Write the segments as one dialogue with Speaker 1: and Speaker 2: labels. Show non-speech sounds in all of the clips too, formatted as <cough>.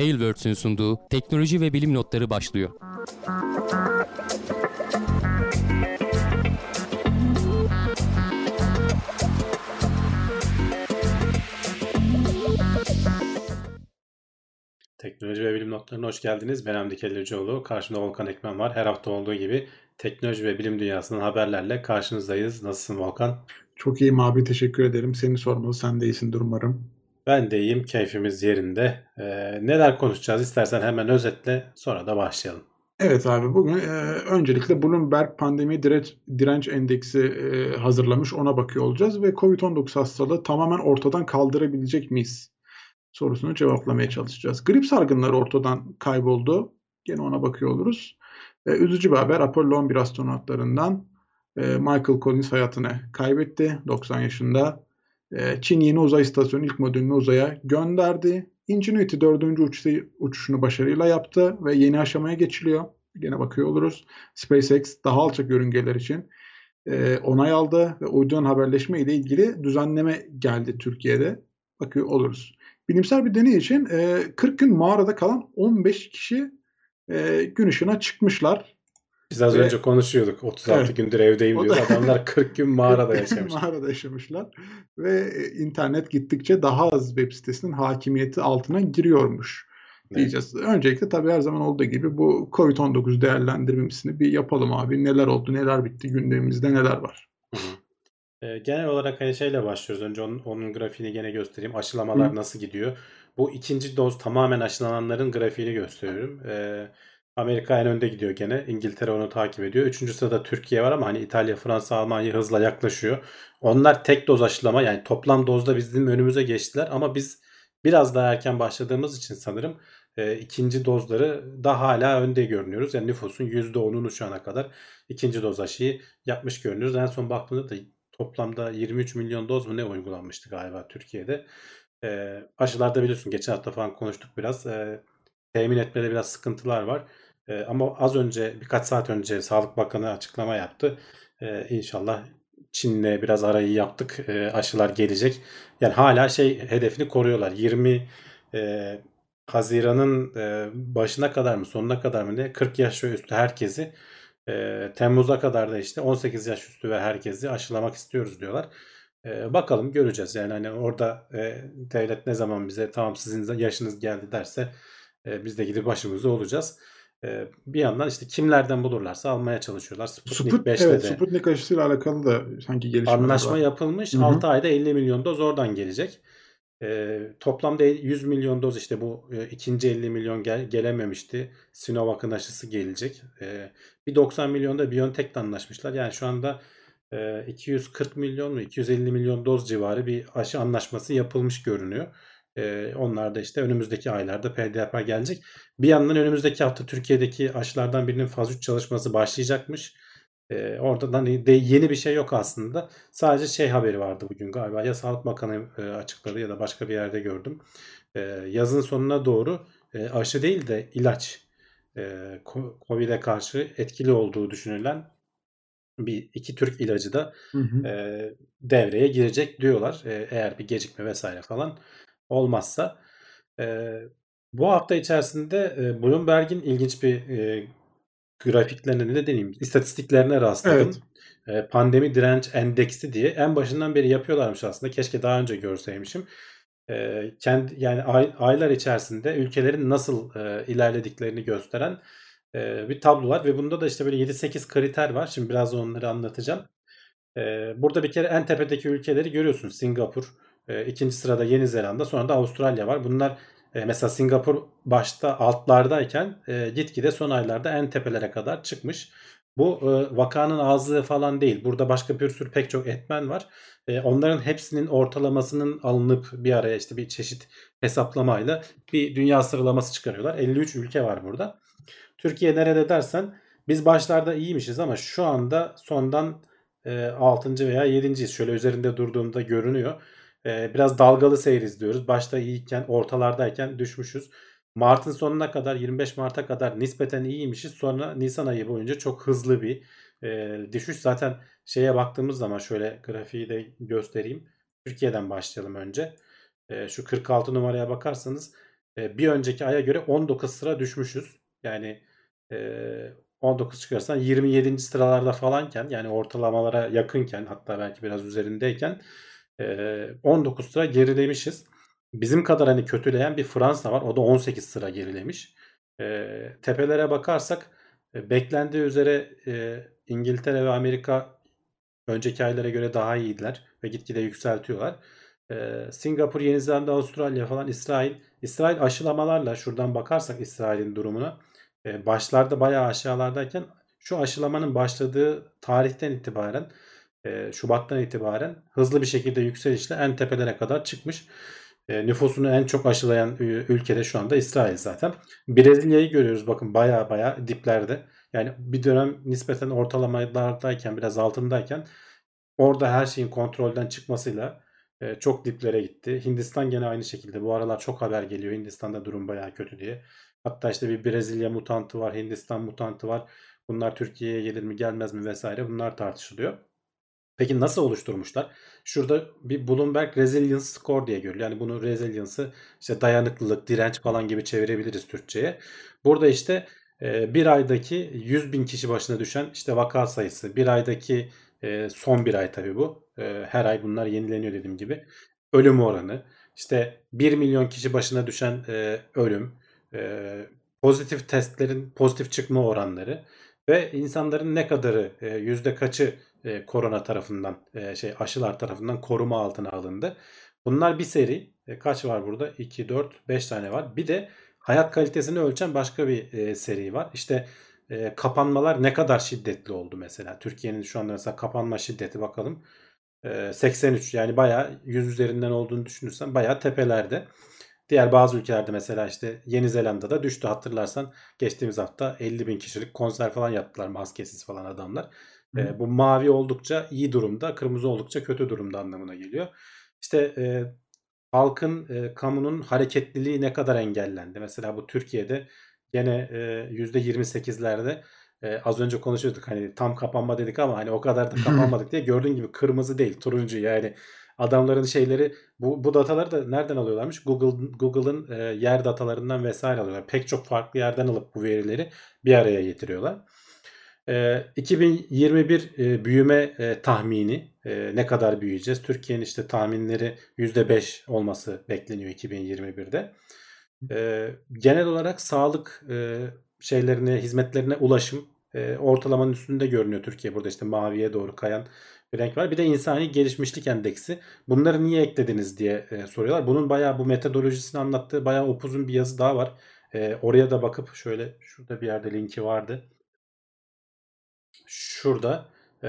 Speaker 1: Tailwords'ün sunduğu teknoloji ve bilim notları başlıyor.
Speaker 2: Teknoloji ve bilim notlarına hoş geldiniz. Ben Hamdi Kellecioğlu. Karşımda Volkan Ekmen var. Her hafta olduğu gibi teknoloji ve bilim dünyasının haberlerle karşınızdayız. Nasılsın Volkan?
Speaker 3: Çok iyiyim abi teşekkür ederim. Seni sormalı sen de iyisindir umarım.
Speaker 2: Ben de iyiyim. Keyfimiz yerinde. Ee, neler konuşacağız istersen hemen özetle sonra da başlayalım.
Speaker 3: Evet abi bugün e, öncelikle Bloomberg pandemi direnç, direnç endeksi e, hazırlamış ona bakıyor olacağız ve Covid-19 hastalığı tamamen ortadan kaldırabilecek miyiz sorusunu cevaplamaya çalışacağız. Grip salgınları ortadan kayboldu. Gene ona bakıyor oluruz. E, üzücü bir haber Apollo 11 astronotlarından e, Michael Collins hayatını kaybetti 90 yaşında. E, Çin yeni uzay istasyonu ilk modülünü uzaya gönderdi. Ingenuity dördüncü uçuşu, uçuşunu başarıyla yaptı ve yeni aşamaya geçiliyor. Gene bakıyor oluruz. SpaceX daha alçak yörüngeler için e, onay aldı ve uydudan haberleşme ile ilgili düzenleme geldi Türkiye'de. Bakıyor oluruz. Bilimsel bir deney için e, 40 gün mağarada kalan 15 kişi e, gün ışığına çıkmışlar.
Speaker 2: Biz az Ve, önce konuşuyorduk. 36 evet, gündür evdeyim diyor. Adamlar 40 gün mağarada <laughs> yaşamışlar.
Speaker 3: mağarada yaşamışlar. Ve internet gittikçe daha az web sitesinin hakimiyeti altına giriyormuş diyeceğiz. Evet. Öncelikle tabii her zaman olduğu gibi bu Covid-19 değerlendirmesini bir yapalım abi. Neler oldu, neler bitti, gündemimizde neler var.
Speaker 2: E, genel olarak hani şeyle başlıyoruz. Önce onun, onun grafiğini gene göstereyim. Aşılamalar Hı. nasıl gidiyor? Bu ikinci doz tamamen aşılananların grafiğini gösteriyorum. E, Amerika en önde gidiyor gene. İngiltere onu takip ediyor. Üçüncü sırada Türkiye var ama hani İtalya, Fransa, Almanya hızla yaklaşıyor. Onlar tek doz aşılama yani toplam dozda bizim önümüze geçtiler ama biz biraz daha erken başladığımız için sanırım e, ikinci dozları da hala önde görünüyoruz. Yani nüfusun %10'unu şu ana kadar ikinci doz aşıyı yapmış görünüyoruz. En son baktığımda da toplamda 23 milyon doz mu ne uygulanmıştı galiba Türkiye'de. E, aşılarda biliyorsun geçen hafta falan konuştuk biraz. E, temin etmede biraz sıkıntılar var. E, ama az önce birkaç saat önce Sağlık Bakanı açıklama yaptı. E, inşallah Çin'le biraz arayı yaptık. E, aşılar gelecek. Yani hala şey hedefini koruyorlar. 20 e, Haziran'ın e, başına kadar mı sonuna kadar mı ne 40 yaş ve üstü herkesi e, Temmuz'a kadar da işte 18 yaş üstü ve herkesi aşılamak istiyoruz diyorlar. E, bakalım göreceğiz. Yani hani orada e, devlet ne zaman bize tamam sizin yaşınız geldi derse e, biz de gidip başımızda olacağız. E, bir yandan işte kimlerden bulurlarsa almaya çalışıyorlar.
Speaker 3: Sputnik, Sput, 5'te evet, de Sputnik aşısıyla alakalı da sanki gelişmeler
Speaker 2: Anlaşma var. yapılmış. Hı-hı. 6 ayda 50 milyon doz oradan gelecek. E, toplamda 100 milyon doz işte bu e, ikinci 50 milyon gel, gelememişti. Sinovac'ın aşısı gelecek. E, bir 90 milyon da BioNTech'le anlaşmışlar. Yani şu anda e, 240 milyon mu 250 milyon doz civarı bir aşı anlaşması yapılmış görünüyor. E, onlar da işte önümüzdeki aylarda PDP gelecek. Bir yandan önümüzdeki hafta Türkiye'deki aşılardan birinin faz 3 çalışması başlayacakmış. Ee, orada da de yeni bir şey yok aslında. Sadece şey haberi vardı bugün galiba. Ya Sağlık Bakanı e, açıkladı ya da başka bir yerde gördüm. E, yazın sonuna doğru e, aşı değil de ilaç e, Covid'e karşı etkili olduğu düşünülen bir iki Türk ilacı da hı hı. E, devreye girecek diyorlar. E, eğer bir gecikme vesaire falan olmazsa. E, bu hafta içerisinde e, Bloomberg'in ilginç bir e, grafiklerine ne deneyim istatistiklerine rastladım. Evet. pandemi direnç endeksi diye en başından beri yapıyorlarmış aslında. Keşke daha önce görseymişim. kendi yani ay, aylar içerisinde ülkelerin nasıl e, ilerlediklerini gösteren e, bir tablo var ve bunda da işte böyle 7-8 kriter var. Şimdi biraz onları anlatacağım. E, burada bir kere en tepedeki ülkeleri görüyorsunuz. Singapur, e, ikinci sırada Yeni Zelanda, sonra da Avustralya var. Bunlar e, mesela Singapur başta altlardayken e, gitgide son aylarda en tepelere kadar çıkmış. Bu e, vakanın azlığı falan değil. Burada başka bir sürü pek çok etmen var. E, onların hepsinin ortalamasının alınıp bir araya işte bir çeşit hesaplamayla bir dünya sıralaması çıkarıyorlar. 53 ülke var burada. Türkiye nerede dersen biz başlarda iyiymişiz ama şu anda sondan e, 6. veya 7.yiz. Şöyle üzerinde durduğumda görünüyor biraz dalgalı seyir izliyoruz. Başta iyiyken, ortalardayken düşmüşüz. Mart'ın sonuna kadar 25 Mart'a kadar nispeten iyiymişiz. Sonra Nisan ayı boyunca çok hızlı bir e, düşüş. Zaten şeye baktığımız zaman şöyle grafiği de göstereyim. Türkiye'den başlayalım önce. E, şu 46 numaraya bakarsanız e, bir önceki aya göre 19 sıra düşmüşüz. Yani e, 19 çıkarsan 27. sıralarda falanken yani ortalamalara yakınken hatta belki biraz üzerindeyken 19 sıra gerilemişiz. Bizim kadar hani kötüleyen bir Fransa var. O da 18 sıra gerilemiş. Tepelere bakarsak e, beklendiği üzere e, İngiltere ve Amerika önceki aylara göre daha iyiydiler ve gitgide yükseltiyorlar. Singapur, Yeni Zelanda, Avustralya falan İsrail. İsrail aşılamalarla şuradan bakarsak İsrail'in durumuna e, başlarda bayağı aşağılardayken şu aşılamanın başladığı tarihten itibaren Şubat'tan itibaren hızlı bir şekilde yükselişle en tepelere kadar çıkmış. Nüfusunu en çok aşılayan ülkede şu anda İsrail zaten. Brezilya'yı görüyoruz bakın baya baya diplerde. Yani bir dönem nispeten ortalamalardayken biraz altındayken orada her şeyin kontrolden çıkmasıyla çok diplere gitti. Hindistan gene aynı şekilde. Bu aralar çok haber geliyor Hindistan'da durum baya kötü diye. Hatta işte bir Brezilya mutantı var, Hindistan mutantı var. Bunlar Türkiye'ye gelir mi gelmez mi vesaire bunlar tartışılıyor. Peki nasıl oluşturmuşlar? Şurada bir Bloomberg Resilience Score diye görülüyor. Yani bunu resilience'ı işte dayanıklılık, direnç falan gibi çevirebiliriz Türkçe'ye. Burada işte bir aydaki 100 bin kişi başına düşen işte vaka sayısı, bir aydaki son bir ay tabii bu. Her ay bunlar yenileniyor dediğim gibi. Ölüm oranı, işte 1 milyon kişi başına düşen ölüm, pozitif testlerin pozitif çıkma oranları ve insanların ne kadarı yüzde kaçı korona tarafından şey aşılar tarafından koruma altına alındı. Bunlar bir seri. kaç var burada? 2, 4, 5 tane var. Bir de hayat kalitesini ölçen başka bir seri var. İşte kapanmalar ne kadar şiddetli oldu mesela. Türkiye'nin şu anda mesela kapanma şiddeti bakalım. 83 yani bayağı 100 üzerinden olduğunu düşünürsen bayağı tepelerde. Diğer bazı ülkelerde mesela işte Yeni Zelanda'da düştü hatırlarsan geçtiğimiz hafta 50 bin kişilik konser falan yaptılar maskesiz falan adamlar. E, bu mavi oldukça iyi durumda, kırmızı oldukça kötü durumda anlamına geliyor. İşte e, halkın, e, kamunun hareketliliği ne kadar engellendi? Mesela bu Türkiye'de gene e, %28'lerde e, az önce konuşuyorduk hani tam kapanma dedik ama hani o kadar da kapanmadık diye gördüğün gibi kırmızı değil turuncu yani adamların şeyleri bu, bu dataları da nereden alıyorlarmış? Google Google'ın e, yer datalarından vesaire alıyorlar. Pek çok farklı yerden alıp bu verileri bir araya getiriyorlar. E, 2021 e, büyüme e, tahmini e, ne kadar büyüyeceğiz? Türkiye'nin işte tahminleri %5 olması bekleniyor 2021'de. E, genel olarak sağlık şeylerine, hizmetlerine ulaşım ortalamanın üstünde görünüyor Türkiye. Burada işte maviye doğru kayan bir renk var. Bir de insani gelişmişlik endeksi. Bunları niye eklediniz diye soruyorlar. Bunun bayağı bu metodolojisini anlattığı bayağı upuzun bir yazı daha var. Oraya da bakıp şöyle şurada bir yerde linki vardı. Şurada e,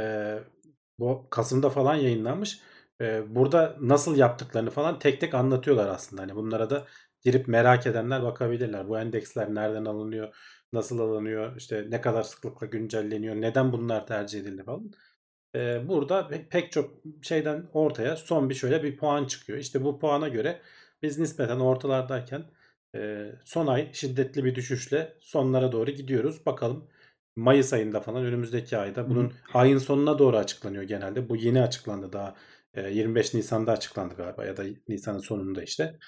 Speaker 2: bu Kasım'da falan yayınlanmış. E, burada nasıl yaptıklarını falan tek tek anlatıyorlar aslında. Hani bunlara da girip merak edenler bakabilirler. Bu endeksler nereden alınıyor, nasıl alınıyor, işte ne kadar sıklıkla güncelleniyor, neden bunlar tercih edildi falan. Ee, burada pek çok şeyden ortaya son bir şöyle bir puan çıkıyor. İşte bu puana göre biz nispeten ortalardayken e, son ay şiddetli bir düşüşle sonlara doğru gidiyoruz. Bakalım Mayıs ayında falan önümüzdeki ayda bunun Hı. ayın sonuna doğru açıklanıyor genelde. Bu yeni açıklandı daha 25 Nisan'da açıklandı galiba ya da Nisan'ın sonunda işte.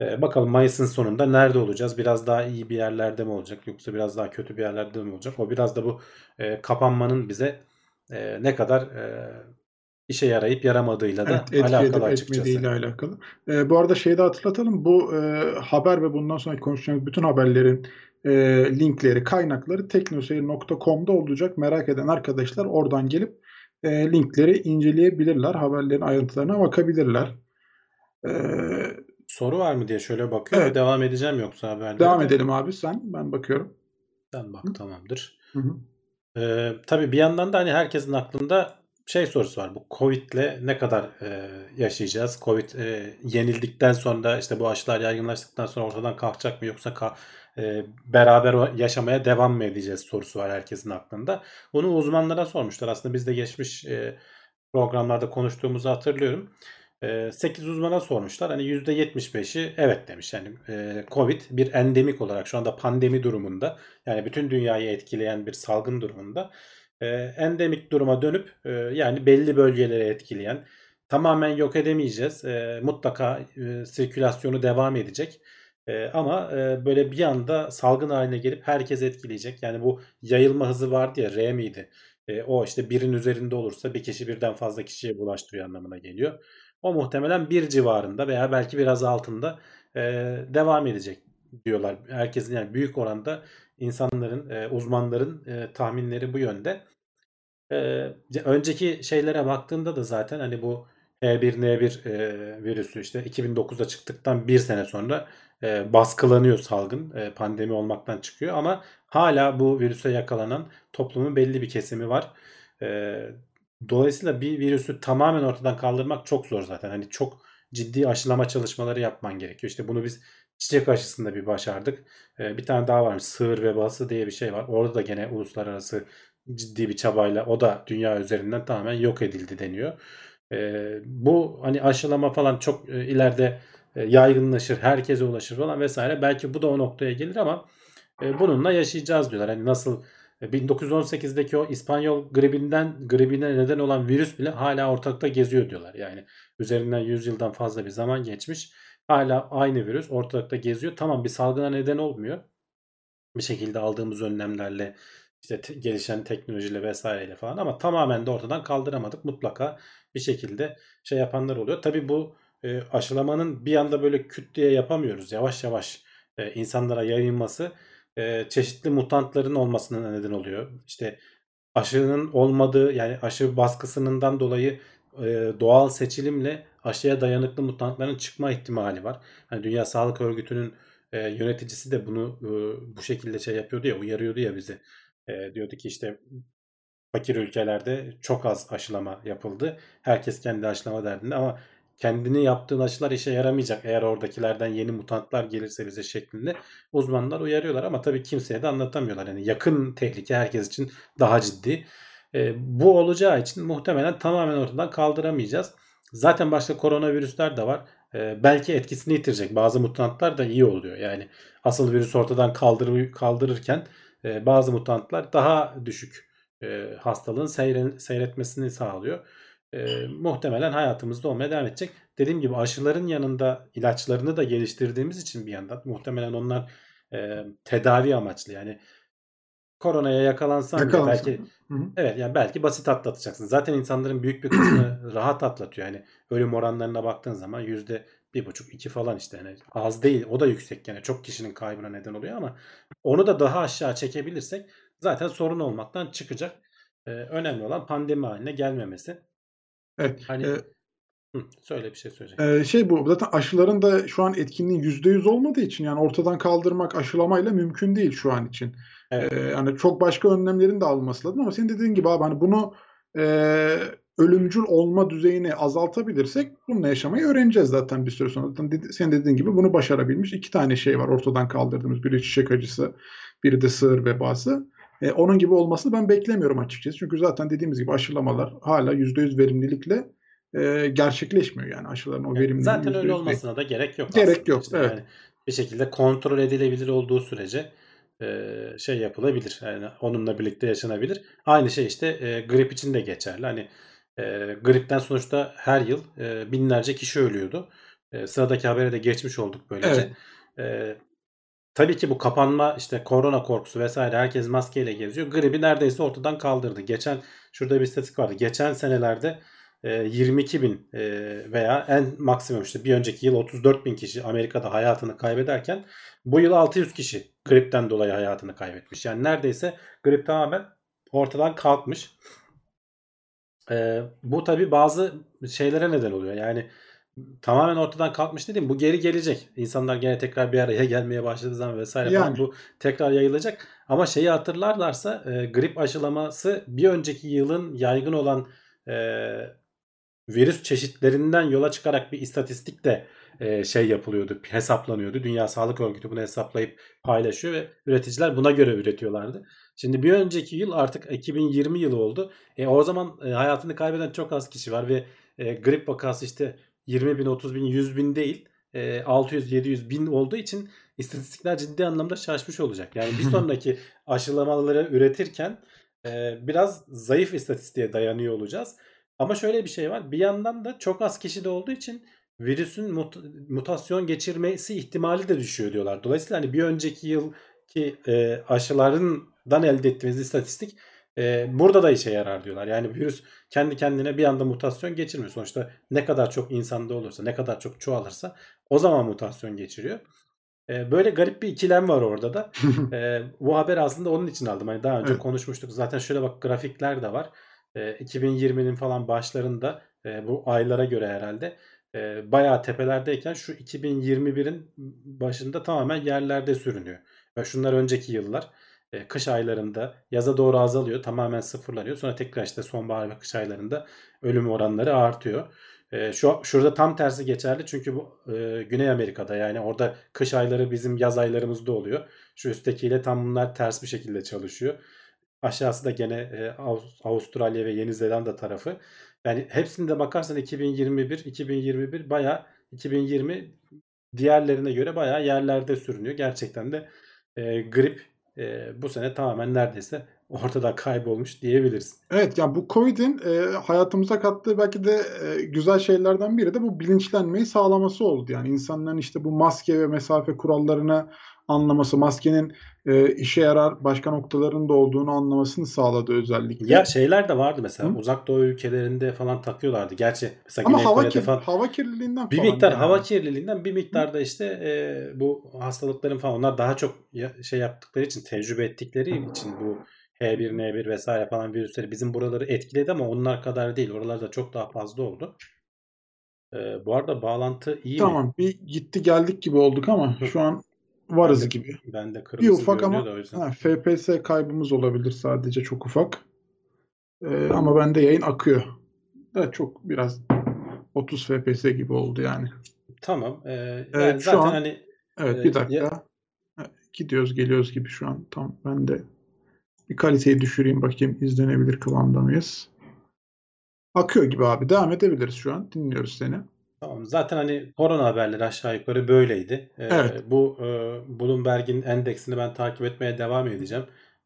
Speaker 2: bakalım Mayıs'ın sonunda nerede olacağız? Biraz daha iyi bir yerlerde mi olacak yoksa biraz daha kötü bir yerlerde mi olacak? O biraz da bu kapanmanın bize ne kadar işe yarayıp yaramadığıyla da evet, alakalı açıkçası.
Speaker 3: Etmediğiyle alakalı. E, bu arada şeyi de hatırlatalım. Bu e, haber ve bundan sonra konuşacağımız bütün haberlerin e, linkleri, kaynakları teknoseyir.com'da olacak. Merak eden arkadaşlar oradan gelip e, linkleri inceleyebilirler. Haberlerin ayrıntılarına bakabilirler.
Speaker 2: E, Soru var mı diye şöyle bakıyorum. Evet. Devam edeceğim yoksa haberlere.
Speaker 3: Devam edelim abi sen. Ben bakıyorum.
Speaker 2: Sen bak Hı? tamamdır. Hı hı. Ee, tabii bir yandan da hani herkesin aklında şey sorusu var. Bu Covid'le ne kadar e, yaşayacağız? Covid e, yenildikten sonra işte bu aşılar yaygınlaştıktan sonra ortadan kalkacak mı yoksa ka- e, beraber yaşamaya devam mı edeceğiz sorusu var herkesin aklında. Bunu uzmanlara sormuşlar. Aslında biz de geçmiş e, programlarda konuştuğumuzu hatırlıyorum. 8 uzmana sormuşlar. Hani %75'i evet demiş. Yani Covid bir endemik olarak şu anda pandemi durumunda yani bütün dünyayı etkileyen bir salgın durumunda endemik duruma dönüp yani belli bölgeleri etkileyen tamamen yok edemeyeceğiz. Mutlaka sirkülasyonu devam edecek. E, ama e, böyle bir anda salgın haline gelip herkes etkileyecek. Yani bu yayılma hızı vardı ya R miydi? E, o işte birin üzerinde olursa bir kişi birden fazla kişiye bulaştırıyor anlamına geliyor. O muhtemelen bir civarında veya belki biraz altında e, devam edecek diyorlar. Herkesin yani büyük oranda insanların, e, uzmanların e, tahminleri bu yönde. E, önceki şeylere baktığında da zaten hani bu H1N1 e, virüsü işte 2009'da çıktıktan bir sene sonra e, baskılanıyor salgın. E, pandemi olmaktan çıkıyor ama hala bu virüse yakalanan toplumun belli bir kesimi var. E, dolayısıyla bir virüsü tamamen ortadan kaldırmak çok zor zaten. Hani çok ciddi aşılama çalışmaları yapman gerekiyor. İşte bunu biz çiçek aşısında bir başardık. E, bir tane daha varmış sığır vebası diye bir şey var. Orada da gene uluslararası ciddi bir çabayla o da dünya üzerinden tamamen yok edildi deniyor. E, bu hani aşılama falan çok e, ileride yaygınlaşır, herkese ulaşır falan vesaire. Belki bu da o noktaya gelir ama e, bununla yaşayacağız diyorlar. Hani nasıl 1918'deki o İspanyol gribinden gribine neden olan virüs bile hala ortalıkta geziyor diyorlar. Yani üzerinden 100 yıldan fazla bir zaman geçmiş. Hala aynı virüs ortalıkta geziyor. Tamam bir salgına neden olmuyor. Bir şekilde aldığımız önlemlerle işte te- gelişen teknolojiyle vesaireyle falan ama tamamen de ortadan kaldıramadık. Mutlaka bir şekilde şey yapanlar oluyor. Tabii bu e, aşılamanın bir anda böyle küt diye yapamıyoruz. Yavaş yavaş e, insanlara yayılması e, çeşitli mutantların olmasına neden oluyor. İşte aşının olmadığı yani aşı baskısından dolayı e, doğal seçilimle aşıya dayanıklı mutantların çıkma ihtimali var. Hani Dünya Sağlık Örgütü'nün e, yöneticisi de bunu e, bu şekilde şey yapıyordu ya uyarıyordu ya bizi. E, diyordu ki işte fakir ülkelerde çok az aşılama yapıldı. Herkes kendi aşılama derdinde ama kendini yaptığın aşılar işe yaramayacak eğer oradakilerden yeni mutantlar gelirse bize şeklinde uzmanlar uyarıyorlar ama tabii kimseye de anlatamıyorlar. Yani yakın tehlike herkes için daha ciddi. E, bu olacağı için muhtemelen tamamen ortadan kaldıramayacağız. Zaten başka koronavirüsler de var. E, belki etkisini yitirecek. Bazı mutantlar da iyi oluyor. Yani asıl virüs ortadan kaldırır, kaldırırken e, bazı mutantlar daha düşük e, hastalığın seyre, seyretmesini sağlıyor. E, muhtemelen hayatımızda olmaya devam edecek. Dediğim gibi aşıların yanında ilaçlarını da geliştirdiğimiz için bir yandan muhtemelen onlar e, tedavi amaçlı yani koronaya yakalansan bile
Speaker 3: Yakalansın.
Speaker 2: belki
Speaker 3: Hı hı.
Speaker 2: evet yani belki basit atlatacaksın. Zaten insanların büyük bir kısmı <clears throat> rahat atlatıyor. Yani ölüm oranlarına baktığın zaman yüzde bir buçuk iki falan işte yani az değil o da yüksek yani çok kişinin kaybına neden oluyor ama onu da daha aşağı çekebilirsek zaten sorun olmaktan çıkacak. Ee, önemli olan pandemi haline gelmemesi.
Speaker 3: Evet.
Speaker 2: Hani
Speaker 3: e,
Speaker 2: Hı, söyle bir şey söyleyecek.
Speaker 3: e, şey bu zaten aşıların da şu an etkinliği %100 olmadığı için yani ortadan kaldırmak aşılamayla mümkün değil şu an için.
Speaker 2: Evet.
Speaker 3: E, yani çok başka önlemlerin de alınması lazım ama senin dediğin gibi abi hani bunu e, ölümcül olma düzeyini azaltabilirsek bununla yaşamayı öğreneceğiz zaten bir süre sonra. Zaten dedi, senin dediğin gibi bunu başarabilmiş iki tane şey var ortadan kaldırdığımız. Biri çiçek acısı, biri de sığır vebası. E, onun gibi olmasını ben beklemiyorum açıkçası. Çünkü zaten dediğimiz gibi aşılamalar hala %100 verimlilikle e, gerçekleşmiyor yani aşıların o
Speaker 2: Evet,
Speaker 3: verimliliği
Speaker 2: zaten
Speaker 3: %100
Speaker 2: öyle
Speaker 3: değil.
Speaker 2: olmasına da gerek yok
Speaker 3: Gerek yok,
Speaker 2: işte.
Speaker 3: evet.
Speaker 2: Yani bir şekilde kontrol edilebilir olduğu sürece e, şey yapılabilir. Yani onunla birlikte yaşanabilir. Aynı şey işte e, grip için de geçerli. Hani e, gripten sonuçta her yıl e, binlerce kişi ölüyordu. E, sıradaki habere de geçmiş olduk böylece. E, tabii ki bu kapanma işte korona korkusu vesaire herkes maskeyle geziyor. Gribi neredeyse ortadan kaldırdı. Geçen şurada bir istatistik vardı. Geçen senelerde e, 22 bin e, veya en maksimum işte bir önceki yıl 34 bin kişi Amerika'da hayatını kaybederken bu yıl 600 kişi gripten dolayı hayatını kaybetmiş. Yani neredeyse grip tamamen ortadan kalkmış. E, bu tabii bazı şeylere neden oluyor. Yani tamamen ortadan kalkmış dedim. Bu geri gelecek. İnsanlar gene tekrar bir araya gelmeye başladığı zaman vesaire falan
Speaker 3: Yani.
Speaker 2: bu tekrar yayılacak. Ama şeyi hatırlarlarsa e, grip aşılaması bir önceki yılın yaygın olan e, virüs çeşitlerinden yola çıkarak bir istatistik de e, şey yapılıyordu, hesaplanıyordu. Dünya Sağlık Örgütü bunu hesaplayıp paylaşıyor ve üreticiler buna göre üretiyorlardı. Şimdi bir önceki yıl artık 2020 yılı oldu. E, o zaman e, hayatını kaybeden çok az kişi var ve e, grip vakası işte 20 bin, 30 bin, 100 bin değil e, 600, 700 bin olduğu için istatistikler ciddi anlamda şaşmış olacak. Yani bir <laughs> sonraki aşılamaları üretirken e, biraz zayıf istatistiğe dayanıyor olacağız. Ama şöyle bir şey var. Bir yandan da çok az kişi de olduğu için virüsün mut- mutasyon geçirmesi ihtimali de düşüyor diyorlar. Dolayısıyla hani bir önceki yılki e, aşılarından elde ettiğimiz istatistik e, burada da işe yarar diyorlar. Yani virüs kendi kendine bir anda mutasyon geçirmiyor. Sonuçta ne kadar çok insanda olursa, ne kadar çok çoğalırsa o zaman mutasyon geçiriyor. E, böyle garip bir ikilem var orada da. <laughs> E, bu haber aslında onun için aldım. Hani daha önce
Speaker 3: Evet.
Speaker 2: konuşmuştuk. Zaten şöyle bak grafikler de var. E, 2020'nin falan başlarında e, bu aylara göre herhalde e, bayağı tepelerdeyken şu 2021'in başında tamamen yerlerde sürünüyor. Ve şunlar önceki yıllar e, kış aylarında yaza doğru azalıyor. Tamamen sıfırlanıyor. Sonra tekrar işte sonbahar ve kış aylarında ölüm oranları artıyor. E, şu şurada tam tersi geçerli çünkü bu e, Güney Amerika'da yani orada kış ayları bizim yaz aylarımızda oluyor. Şu üsttekiyle tam bunlar ters bir şekilde çalışıyor. Aşağısı da gene e, Avust- Avustralya ve Yeni Zelanda tarafı. Yani hepsinde bakarsan 2021 2021 bayağı 2020 diğerlerine göre bayağı yerlerde sürünüyor. Gerçekten de e, grip e, bu sene tamamen neredeyse ortada kaybolmuş diyebiliriz.
Speaker 3: Evet yani bu Covid'in e, hayatımıza kattığı belki de e, güzel şeylerden biri de bu bilinçlenmeyi sağlaması oldu. Yani insanların işte bu maske ve mesafe kurallarını anlaması, maskenin e, işe yarar başka noktalarında olduğunu anlamasını sağladı özellikle.
Speaker 2: Ya şeyler de vardı mesela
Speaker 3: Hı?
Speaker 2: uzak doğu ülkelerinde falan takıyorlardı. Gerçi mesela
Speaker 3: Ama
Speaker 2: Güney
Speaker 3: hava,
Speaker 2: Kore'de
Speaker 3: kir-
Speaker 2: falan
Speaker 3: hava kirliliğinden
Speaker 2: bir
Speaker 3: falan
Speaker 2: miktar
Speaker 3: yani.
Speaker 2: hava kirliliğinden bir miktar da işte e, bu hastalıkların falan onlar daha çok ya- şey yaptıkları için tecrübe ettikleri için bu H1N1 vesaire falan virüsleri bizim buraları etkiledi ama onlar kadar değil. Oralarda çok daha fazla oldu. E, bu arada bağlantı iyi mi?
Speaker 3: Tamam bir gitti geldik gibi olduk ama şu an
Speaker 2: Ben
Speaker 3: varız
Speaker 2: de,
Speaker 3: gibi.
Speaker 2: ben de
Speaker 3: Bir
Speaker 2: kırmızı
Speaker 3: ufak
Speaker 2: görünüyor
Speaker 3: ama
Speaker 2: da o yüzden.
Speaker 3: ha, FPS kaybımız olabilir sadece çok ufak. Ee, ama bende yayın akıyor. Da çok biraz 30 FPS gibi oldu yani.
Speaker 2: Tamam. E, yani
Speaker 3: Evet şu
Speaker 2: zaten
Speaker 3: an
Speaker 2: hani
Speaker 3: evet
Speaker 2: e,
Speaker 3: bir
Speaker 2: ya-
Speaker 3: dakika. Ha, Gidiyoruz geliyoruz gibi şu an. Tam ben de bir kaliteyi düşüreyim bakayım izlenebilir kıvamda mıyız? Akıyor gibi abi. Devam edebiliriz şu an. Dinliyoruz seni.
Speaker 2: Tamam. Zaten hani korona haberleri aşağı yukarı böyleydi. Ee,
Speaker 3: Evet.
Speaker 2: bu e, Bloomberg'in endeksini ben takip etmeye devam edeceğim.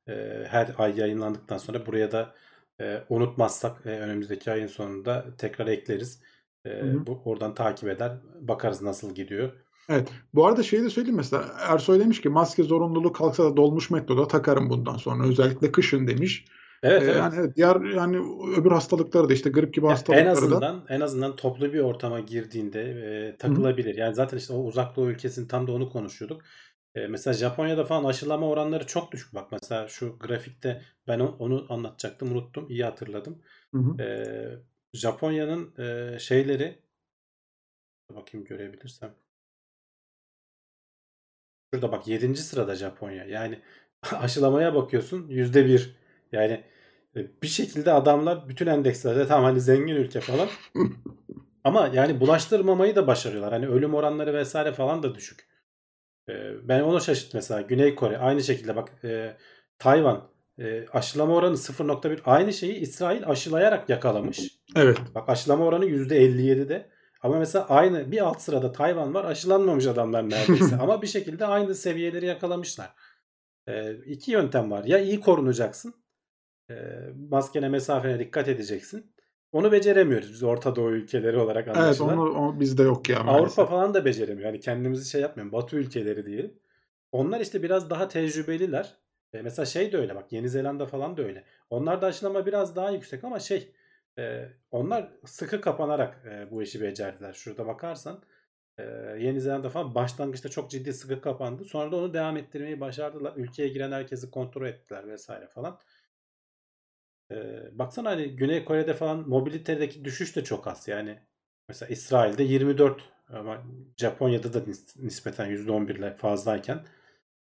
Speaker 2: Ee, her ay yayınlandıktan sonra buraya da e, unutmazsak e, önümüzdeki ayın sonunda tekrar ekleriz.
Speaker 3: Hı hı.
Speaker 2: bu oradan takip eder, bakarız nasıl gidiyor.
Speaker 3: Evet. Bu arada şeyi de söyleyeyim mesela Ersoy demiş ki maske zorunluluğu kalksa da dolmuş metroda takarım bundan sonra. Özellikle kışın demiş.
Speaker 2: Evet,
Speaker 3: Ee,
Speaker 2: evet.
Speaker 3: yani evet, diğer yani öbür hastalıkları da işte grip gibi
Speaker 2: Ya en
Speaker 3: hastalıkları da
Speaker 2: azından en azından toplu bir ortama girdiğinde e, takılabilir. Yani zaten işte o uzak doğu ülkesinin tam da onu konuşuyorduk. E, mesela Japonya'da falan aşılama oranları çok düşük. Bak mesela şu grafikte ben onu anlatacaktım unuttum. İyi hatırladım.
Speaker 3: Hı hı.
Speaker 2: E, Japonya'nın e, şeyleri bakayım görebilirsem. Şurada bak 7. sırada Japonya. Yani <laughs> aşılamaya bakıyorsun %1. Yani e, bir şekilde adamlar bütün endekslerde tamam hani zengin ülke falan <laughs> ama yani bulaştırmamayı da başarıyorlar. Hani ölüm oranları vesaire falan da düşük. E, ben onu şaşırt mesela. Güney Kore aynı şekilde bak e, Tayvan e, aşılama oranı 0.1 aynı şeyi İsrail aşılayarak yakalamış.
Speaker 3: Evet.
Speaker 2: Bak aşılama oranı %57'de. Ama mesela aynı bir alt sırada Tayvan var. Aşılanmamış adamlar neredeyse. <laughs> Ama bir şekilde aynı seviyeleri yakalamışlar. Ee, iki yöntem var. Ya iyi korunacaksın. Maskene mesafene dikkat edeceksin. Onu beceremiyoruz biz Orta Doğu ülkeleri olarak
Speaker 3: Evet
Speaker 2: anlaşılan.
Speaker 3: onu, o bizde yok ya
Speaker 2: Avrupa
Speaker 3: maalesef.
Speaker 2: falan da beceremiyor. Yani kendimizi şey yapmıyorum. Batı ülkeleri diyelim. Onlar işte biraz daha tecrübeliler. E, mesela şey de öyle bak Yeni Zelanda falan da öyle. Onlar da aşılama biraz daha yüksek ama şey e, onlar sıkı kapanarak e, bu işi becerdiler. Şurada bakarsan e, Yeni Zelanda falan başlangıçta çok ciddi sıkı kapandı. Sonra da onu devam ettirmeyi başardılar. Ülkeye giren herkesi kontrol ettiler vesaire falan. E, baksana hani Güney Kore'de falan mobilitedeki düşüş de çok az. Yani mesela İsrail'de 24 ama Japonya'da da nis- nispeten %11 ile fazlayken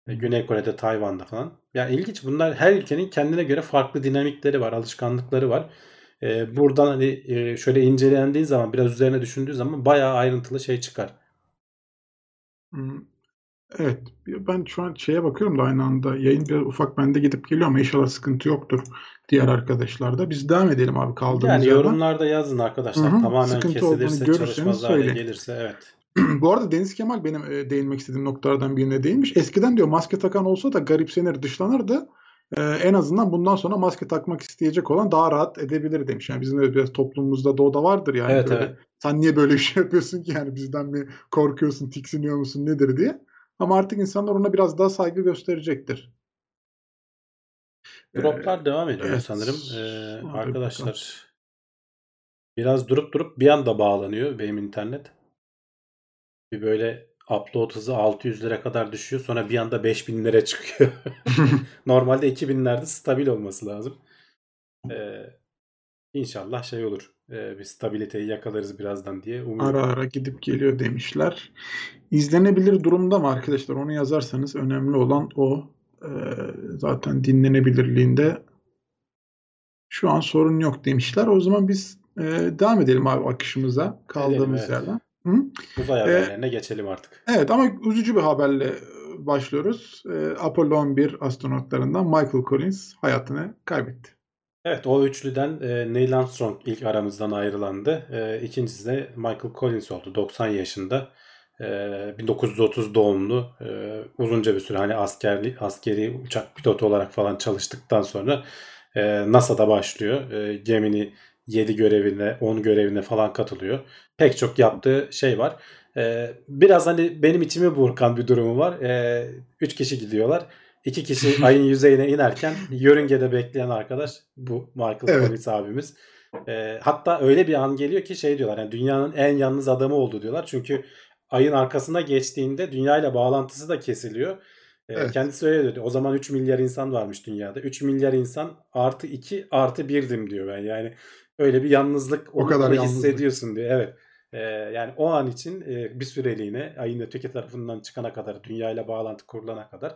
Speaker 2: e, Güney Kore'de, Tayvan'da falan. Ya ilginç. Bunlar her ülkenin kendine göre farklı dinamikleri var, alışkanlıkları var. E, buradan hani e, şöyle incelendiği zaman, biraz üzerine düşündüğü zaman bayağı ayrıntılı şey çıkar.
Speaker 3: Evet. Ben şu an şeye bakıyorum da aynı anda. Yayın biraz ufak bende gidip geliyor ama inşallah sıkıntı yoktur diğer arkadaşlarda. Biz devam edelim abi kaldığımız
Speaker 2: Yani
Speaker 3: yerden.
Speaker 2: yorumlarda yazın arkadaşlar.
Speaker 3: Hı hı,
Speaker 2: Tamamen
Speaker 3: sıkıntı
Speaker 2: kesilirse, çalışmaz hale gelirse evet. <clears throat>
Speaker 3: Bu arada Deniz Kemal benim e, değinmek istediğim noktalardan birine değinmiş. Eskiden diyor maske takan olsa da garipsenir, dışlanırdı. Ee, en azından bundan sonra maske takmak isteyecek olan daha rahat edebilir demiş. Yani bizim de biraz toplumumuzda da o da vardır yani.
Speaker 2: Evet,
Speaker 3: böyle,
Speaker 2: evet.
Speaker 3: Sen niye böyle bir <laughs> şey yapıyorsun ki yani bizden mi korkuyorsun, tiksiniyor musun nedir diye. Ama artık insanlar ona biraz daha saygı gösterecektir. Ee,
Speaker 2: Droplar devam ediyor
Speaker 3: evet.
Speaker 2: sanırım. Ee,
Speaker 3: Hadi
Speaker 2: arkadaşlar biraz durup durup bir anda bağlanıyor benim internet. Bir böyle upload hızı 600'lere kadar düşüyor. Sonra bir anda 5000'lere çıkıyor. <laughs> Normalde 2000'lerde stabil olması lazım. Ee, inşallah şey olur. Ee, bir stabiliteyi yakalarız birazdan diye umuyorum.
Speaker 3: Ara ara gidip geliyor demişler. İzlenebilir durumda mı arkadaşlar? Onu yazarsanız önemli olan o. Ee, zaten dinlenebilirliğinde şu an sorun yok demişler. O zaman biz e, devam edelim abi akışımıza kaldığımız
Speaker 2: evet.
Speaker 3: yerden. Hı?
Speaker 2: Uzay haberlerine geçelim artık.
Speaker 3: Evet ama üzücü bir haberle başlıyoruz. Ee, Apollo 11 astronotlarından Michael Collins hayatını kaybetti.
Speaker 2: Evet o üçlüden e, Neil Armstrong ilk aramızdan ayrılandı. E, ikincisi de Michael Collins oldu. 90 yaşında. E, 1930 doğumlu. E, uzunca bir süre hani askerli, askeri uçak pilotu olarak falan çalıştıktan sonra e, NASA'da başlıyor. E, Gemini 7 görevine, 10 görevine falan katılıyor. Pek çok yaptığı şey var. E, biraz hani benim içimi burkan bir durumu var. 3 e, kişi gidiyorlar. İki kişi ayın yüzeyine inerken yörüngede bekleyen arkadaş bu Michael
Speaker 3: Evet.
Speaker 2: Collins abimiz. E, hatta öyle bir an geliyor ki şey diyorlar yani dünyanın en yalnız adamı oldu diyorlar. Çünkü ayın arkasına geçtiğinde dünyayla bağlantısı da kesiliyor. E,
Speaker 3: Evet.
Speaker 2: Kendisi öyle diyor. O zaman 3 milyar insan varmış dünyada. 3 milyar insan artı 2 artı 1'dim diyor ben. Yani öyle bir yalnızlık
Speaker 3: O kadar yalnızlık.
Speaker 2: hissediyorsun diyor. Evet. E, yani o an için e, bir süreliğine ayın öteki tarafından çıkana kadar dünyayla bağlantı kurulana kadar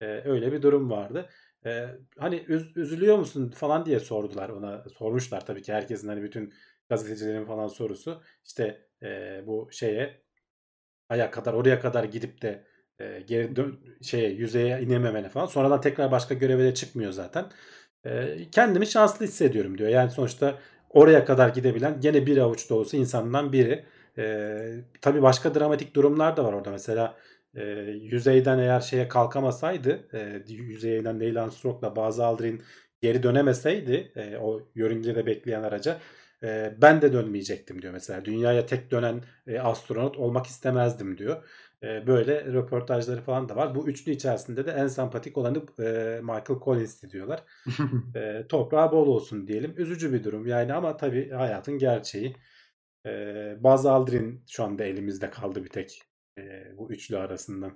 Speaker 2: e, öyle bir durum vardı. E, hani üz- üzülüyor musun falan diye sordular ona. Sormuşlar tabii ki herkesin hani bütün gazetecilerin falan sorusu. İşte e, bu şeye aya kadar oraya kadar gidip de e, geri dön şeye yüzeye inememene falan. Sonradan tekrar başka göreve de çıkmıyor zaten. E, kendimi şanslı hissediyorum diyor. Yani sonuçta oraya kadar gidebilen gene bir avuç da olsa insandan biri. E, tabii başka dramatik durumlar da var orada. Mesela e, yüzeyden eğer şeye kalkamasaydı e, yüzeyden Neil Armstrong'la Buzz Aldrin geri dönemeseydi e, o yörüngede bekleyen araca e, ben de dönmeyecektim diyor mesela. Dünyaya tek dönen e, astronot olmak istemezdim diyor. E, böyle röportajları falan da var. Bu üçlü içerisinde de en sempatik olanı e, Michael Collins'ti diyorlar. <laughs> E, toprağı bol olsun diyelim. Üzücü bir durum yani ama tabii hayatın gerçeği. E, Buzz Aldrin şu anda elimizde kaldı bir tek e, bu üçlü arasından.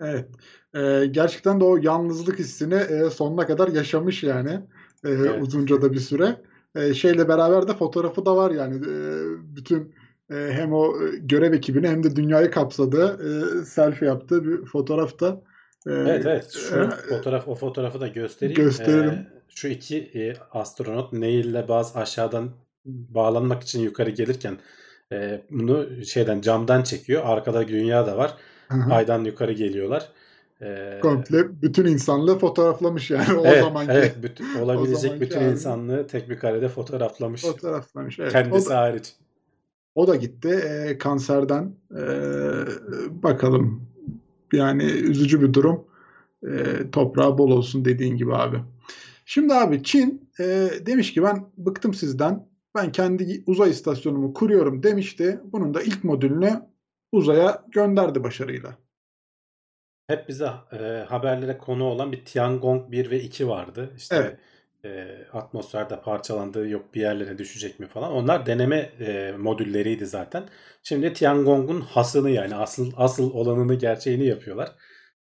Speaker 3: Evet. Ee, gerçekten de o yalnızlık hissini e, sonuna kadar yaşamış yani. Ee,
Speaker 2: Evet.
Speaker 3: Uzunca da bir süre. Ee, şeyle beraber de fotoğrafı da var yani. Ee, bütün e, hem o e, görev ekibini hem de dünyayı kapsadığı e, selfie yaptığı bir fotoğrafta. e,
Speaker 2: Evet evet şu
Speaker 3: e,
Speaker 2: fotoğraf o fotoğrafı da göstereyim.
Speaker 3: Gösterelim.
Speaker 2: Ee, şu iki e, astronot Neil ile Buzz aşağıdan bağlanmak için yukarı gelirken e, bunu şeyden camdan çekiyor. Arkada dünya da var.
Speaker 3: hı hı.
Speaker 2: Aydan yukarı geliyorlar. Ee,
Speaker 3: komple bütün insanlığı fotoğraflamış yani o
Speaker 2: evet,
Speaker 3: zamanki
Speaker 2: evet <laughs> bütün, olabilecek bütün insanlığı tek bir karede fotoğraflamış.
Speaker 3: fotoğraflamış. Evet. O
Speaker 2: Kendisi
Speaker 3: da,
Speaker 2: hariç.
Speaker 3: o da gitti e, kanserden. E, bakalım yani üzücü bir durum. E, toprağı bol olsun dediğin gibi abi. Şimdi abi Çin e, demiş ki ben bıktım sizden. Ben kendi uzay istasyonumu kuruyorum demişti. Bunun da ilk modülünü uzaya gönderdi başarıyla.
Speaker 2: Hep bize e, haberlere konu olan bir Tiangong 1 ve 2 vardı. İşte
Speaker 3: Evet.
Speaker 2: e, atmosferde parçalandığı yok bir yerlere düşecek mi falan. Onlar deneme e, modülleriydi zaten. Şimdi Tiangong'un hasını yani asıl asıl olanını gerçeğini yapıyorlar.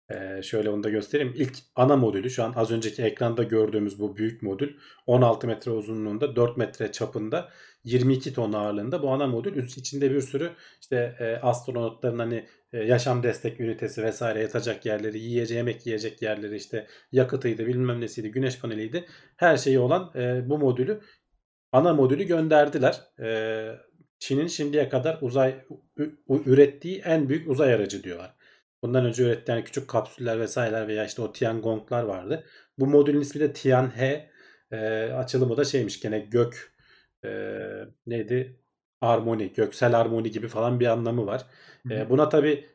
Speaker 2: E, şöyle onu da göstereyim. İlk ana modülü şu an az önceki ekranda gördüğümüz bu büyük modül 16 metre uzunluğunda 4 metre çapında 22 ton ağırlığında bu ana modül içinde bir sürü işte e, astronotların hani e, yaşam destek ünitesi vesaire yatacak yerleri, yiyecek yemek yiyecek yerleri işte yakıtıydı bilmem nesiydi güneş paneliydi her şeyi olan e, bu modülü ana modülü gönderdiler. E, Çin'in şimdiye kadar uzay ürettiği en büyük uzay aracı diyorlar. Bundan önce ürettiği yani küçük kapsüller vesaireler veya işte o Tiangong'lar vardı. Bu modülün ismi de Tianhe. E, açılımı da şeymiş gene gök e, neydi? Armoni, göksel armoni gibi falan bir anlamı var. E, buna tabi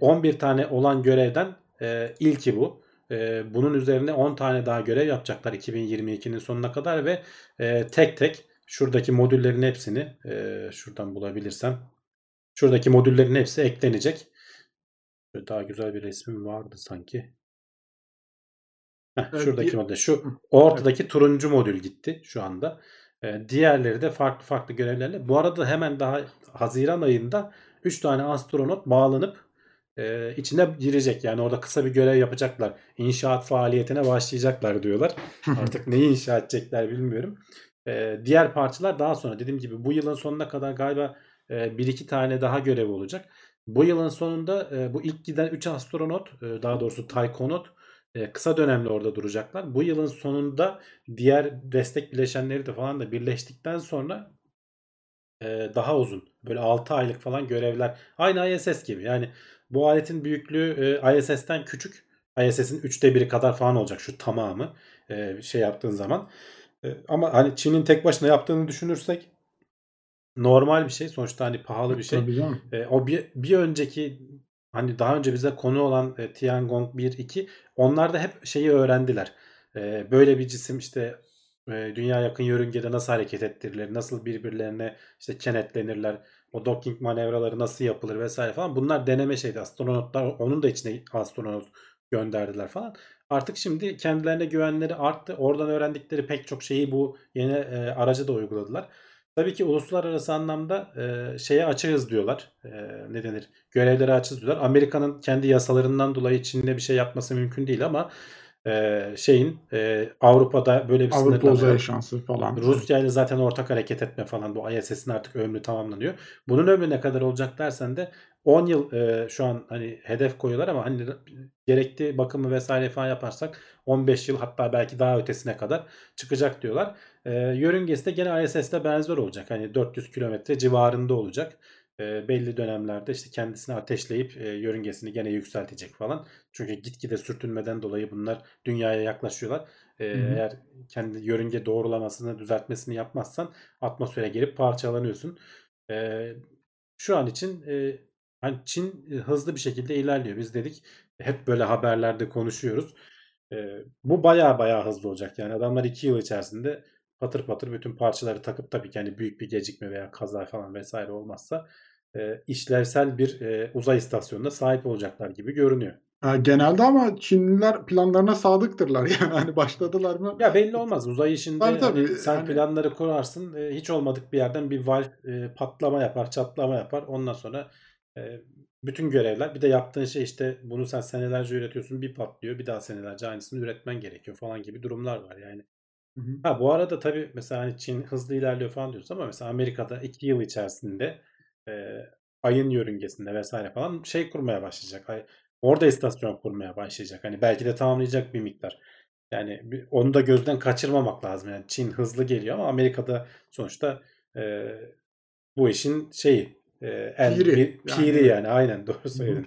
Speaker 2: 11 tane olan görevden e, ilki bu. E, bunun üzerine 10 tane daha görev yapacaklar 2022'nin sonuna kadar ve e, tek tek şuradaki modüllerin hepsini e, şuradan bulabilirsem şuradaki modüllerin hepsi eklenecek. Şöyle daha güzel bir resmim vardı sanki. Heh,
Speaker 3: Evet,
Speaker 2: şuradaki
Speaker 3: bir-
Speaker 2: modül. Şu ortadaki turuncu modül gitti şu anda. Ee, diğerleri de farklı farklı görevlerle. Bu arada hemen daha Haziran ayında 3 tane astronot bağlanıp e, içine girecek. Yani orada kısa bir görev yapacaklar. İnşaat faaliyetine başlayacaklar diyorlar. Artık neyi inşa edecekler bilmiyorum. Ee, diğer parçalar daha sonra dediğim gibi bu yılın sonuna kadar galiba e, bir iki tane daha görev olacak. Bu yılın sonunda e, bu ilk giden 3 astronot e, daha doğrusu taykonot e, kısa dönemli orada duracaklar. Bu yılın sonunda diğer destek bileşenleri de falan da birleştikten sonra e, daha uzun böyle 6 aylık falan görevler. Aynı ISS gibi. Yani bu aletin büyüklüğü e, ISS'ten küçük. ISS'in üçte biri kadar falan olacak şu tamamı e, şey yaptığın zaman. E, ama hani Çin'in tek başına yaptığını düşünürsek normal bir şey sonuçta hani pahalı bir şey
Speaker 3: Tabii canım.
Speaker 2: e, o bir, bir önceki hani daha önce bize konu olan e, Tiangong 1 2 onlar da hep şeyi öğrendiler. E, böyle bir cisim işte e, dünya yakın yörüngede nasıl hareket ettirilir, nasıl birbirlerine işte kenetlenirler, o docking manevraları nasıl yapılır vesaire falan. Bunlar deneme şeydi. Astronotlar onun da içine astronot gönderdiler falan. Artık şimdi kendilerine güvenleri arttı. Oradan öğrendikleri pek çok şeyi bu yeni e, araca da uyguladılar. Tabii ki uluslararası anlamda e, şeye açığız diyorlar. E, ne denir? Görevlere açığız diyorlar. Amerika'nın kendi yasalarından dolayı Çin'le bir şey yapması mümkün değil ama e, şeyin e, Avrupa'da böyle bir
Speaker 3: Avrupa uzay şansı falan.
Speaker 2: Rusya ile zaten ortak hareket etme falan bu ISS'in artık ömrü tamamlanıyor. Bunun ömrü ne kadar olacak dersen de 10 yıl e, şu an hani hedef koyuyorlar ama hani gerekli bakımı vesaire falan yaparsak 15 yıl hatta belki daha ötesine kadar çıkacak diyorlar. E, yörüngesi de gene ISS'le benzer olacak. Hani 400 kilometre civarında olacak. E, belli dönemlerde işte kendisini ateşleyip e, yörüngesini gene yükseltecek falan. Çünkü gitgide sürtünmeden dolayı bunlar dünyaya yaklaşıyorlar. E,
Speaker 3: Hı hı.
Speaker 2: eğer kendi yörünge doğrulamasını düzeltmesini yapmazsan atmosfere girip parçalanıyorsun. E, şu an için e, hani Çin e, hızlı bir şekilde ilerliyor. Biz dedik hep böyle haberlerde konuşuyoruz. E, bu baya baya hızlı olacak. Yani adamlar iki yıl içerisinde patır patır bütün parçaları takıp tabii ki hani büyük bir gecikme veya kaza falan vesaire olmazsa e, işlevsel bir e, uzay istasyonuna sahip olacaklar gibi görünüyor.
Speaker 3: Genelde ama Çinliler planlarına sadıktırlar. <laughs> Yani hani başladılar mı?
Speaker 2: Ya belli olmaz. Uzay işinde
Speaker 3: Tabii, tabii.
Speaker 2: hani sen
Speaker 3: Yani-
Speaker 2: planları kurarsın. e, hiç olmadık bir yerden bir valve e, patlama yapar, çatlama yapar. Ondan sonra e, bütün görevler bir de yaptığın şey işte bunu sen senelerce üretiyorsun bir patlıyor. Bir daha senelerce aynısını üretmen gerekiyor falan gibi durumlar var yani.
Speaker 3: Hı hı.
Speaker 2: Ha bu arada tabii mesela hani Çin hızlı ilerliyor falan diyoruz ama mesela Amerika'da 2 yıl içerisinde e, ayın yörüngesinde vesaire falan şey kurmaya başlayacak. Ay, orada istasyon kurmaya başlayacak. Hani belki de tamamlayacak bir miktar. Yani bir- onu da gözden kaçırmamak lazım. Yani Çin hızlı geliyor ama Amerika'da sonuçta e, bu işin şeyi e, en
Speaker 3: Piri.
Speaker 2: bir piri
Speaker 3: Yani-
Speaker 2: yani, aynen doğru söyledin.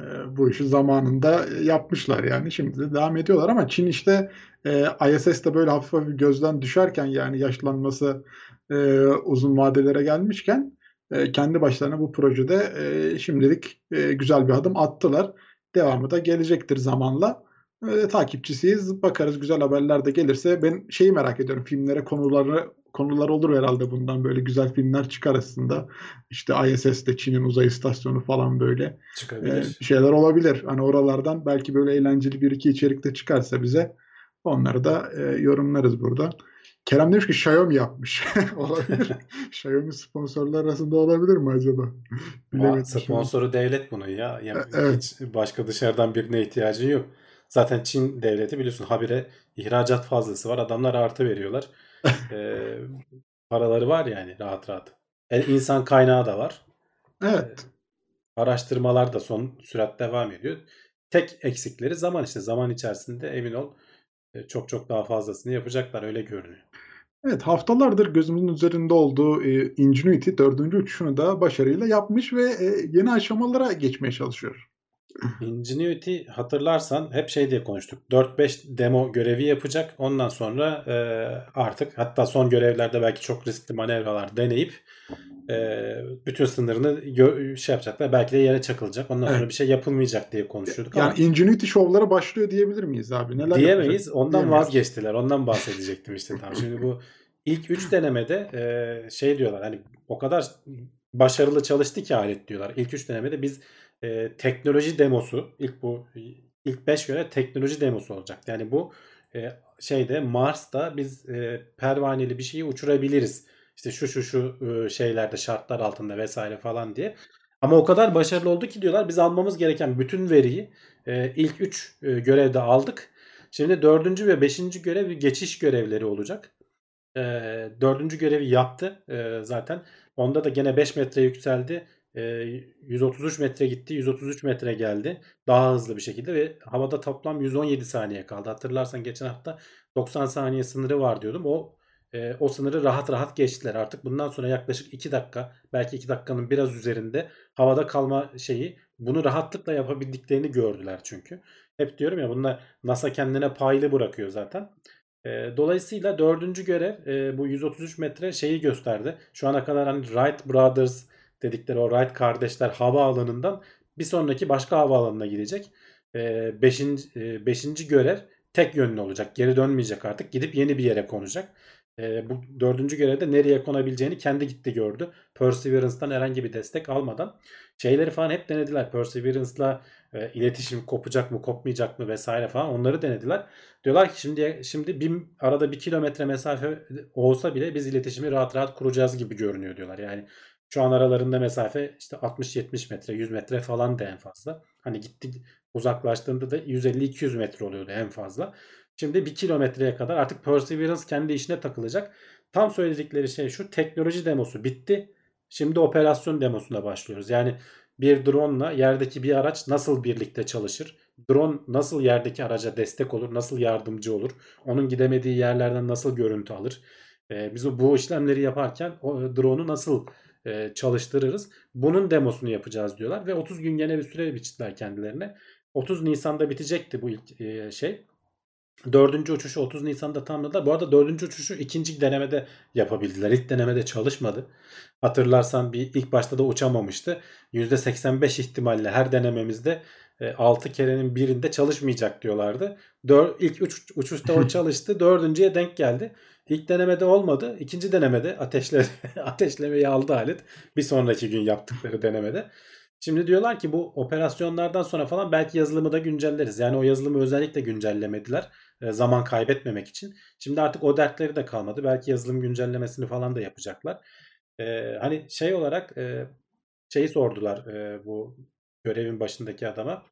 Speaker 3: Ee, bu işi zamanında yapmışlar yani şimdi de devam ediyorlar ama Çin işte e, ISS'te böyle hafif hafif gözden düşerken yani yaşlanması e, uzun vadelere gelmişken e, kendi başlarına bu projede e, şimdilik e, güzel bir adım attılar. Devamı da gelecektir zamanla. E, takipçisiyiz. Bakarız güzel haberler de gelirse. Ben şeyi merak ediyorum. Filmlere konuları konular olur herhalde bundan böyle güzel filmler çıkar aslında. İşte ISS'te Çin'in uzay istasyonu falan böyle e,
Speaker 2: Çıkabilir.
Speaker 3: bir şeyler olabilir. Hani oralardan belki böyle eğlenceli bir iki içerik de çıkarsa bize onları da e, yorumlarız burada. Kerem demiş ki Xiaomi yapmış. <laughs> olabilir. <laughs> Xiaomi sponsorlar arasında olabilir mi acaba? Bilemedim şimdi.
Speaker 2: sponsoru devlet bunun ya. ya
Speaker 3: E- evet.
Speaker 2: Hiç başka dışarıdan birine ihtiyacın yok. Zaten Çin devleti biliyorsun habire ihracat fazlası var. Adamlar artı veriyorlar. <laughs> Ee, paraları var yani rahat rahat. E, insan kaynağı da var.
Speaker 3: Evet.
Speaker 2: Araştırmalar da son sürat devam ediyor. Tek eksikleri zaman işte. Zaman içerisinde emin ol e, çok çok daha fazlasını yapacaklar öyle görünüyor.
Speaker 3: Evet haftalardır gözümüzün üzerinde olduğu e, Ingenuity dördüncü uçuşunu da başarıyla yapmış ve e, yeni aşamalara geçmeye çalışıyor.
Speaker 2: Ingenuity hatırlarsan hep şey diye konuştuk. 4-5 demo görevi yapacak. Ondan sonra e, artık hatta son görevlerde belki çok riskli manevralar deneyip Ee, bütün sınırını şey yapacaklar. Belki de yere çakılacak. Ondan sonra
Speaker 3: Evet.
Speaker 2: bir şey yapılmayacak diye konuşuyorduk
Speaker 3: Yani
Speaker 2: ama
Speaker 3: Ingenuity şovlara başlıyor diyebilir miyiz abi? Neler
Speaker 2: diyemeyiz.
Speaker 3: yapacak?
Speaker 2: Ondan
Speaker 3: Diyemeyiz.
Speaker 2: vazgeçtiler. Ondan bahsedecektim işte tam. Şimdi bu ilk 3 denemede e, şey diyorlar hani o kadar başarılı çalıştı ki alet diyorlar. İlk 3 denemede biz e, teknoloji demosu ilk bu ilk 5 göre teknoloji demosu olacak. Yani bu e, şeyde Mars'ta biz e, pervaneli bir şeyi uçurabiliriz. İşte şu şu şu e, şeylerde şartlar altında vesaire falan diye. Ama o kadar başarılı oldu ki diyorlar biz almamız gereken bütün veriyi e, ilk 3 görevde aldık. Şimdi dördüncü ve beşinci görev geçiş görevleri olacak. E, dördüncü görevi yaptı e, zaten. Onda da gene 5 metre yükseldi. E, 133 metre gitti. 133 metre geldi. Daha hızlı bir şekilde ve havada toplam 117 saniye kaldı. Hatırlarsan geçen hafta 90 saniye sınırı var diyordum. O o sınırı rahat rahat geçtiler. Artık bundan sonra yaklaşık 2 dakika belki 2 dakikanın biraz üzerinde havada kalma şeyi bunu rahatlıkla yapabildiklerini gördüler çünkü. Hep diyorum ya bunlar NASA kendine paylı bırakıyor zaten. Dolayısıyla dördüncü görev bu 133 metre şeyi gösterdi. Şu ana kadar hani Wright Brothers dedikleri o Wright kardeşler havaalanından bir sonraki başka havaalanına gidecek. E, beşinci, e, beşinci görev tek yönlü olacak. Geri dönmeyecek artık. Gidip yeni bir yere konacak. E, bu dördüncü görevde nereye konabileceğini kendi gitti gördü. Perseverance'dan herhangi bir destek almadan. Şeyleri falan hep denediler. Perseverance'la e, iletişim kopacak mı kopmayacak mı vesaire falan onları denediler. Diyorlar ki şimdi şimdi bir, arada bir kilometre mesafe olsa bile biz iletişimi rahat rahat kuracağız gibi görünüyor diyorlar. Yani şu an aralarında mesafe işte 60-70 metre 100 metre falan da en fazla. Hani gitti uzaklaştığında da 150-200 metre oluyordu en fazla. Şimdi bir kilometreye kadar artık Perseverance kendi işine takılacak. Tam söyledikleri şey şu teknoloji demosu bitti. Şimdi operasyon demosuna başlıyoruz. Yani bir drone ile yerdeki bir araç nasıl birlikte çalışır? Drone nasıl yerdeki araca destek olur? Nasıl yardımcı olur? Onun gidemediği yerlerden nasıl görüntü alır? Ee, biz bu işlemleri yaparken o drone'u nasıl e, çalıştırırız? Bunun demosunu yapacağız diyorlar ve 30 gün gene bir süre biçtiler kendilerine. 30 Nisan'da bitecekti bu ilk e, şey. Dördüncü uçuşu 30 Nisan'da tamamladılar. Bu arada dördüncü uçuşu ikinci denemede yapabildiler. İlk denemede çalışmadı. Hatırlarsan bir ilk başta da uçamamıştı. %85 ihtimalle her denememizde 6 kerenin birinde çalışmayacak diyorlardı. Dör, ilk üç uçuşta o <laughs> çalıştı. Dördüncüye denk geldi. İlk denemede olmadı. İkinci denemede ateşle, <laughs> ateşlemeyi aldı alet. Bir sonraki gün yaptıkları denemede. Şimdi diyorlar ki bu operasyonlardan sonra falan belki yazılımı da güncelleriz. Yani o yazılımı özellikle güncellemediler. E, zaman kaybetmemek için. Şimdi artık o dertleri de kalmadı. Belki yazılım güncellemesini falan da yapacaklar. E, hani şey olarak e, şeyi sordular e, bu görevin başındaki adama.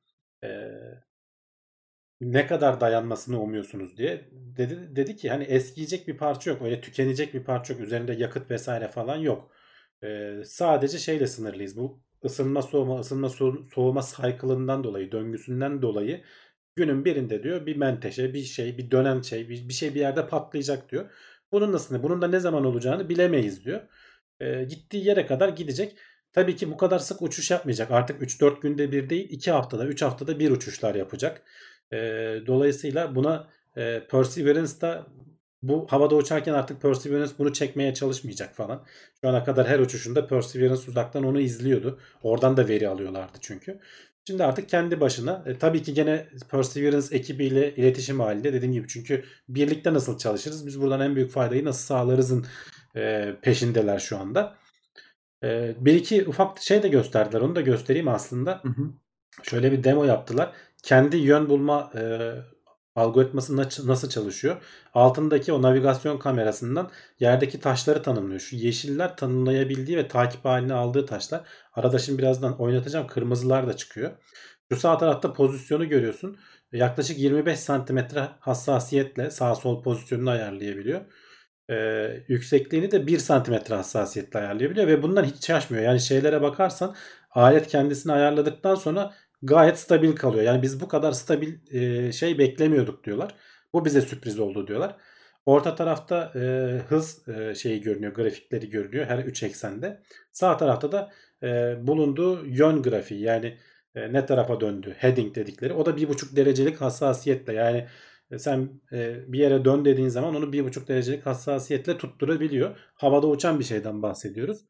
Speaker 2: E, ne kadar dayanmasını umuyorsunuz diye. Dedi, dedi ki hani eskiyecek bir parça yok. Öyle tükenecek bir parça yok. Üzerinde yakıt vesaire falan yok. E, sadece şeyle sınırlıyız. Bu ısınma soğuma ısınma soğuma cycle'ından dolayı döngüsünden dolayı günün birinde diyor bir menteşe bir şey bir dönen şey bir, bir şey bir yerde patlayacak diyor. Bunun nasıl bunun da ne zaman olacağını bilemeyiz diyor. E, gittiği yere kadar gidecek. Tabii ki bu kadar sık uçuş yapmayacak. Artık 3-4 günde bir değil 2 haftada 3 haftada bir uçuşlar yapacak. E, dolayısıyla buna e, Perseverance'da bu havada uçarken artık Perseverance bunu çekmeye çalışmayacak falan. Şu ana kadar her uçuşunda Perseverance uzaktan onu izliyordu. Oradan da veri alıyorlardı çünkü. Şimdi artık kendi başına e, tabii ki gene Perseverance ekibiyle iletişim halinde dediğim gibi çünkü birlikte nasıl çalışırız biz buradan en büyük faydayı nasıl sağlarızın e, peşindeler şu anda. E, bir iki ufak şey de gösterdiler onu da göstereyim aslında.
Speaker 3: Hı hı.
Speaker 2: Şöyle bir demo yaptılar. Kendi yön bulma e, algoritması nasıl çalışıyor? Altındaki o navigasyon kamerasından yerdeki taşları tanımlıyor. Şu yeşiller tanımlayabildiği ve takip haline aldığı taşlar. Arada şimdi birazdan oynatacağım. Kırmızılar da çıkıyor. Şu sağ tarafta pozisyonu görüyorsun. Yaklaşık 25 santimetre hassasiyetle sağ sol pozisyonunu ayarlayabiliyor. Ee, yüksekliğini de 1 santimetre hassasiyetle ayarlayabiliyor ve bundan hiç şaşmıyor. Yani şeylere bakarsan alet kendisini ayarladıktan sonra gayet stabil kalıyor. Yani biz bu kadar stabil e, şey beklemiyorduk diyorlar. Bu bize sürpriz oldu diyorlar. Orta tarafta e, hız e, şeyi görünüyor, grafikleri görünüyor her 3 eksende. Sağ tarafta da e, bulunduğu yön grafiği yani e, ne tarafa döndü, heading dedikleri. O da 1,5 derecelik hassasiyetle yani sen e, bir yere dön dediğin zaman onu 1,5 derecelik hassasiyetle tutturabiliyor. Havada uçan bir şeyden bahsediyoruz.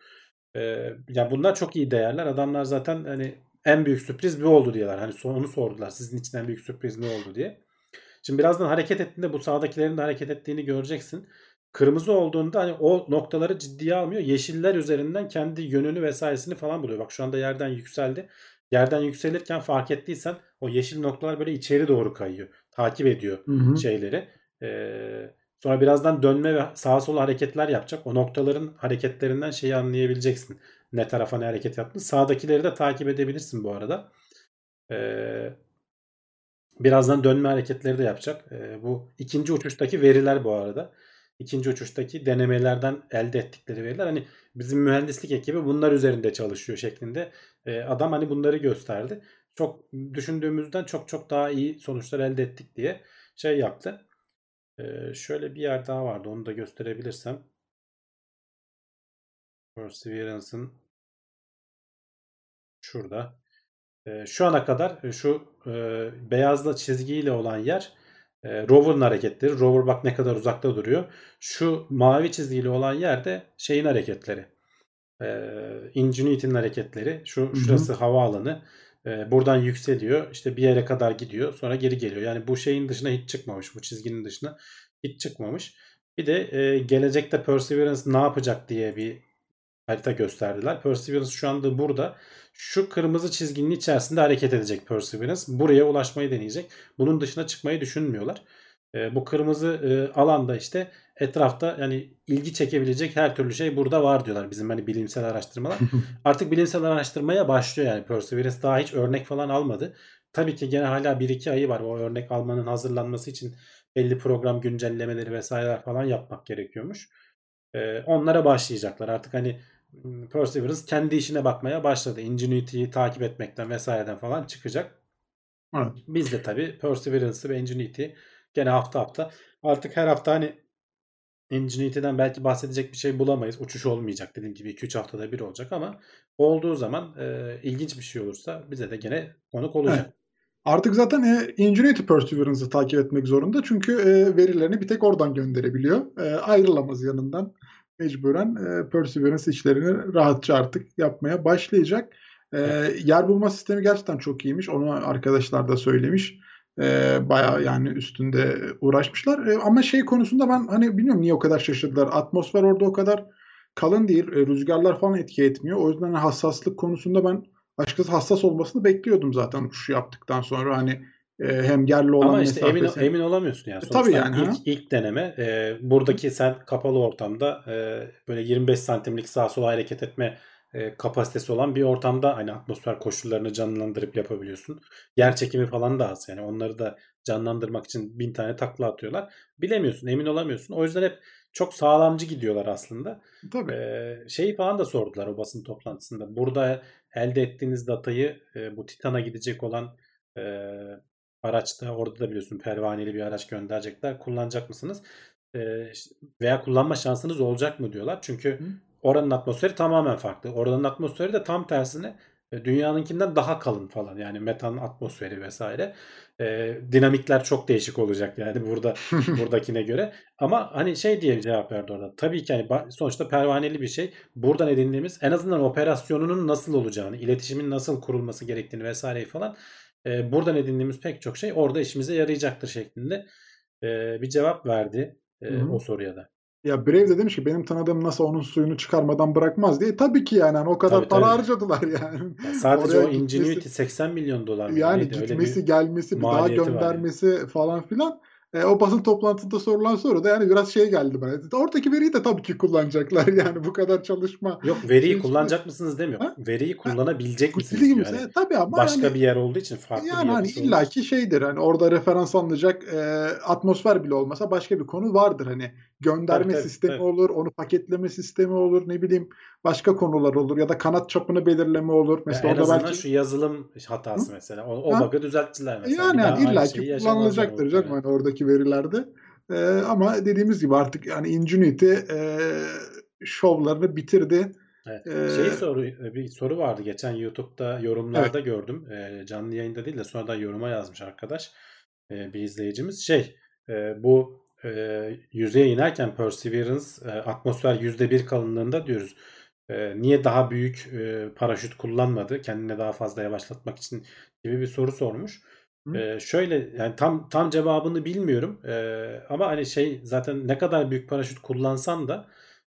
Speaker 2: E, ya bunlar çok iyi değerler. Adamlar zaten hani en büyük sürpriz bu oldu diyorlar. Hani onu sordular. Sizin için en büyük sürpriz ne oldu diye. Şimdi birazdan hareket ettiğinde bu sağdakilerin de hareket ettiğini göreceksin. Kırmızı olduğunda hani o noktaları ciddiye almıyor. Yeşiller üzerinden kendi yönünü vesairesini falan buluyor. Bak şu anda yerden yükseldi. Yerden yükselirken fark ettiysen o yeşil noktalar böyle içeri doğru kayıyor. Takip ediyor
Speaker 3: Hı hı.
Speaker 2: şeyleri. Ee, sonra birazdan dönme ve sağa sola hareketler yapacak. O noktaların hareketlerinden şeyi anlayabileceksin. Ne tarafa ne hareket yaptığını. Sağdakileri de takip edebilirsin bu arada. Ee, birazdan dönme hareketleri de yapacak. Ee, bu ikinci uçuştaki veriler bu arada. İkinci uçuştaki denemelerden elde ettikleri veriler. Hani bizim mühendislik ekibi bunlar üzerinde çalışıyor şeklinde. Ee, adam hani bunları gösterdi. Çok düşündüğümüzden çok çok daha iyi sonuçlar elde ettik diye şey yaptı. Ee, şöyle bir yer daha vardı. Onu da gösterebilirsem. Perseverance'ın şurada. Ee, şu ana kadar e, şu e, beyazla çizgiyle olan yer e, rover'ın hareketleri. Rover bak ne kadar uzakta duruyor. Şu mavi çizgiyle olan yer de şeyin hareketleri. E, Ingenuity'nin hareketleri. Şu şurası havaalanı. E, buradan yükseliyor. İşte bir yere kadar gidiyor. Sonra geri geliyor. Yani bu şeyin dışına hiç çıkmamış. Bu çizginin dışına hiç çıkmamış. Bir de e, gelecekte Perseverance ne yapacak diye bir harita gösterdiler. Perseverance şu anda burada. Şu kırmızı çizginin içerisinde hareket edecek Perseverance. Buraya ulaşmayı deneyecek. Bunun dışına çıkmayı düşünmüyorlar. E, bu kırmızı e, alanda işte etrafta yani ilgi çekebilecek her türlü şey burada var diyorlar bizim hani bilimsel araştırmalar. <laughs> Artık bilimsel araştırmaya başlıyor yani Perseverance daha hiç örnek falan almadı. Tabii ki gene hala 1-2 ayı var o örnek almanın hazırlanması için belli program güncellemeleri vesaireler falan yapmak gerekiyormuş. Ee, onlara başlayacaklar. Artık hani Perseverance kendi işine bakmaya başladı. Ingenuity'yi takip etmekten vesaireden falan çıkacak.
Speaker 3: Evet.
Speaker 2: Biz de tabii Perseverance ve Ingenuity gene hafta hafta artık her hafta hani Ingenuity'den belki bahsedecek bir şey bulamayız. Uçuş olmayacak dediğim gibi 2-3 haftada bir olacak ama olduğu zaman e, ilginç bir şey olursa bize de gene konuk olacak.
Speaker 3: Evet. Artık zaten e, Ingenuity Perseverance'ı takip etmek zorunda. Çünkü e, verilerini bir tek oradan gönderebiliyor. E, ayrılamaz yanından. Mecburen e, Perseverance işlerini rahatça artık yapmaya başlayacak. E, yer bulma sistemi gerçekten çok iyiymiş. Onu arkadaşlar da söylemiş. E, bayağı yani üstünde uğraşmışlar. E, ama şey konusunda ben hani bilmiyorum niye o kadar şaşırdılar. Atmosfer orada o kadar kalın değil. E, rüzgarlar falan etki etmiyor. O yüzden hassaslık konusunda ben açıkçası hassas olmasını bekliyordum zaten uçuşu yaptıktan sonra hani e, hem yerli olan
Speaker 2: Ama işte emin,
Speaker 3: mesafesi.
Speaker 2: emin olamıyorsun yani.
Speaker 3: E,
Speaker 2: Sonuçta
Speaker 3: tabii yani,
Speaker 2: ilk, ilk deneme e, buradaki sen kapalı ortamda e, böyle 25 santimlik sağa sola hareket etme e, kapasitesi olan bir ortamda hani atmosfer koşullarını canlandırıp yapabiliyorsun. Yer çekimi falan da az yani onları da canlandırmak için bin tane takla atıyorlar. Bilemiyorsun, emin olamıyorsun. O yüzden hep çok sağlamcı gidiyorlar aslında.
Speaker 3: Tabii.
Speaker 2: Ee, şeyi falan da sordular o basın toplantısında. Burada elde ettiğiniz datayı e, bu Titan'a gidecek olan e, araçta orada da biliyorsun pervaneli bir araç gönderecekler. Kullanacak mısınız? E, veya kullanma şansınız olacak mı diyorlar. Çünkü
Speaker 3: Hı.
Speaker 2: oranın atmosferi tamamen farklı. Oranın atmosferi de tam tersine e, dünyanınkinden daha kalın falan. Yani metan atmosferi vesaire. E, dinamikler çok değişik olacak yani <laughs> burada <laughs> buradakine göre. Ama hani şey diye bir cevap verdi orada. Tabii ki hani sonuçta pervaneli bir şey. Buradan edindiğimiz en azından operasyonunun nasıl olacağını, iletişimin nasıl kurulması gerektiğini vesaireyi falan e, buradan edindiğimiz pek çok şey orada işimize yarayacaktır şeklinde e, bir cevap verdi e,
Speaker 3: Hı hı.
Speaker 2: o soruya da.
Speaker 3: Ya Brave de demiş ki benim tanıdığım NASA onun suyunu çıkarmadan bırakmaz diye. Tabii ki yani hani o kadar
Speaker 2: Tabii,
Speaker 3: para
Speaker 2: tabii.
Speaker 3: harcadılar <laughs> yani.
Speaker 2: Yani sadece
Speaker 3: Oraya
Speaker 2: o Ingenuity
Speaker 3: gitmesi-
Speaker 2: 80 milyon dolar?
Speaker 3: Yani
Speaker 2: neydi?
Speaker 3: Gitmesi,
Speaker 2: bir
Speaker 3: gelmesi, bir daha
Speaker 2: var yani.
Speaker 3: göndermesi falan filan. E, o basın toplantısında sorulan soru da yani biraz şey geldi bana. Oradaki veriyi de tabii ki kullanacaklar <laughs> yani bu kadar çalışma.
Speaker 2: Yok veriyi kullanacak mısınız demiyor.
Speaker 3: Ha?
Speaker 2: Veriyi kullanabilecek misiniz
Speaker 3: Dediğim
Speaker 2: diyor.
Speaker 3: gibi
Speaker 2: Yani
Speaker 3: tabii ama
Speaker 2: başka
Speaker 3: yani,
Speaker 2: bir yer olduğu için farklı
Speaker 3: yani
Speaker 2: bir
Speaker 3: hani illaki şeydir hani orada referans alınacak e, atmosfer bile olmasa başka bir konu vardır hani gönderme
Speaker 2: Tabii,
Speaker 3: sistemi
Speaker 2: tabii.
Speaker 3: olur, onu paketleme sistemi olur, ne bileyim başka konular olur ya da kanat çapını belirleme olur.
Speaker 2: Ya
Speaker 3: Mesela
Speaker 2: en
Speaker 3: orada
Speaker 2: azından
Speaker 3: belki
Speaker 2: şu yazılım hatası mesela. O, o
Speaker 3: Ha?
Speaker 2: bug'ı düzelttiler mesela.
Speaker 3: Yani, yani
Speaker 2: aynı
Speaker 3: illa
Speaker 2: şeyi
Speaker 3: ki
Speaker 2: yaşamazlar
Speaker 3: kullanılacaktır canım
Speaker 2: muhtemelen.
Speaker 3: hani oradaki verilerde. Ee, ama dediğimiz gibi artık yani Ingenuity e, şovlarını bitirdi.
Speaker 2: Evet.
Speaker 3: Ee,
Speaker 2: Şey soru bir soru vardı geçen YouTube'da yorumlarda gördüm. Ee, canlı yayında değil de sonradan yoruma yazmış arkadaş. Ee, bir izleyicimiz. Şey e, bu e, yüzeye inerken Perseverance e, atmosfer %1 kalınlığında diyoruz. Eee, niye daha büyük, eee, paraşüt kullanmadı kendini daha fazla yavaşlatmak için gibi bir soru sormuş. Eee, şöyle, yani, tam tam cevabını bilmiyorum, eee, ama, hani, şey zaten ne kadar büyük paraşüt kullansan da,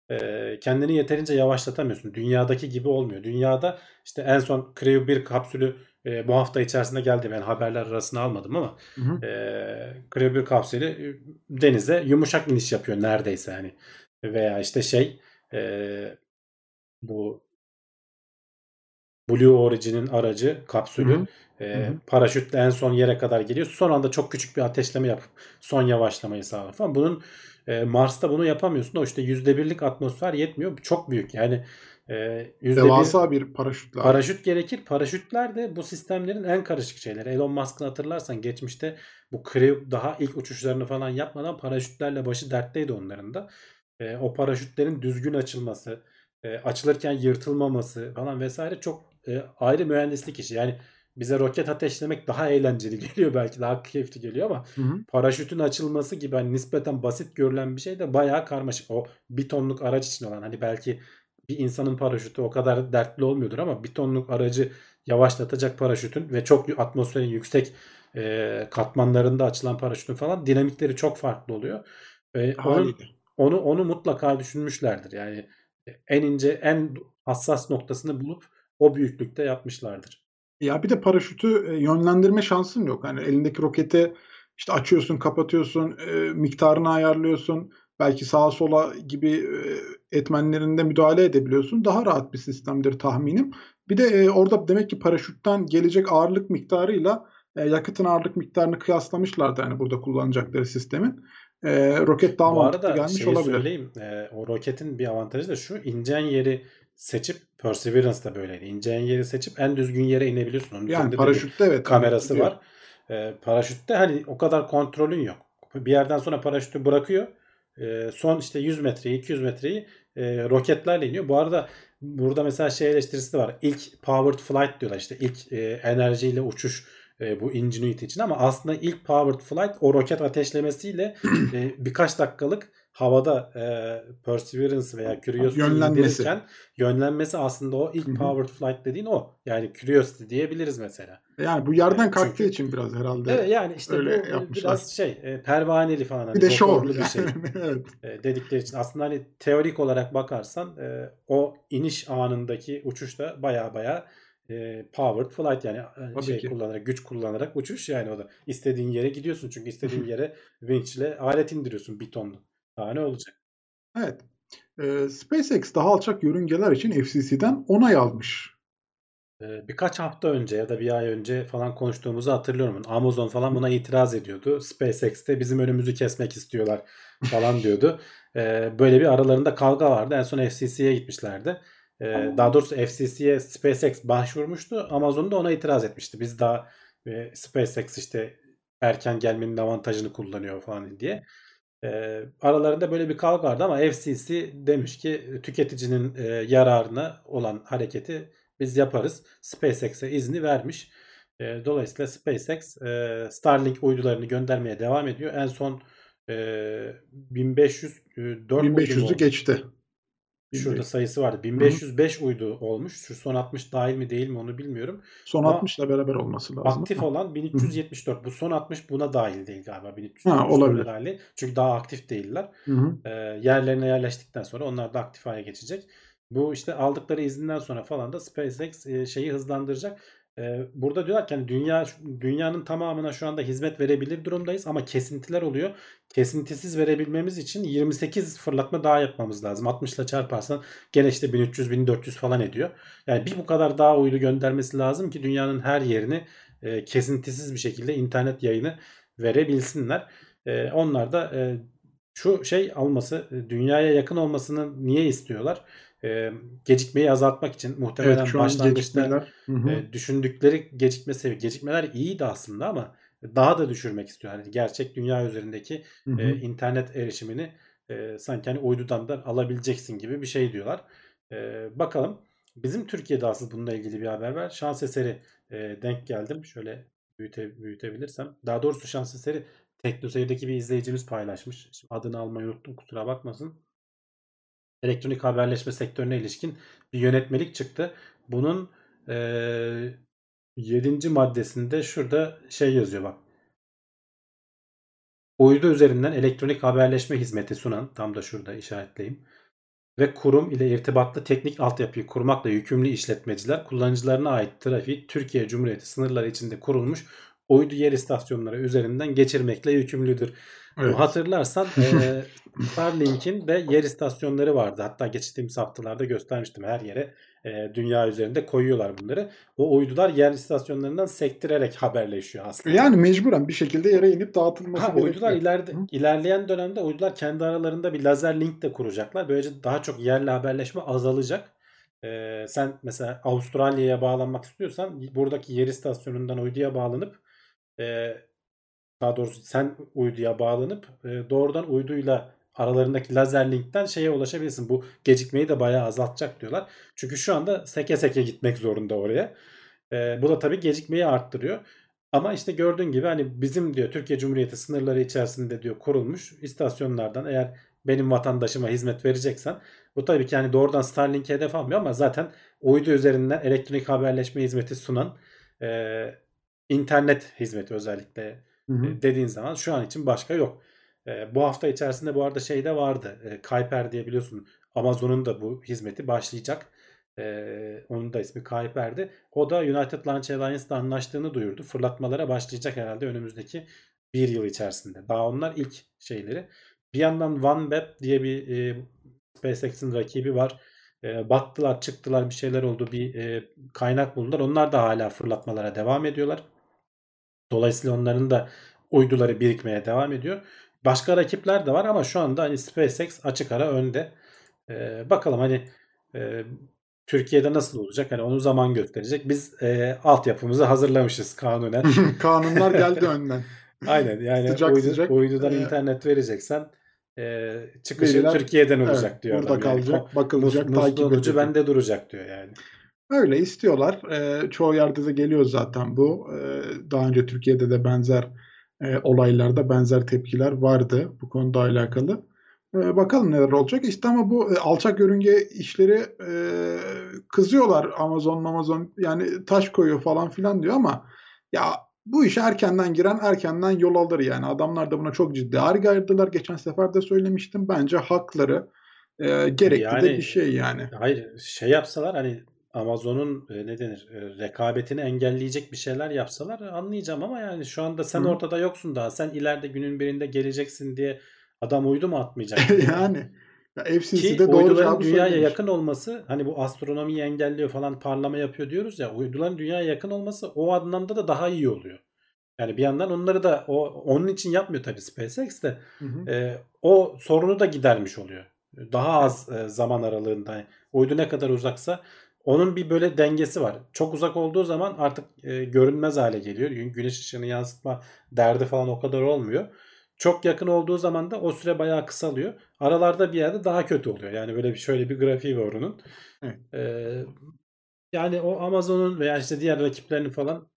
Speaker 2: eee, kendini yeterince yavaşlatamıyorsun. Dünyadaki gibi olmuyor. Dünyada, işte, en son Crew 1 kapsülü, eee, bu hafta içerisinde geldi. Ben haberler arasına almadım ama,
Speaker 3: Hı hı.
Speaker 2: eee, Crew 1 kapsülü, denize yumuşak iniş yapıyor neredeyse, hani, veya, işte, şey, eee, bu Blue Origin'in aracı, kapsülü,
Speaker 3: hı. Hı
Speaker 2: eee,
Speaker 3: hı.
Speaker 2: paraşütle en son yere kadar geliyor. Son anda çok küçük bir ateşleme yapıp son yavaşlamayı sağlıyor falan. Bunun, eee, Mars'ta bunu yapamıyorsun. O, işte, %1'lik atmosfer yetmiyor. Çok büyük. Yani, %1
Speaker 3: Devasa bir paraşüt lazım.
Speaker 2: paraşüt gerekir. Paraşütler de bu sistemlerin en karışık şeyleri. Elon Musk'ın hatırlarsan geçmişte bu Crew daha ilk uçuşlarını falan yapmadan paraşütlerle başı dertteydi onların da. Eee, o paraşütlerin düzgün açılması, eee, açılırken yırtılmaması falan vs. çok, eee, ayrı mühendislik işi. Yani, bize roket ateşlemek daha eğlenceli <laughs> geliyor belki, daha keyifli geliyor ama
Speaker 3: Hı hı.
Speaker 2: paraşütün açılması gibi, hani, nispeten basit görülen bir şey de bayağı karmaşık. O 1 tonluk araç için olan, hani, belki bir insanın paraşütü o kadar dertli olmuyordur ama 1 tonluk aracı yavaşlatacak paraşütün ve çok atmosferin yüksek, eee, katmanlarında açılan paraşütün falan dinamikleri çok farklı oluyor. Onun
Speaker 3: Hâliyle.
Speaker 2: onu onu mutlaka düşünmüşlerdir. Yani, e en ince, en hassas noktasını bulup o büyüklükte yapmışlardır.
Speaker 3: Ya, bir de paraşütü, eee, yönlendirme şansın yok. Hani, elindeki roketi, işte, açıyorsun, kapatıyorsun, eee, miktarını ayarlıyorsun. Belki sağa sola gibi, eee, etmenlerinde müdahale edebiliyorsun. Daha rahat bir sistemdir tahminim. Bir de, eee, orada demek ki paraşütten gelecek ağırlık miktarıyla, eee, yakıtın ağırlık miktarını kıyaslamışlardı, hani, burada kullanacakları sistemin. Roket daha
Speaker 2: Bu
Speaker 3: mantıklı
Speaker 2: arada
Speaker 3: gelmiş olabilir.
Speaker 2: söyleyeyim, o roketin bir avantajı da şu, ineceğin yeri seçip Perseverance da böyleydi. İneceğin yeri seçip en düzgün yere inebiliyorsun. Onun
Speaker 3: Yani, paraşütte evet,
Speaker 2: kamerası
Speaker 3: gidiyor.
Speaker 2: var. Eee, paraşütte, hani, o kadar kontrolün yok. Bir yerden sonra paraşütü bırakıyor. Eee, son, işte, 100 metreyi, 200 metreyi, eee, roketlerle iniyor. Bu arada burada mesela şey eleştirisi de var. İlk powered flight diyorlar, işte, ilk, eee, enerjiyle uçuş, eee, bu Ingenuity için ama aslında ilk powered flight o roket ateşlemesiyle, eee, <clears throat> birkaç dakikalık havada, eee, Perseverance veya Curiosity'yi
Speaker 3: Yönlenmesi.
Speaker 2: indirirken yönlenmesi aslında o ilk
Speaker 3: Hı hı.
Speaker 2: powered flight dediğin o. Yani Curiosity diyebiliriz mesela.
Speaker 3: Yani, bu yerden kalktığı
Speaker 2: çünkü
Speaker 3: için biraz herhâlde
Speaker 2: Evet, yani, işte, bu,
Speaker 3: öyle
Speaker 2: eee,
Speaker 3: yapmışlar.
Speaker 2: biraz şey, eee, pervaneli falan,
Speaker 3: Bir
Speaker 2: hani,
Speaker 3: de şov
Speaker 2: motorlu bir şey,
Speaker 3: yani, <laughs> evet.
Speaker 2: eee, dedikleri için. Aslında, hani, teorik olarak bakarsan, eee, o iniş anındaki uçuş da bayağı bayağı, eee, powered flight yani, eee,
Speaker 3: Tabii
Speaker 2: şey
Speaker 3: ki.
Speaker 2: kullanarak, güç kullanarak uçuş yani o da. İstediğin yere gidiyorsun çünkü <laughs> istediğin yere vinçle alet indiriyorsun 1 tonluk. Daha ne olacak?
Speaker 3: Evet. Eee, SpaceX daha alçak yörüngeler için FCC'den onay almış.
Speaker 2: Eee, birkaç hafta önce ya da 1 ay önce falan konuştuğumuzu hatırlıyorum. Amazon falan buna itiraz ediyordu. SpaceX de bizim önümüzü kesmek istiyorlar falan <laughs> diyordu. Eee, böyle bir aralarında kavga vardı. En son FCC'ye gitmişlerdi. Eee, daha doğrusu FCC'ye SpaceX başvurmuştu. Amazon da ona itiraz etmişti. Biz daha, eee, SpaceX, işte, erken gelmenin avantajını kullanıyor falan diye. Eee, aralarında böyle bir kavga vardı ama FCC demiş ki tüketicinin, eee, yararına olan hareketi biz yaparız. SpaceX'e izni vermiş. Eee, dolayısıyla SpaceX, eee, Starlink uydularını göndermeye devam ediyor. En son, 1504 uydu mu
Speaker 3: 1500'ü
Speaker 2: oldu?
Speaker 3: geçti.
Speaker 2: Şurada
Speaker 3: 1500.
Speaker 2: sayısı vardı.
Speaker 3: Hı hı.
Speaker 2: 1505 uydu olmuş. Şu son 60 dâhil mi değil mi onu bilmiyorum.
Speaker 3: Son
Speaker 2: Ama
Speaker 3: 60'la beraber olması lazım
Speaker 2: aktif olan
Speaker 3: Hı hı.
Speaker 2: 1374. Bu son 60 buna dâhil değil galiba.
Speaker 3: Ha,
Speaker 2: 1374'e
Speaker 3: olabilir.
Speaker 2: dâhil değil. Çünkü daha aktif değiller.
Speaker 3: Hı hı.
Speaker 2: Eee, yerlerine yerleştikten sonra onlar da aktif hâle geçecek. Bu, işte, aldıkları izinden sonra falan da SpaceX, eee, şeyi hızlandıracak. Eee, burada diyorlar ki, hani, dünya dünyanın tamamına şu anda hizmet verebilir durumdayız ama kesintiler oluyor. Kesintisiz verebilmemiz için 28 fırlatma daha yapmamız lazım. 60'la çarparsan gene, işte, 1300-1400 falan ediyor. Yani bir bu kadar daha uydu göndermesi lazım ki dünyanın her yerine, eee, kesintisiz bir şekilde internet yayını verebilsinler. Eee, onlar da, eee, şu şey olması, dünyaya yakın olmasını niye istiyorlar? Eee, gecikmeyi azaltmak için.
Speaker 3: Evet,
Speaker 2: Muhtemelen
Speaker 3: an
Speaker 2: başlangıçta, eee, düşündükleri gecikme sevi gecikmeler iyiydi aslında ama daha da düşürmek istiyor. Hani, gerçek dünya üzerindeki,
Speaker 3: Hı hı.
Speaker 2: internet erişimini, eee, sanki, hani, uydudan da alabileceksin gibi bir şey diyorlar. Eee, bakalım. Bizim Türkiye'de asıl bununla ilgili bir haber var. Şans eseri, eee, denk geldim. Şöyle büyüte büyütebilirsem. Daha doğrusu şans eseri TeknoSeyir'deki bir izleyicimiz paylaşmış. Şimdi adını almayı unuttum, kusura bakmasın. elektronik haberleşme sektörüne ilişkin bir yönetmelik çıktı. Bunun e, 7. maddesinde şurada şey yazıyor bak. Uydu üzerinden elektronik haberleşme hizmeti sunan tam da şurada işaretleyeyim ve kurum ile irtibatlı teknik altyapıyı kurmakla yükümlü işletmeciler kullanıcılarına ait trafiği Türkiye Cumhuriyeti sınırları içinde kurulmuş uydu yer istasyonları üzerinden geçirmekle yükümlüdür.
Speaker 3: Evet.
Speaker 2: Hatırlarsan <laughs> e, Starlink'in de yer istasyonları vardı. Hatta geçtiğimiz haftalarda göstermiştim her yere e, dünya üzerinde koyuyorlar bunları. O uydular yer istasyonlarından sektirerek haberleşiyor aslında.
Speaker 3: Yani mecburen bir şekilde yere inip dağıtılması
Speaker 2: Ha,
Speaker 3: gerekiyor.
Speaker 2: uydular ileride,
Speaker 3: Hı.
Speaker 2: ilerleyen dönemde uydular kendi aralarında bir lazer link de kuracaklar. Böylece daha çok yerle haberleşme azalacak. Ee, sen mesela Avustralya'ya bağlanmak istiyorsan buradaki yer istasyonundan uyduya bağlanıp e, daha doğrusu sen uyduya bağlanıp e, doğrudan uyduyla aralarındaki lazer linkten şeye ulaşabilirsin. Bu gecikmeyi de bayağı azaltacak diyorlar. Çünkü şu anda seke seke gitmek zorunda oraya. E, bu da tabii gecikmeyi arttırıyor. Ama işte gördüğün gibi hani bizim diyor Türkiye Cumhuriyeti sınırları içerisinde diyor kurulmuş istasyonlardan eğer benim vatandaşıma hizmet vereceksen bu tabii ki hani doğrudan Starlink'e hedef almıyor ama zaten uydu üzerinden elektronik haberleşme hizmeti sunan e, internet hizmeti özellikle
Speaker 3: Hı hı.
Speaker 2: dediğin zaman şu an için başka yok. E, bu hafta içerisinde bu arada şey de vardı. E, Kuiper diye biliyorsun Amazon'un da bu hizmeti başlayacak. E, onun da ismi Kuiper'di. O da United Launch Alliance'la anlaştığını duyurdu. Fırlatmalara başlayacak herhalde önümüzdeki bir yıl içerisinde. Daha onlar ilk şeyleri. Bir yandan OneWeb diye bir e, SpaceX'in rakibi var. E, battılar, çıktılar, bir şeyler oldu, bir e, kaynak buldular. Onlar da hala fırlatmalara devam ediyorlar. Dolayısıyla onların da uyduları birikmeye devam ediyor. Başka rakipler de var ama şu anda hani SpaceX açık ara önde. Ee, bakalım hani e, Türkiye'de nasıl olacak? Hani onu zaman gösterecek. Biz e, altyapımızı hazırlamışız kanunen. <laughs>
Speaker 3: Kanunlar geldi <laughs> önden.
Speaker 2: Aynen yani
Speaker 3: Sıcak
Speaker 2: uydu,
Speaker 3: sıcak,
Speaker 2: uydudan
Speaker 3: e,
Speaker 2: internet vereceksen e, çıkışı
Speaker 3: veriler-
Speaker 2: Türkiye'den olacak
Speaker 3: Evet,
Speaker 2: diyor.
Speaker 3: burada
Speaker 2: yani.
Speaker 3: kalacak,
Speaker 2: Ko-
Speaker 3: bakılacak,
Speaker 2: mus-
Speaker 3: takip edilecek.
Speaker 2: bende duracak diyor yani.
Speaker 3: Öyle istiyorlar. Ee, çoğu yerde de geliyor zaten bu. Ee, daha önce Türkiye'de de benzer e, olaylarda benzer tepkiler vardı bu konuda alakalı. Ee, bakalım neler olacak. İşte ama bu e, alçak yörünge işleri e, kızıyorlar Amazon Amazon yani taş koyuyor falan filan diyor ama ya bu işe erkenden giren erkenden yol alır yani. Adamlar da buna çok ciddi argı ayırdılar. Geçen sefer de söylemiştim. Bence hakları e, gerekli de
Speaker 2: Yani-
Speaker 3: bir şey yani.
Speaker 2: Hayır şey yapsalar hani Amazon'un e, ne denir e, rekabetini engelleyecek bir şeyler yapsalar anlayacağım ama yani şu anda sen
Speaker 3: Hı.
Speaker 2: ortada yoksun daha. Sen ileride günün birinde geleceksin diye adam uydu mu atmayacak? <laughs>
Speaker 3: yani ya
Speaker 2: Ki
Speaker 3: FCC'de doğru
Speaker 2: uyduların dünyaya
Speaker 3: söylemiş.
Speaker 2: yakın olması hani bu astronomiyi engelliyor falan parlama yapıyor diyoruz ya uyduların dünyaya yakın olması o anlamda da daha iyi oluyor. Yani bir yandan onları da o onun için yapmıyor tabii SpaceX de
Speaker 3: Hı hı.
Speaker 2: e, o sorunu da gidermiş oluyor. Daha az e, zaman aralığında. Uydu ne kadar uzaksa onun bir böyle dengesi var. Çok uzak olduğu zaman artık e, görünmez hale geliyor. Gü- Güneş ışığını yansıtma derdi falan o kadar olmuyor. Çok yakın olduğu zaman da o süre bayağı kısalıyor. Aralarda bir yerde daha kötü oluyor. Yani böyle bir şöyle bir grafiği var onun.
Speaker 3: Evet.
Speaker 2: E, yani o Amazon'un veya işte diğer rakiplerinin falan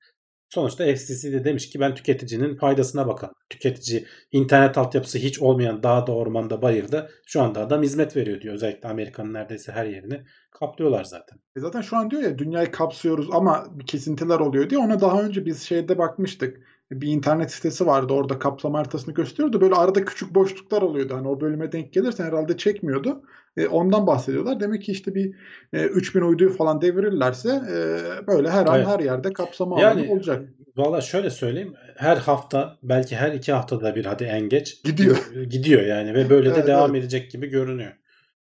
Speaker 2: Sonuçta FCC de demiş ki ben tüketicinin faydasına bakalım. Tüketici internet altyapısı hiç olmayan dağda, ormanda, bayırda şu anda adam hizmet veriyor diyor. Özellikle Amerika'nın neredeyse her yerini kaplıyorlar zaten.
Speaker 3: E zaten şu an diyor ya dünyayı kapsıyoruz ama kesintiler oluyor diye ona daha önce biz şeyde bakmıştık. Bir internet sitesi vardı orada kaplama haritasını gösteriyordu. Böyle arada küçük boşluklar oluyordu. Hani o bölüme denk gelirsen herhalde çekmiyordu. E, ondan bahsediyorlar. Demek ki işte bir e, 3000 uyduyu falan devirirlerse e, böyle her an
Speaker 2: Evet.
Speaker 3: her yerde kapsama alanı
Speaker 2: Yani
Speaker 3: olacak.
Speaker 2: valla şöyle söyleyeyim. Her hafta belki her iki haftada bir hadi en geç
Speaker 3: Gidiyor.
Speaker 2: gidiyor yani ve böyle de <laughs>
Speaker 3: Evet,
Speaker 2: devam
Speaker 3: evet.
Speaker 2: edecek gibi görünüyor.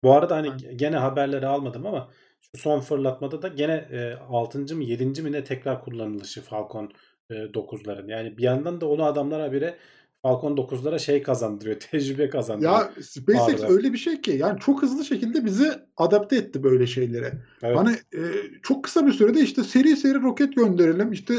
Speaker 2: Bu arada hani
Speaker 3: Aynen.
Speaker 2: gene haberleri almadım ama şu son fırlatmada da gene e, 6. mı 7. mi ne tekrar kullanılışı Falcon e, 9'ların. Yani bir yandan da onu adamlar habire Falcon 9'lara şey kazandırıyor, <laughs> tecrübe kazandırıyor.
Speaker 3: Ya SpaceX
Speaker 2: Ağrılar.
Speaker 3: öyle bir şey ki yani çok hızlı şekilde bizi adapte etti böyle şeylere.
Speaker 2: Evet.
Speaker 3: Hani e, çok kısa bir sürede işte seri seri roket gönderelim, işte e,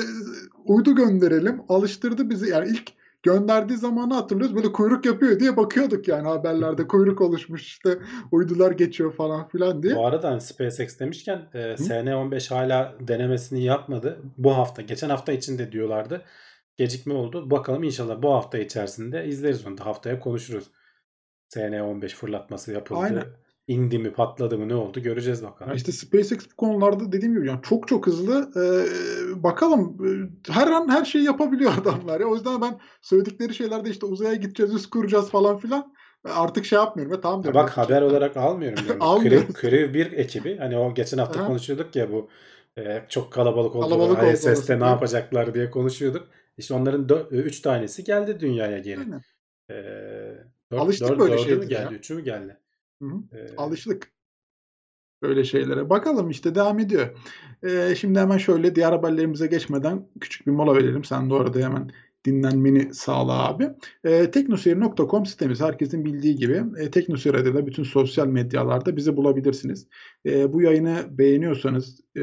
Speaker 3: uydu gönderelim. Alıştırdı bizi. Yani ilk gönderdiği zamanı hatırlıyoruz. Böyle kuyruk yapıyor diye bakıyorduk yani haberlerde. Kuyruk oluşmuş işte uydular geçiyor falan filan diye.
Speaker 2: Bu arada hani SpaceX demişken e, SN15 hala denemesini yapmadı. Bu hafta, geçen hafta içinde diyorlardı. Gecikme oldu. Bakalım inşallah bu hafta içerisinde izleriz onu da. Haftaya konuşuruz. SN15 fırlatması yapıldı.
Speaker 3: Aynen.
Speaker 2: İndi mi patladı mı ne oldu göreceğiz bakalım.
Speaker 3: İşte SpaceX bu konularda dediğim gibi yani çok çok hızlı. Ee, bakalım e, her an her şeyi yapabiliyor <laughs> adamlar. Ya. O yüzden ben söyledikleri şeylerde işte uzaya gideceğiz, üst kuracağız falan filan. Artık şey yapmıyorum. Ya, tamam diyorum.
Speaker 2: bak haber olarak almıyorum diyorum. <laughs> Crew, Crew 1 ekibi hani o geçen hafta
Speaker 3: Aha.
Speaker 2: konuşuyorduk ya bu e, çok kalabalık oldu.
Speaker 3: Kalabalık
Speaker 2: ISS'te ne yapacaklar diye konuşuyorduk. İşte onların 3 tanesi geldi dünyaya geri.
Speaker 3: Aynen.
Speaker 2: E, dört,
Speaker 3: Alıştık
Speaker 2: dört-
Speaker 3: böyle şeylere
Speaker 2: geldi?
Speaker 3: ya.
Speaker 2: Üçü mü geldi?
Speaker 3: Hı hı.
Speaker 2: E,
Speaker 3: Alıştık. Böyle şeylere. Bakalım işte devam ediyor. Ee, şimdi hemen şöyle diğer haberlerimize geçmeden küçük bir mola verelim. Sen de orada hemen dinlenmeni sağla abi. Ee, teknoseyir.com sitemiz herkesin bildiği gibi. E, Teknoseyir'de de bütün sosyal medyalarda bizi bulabilirsiniz. E, bu yayını beğeniyorsanız e,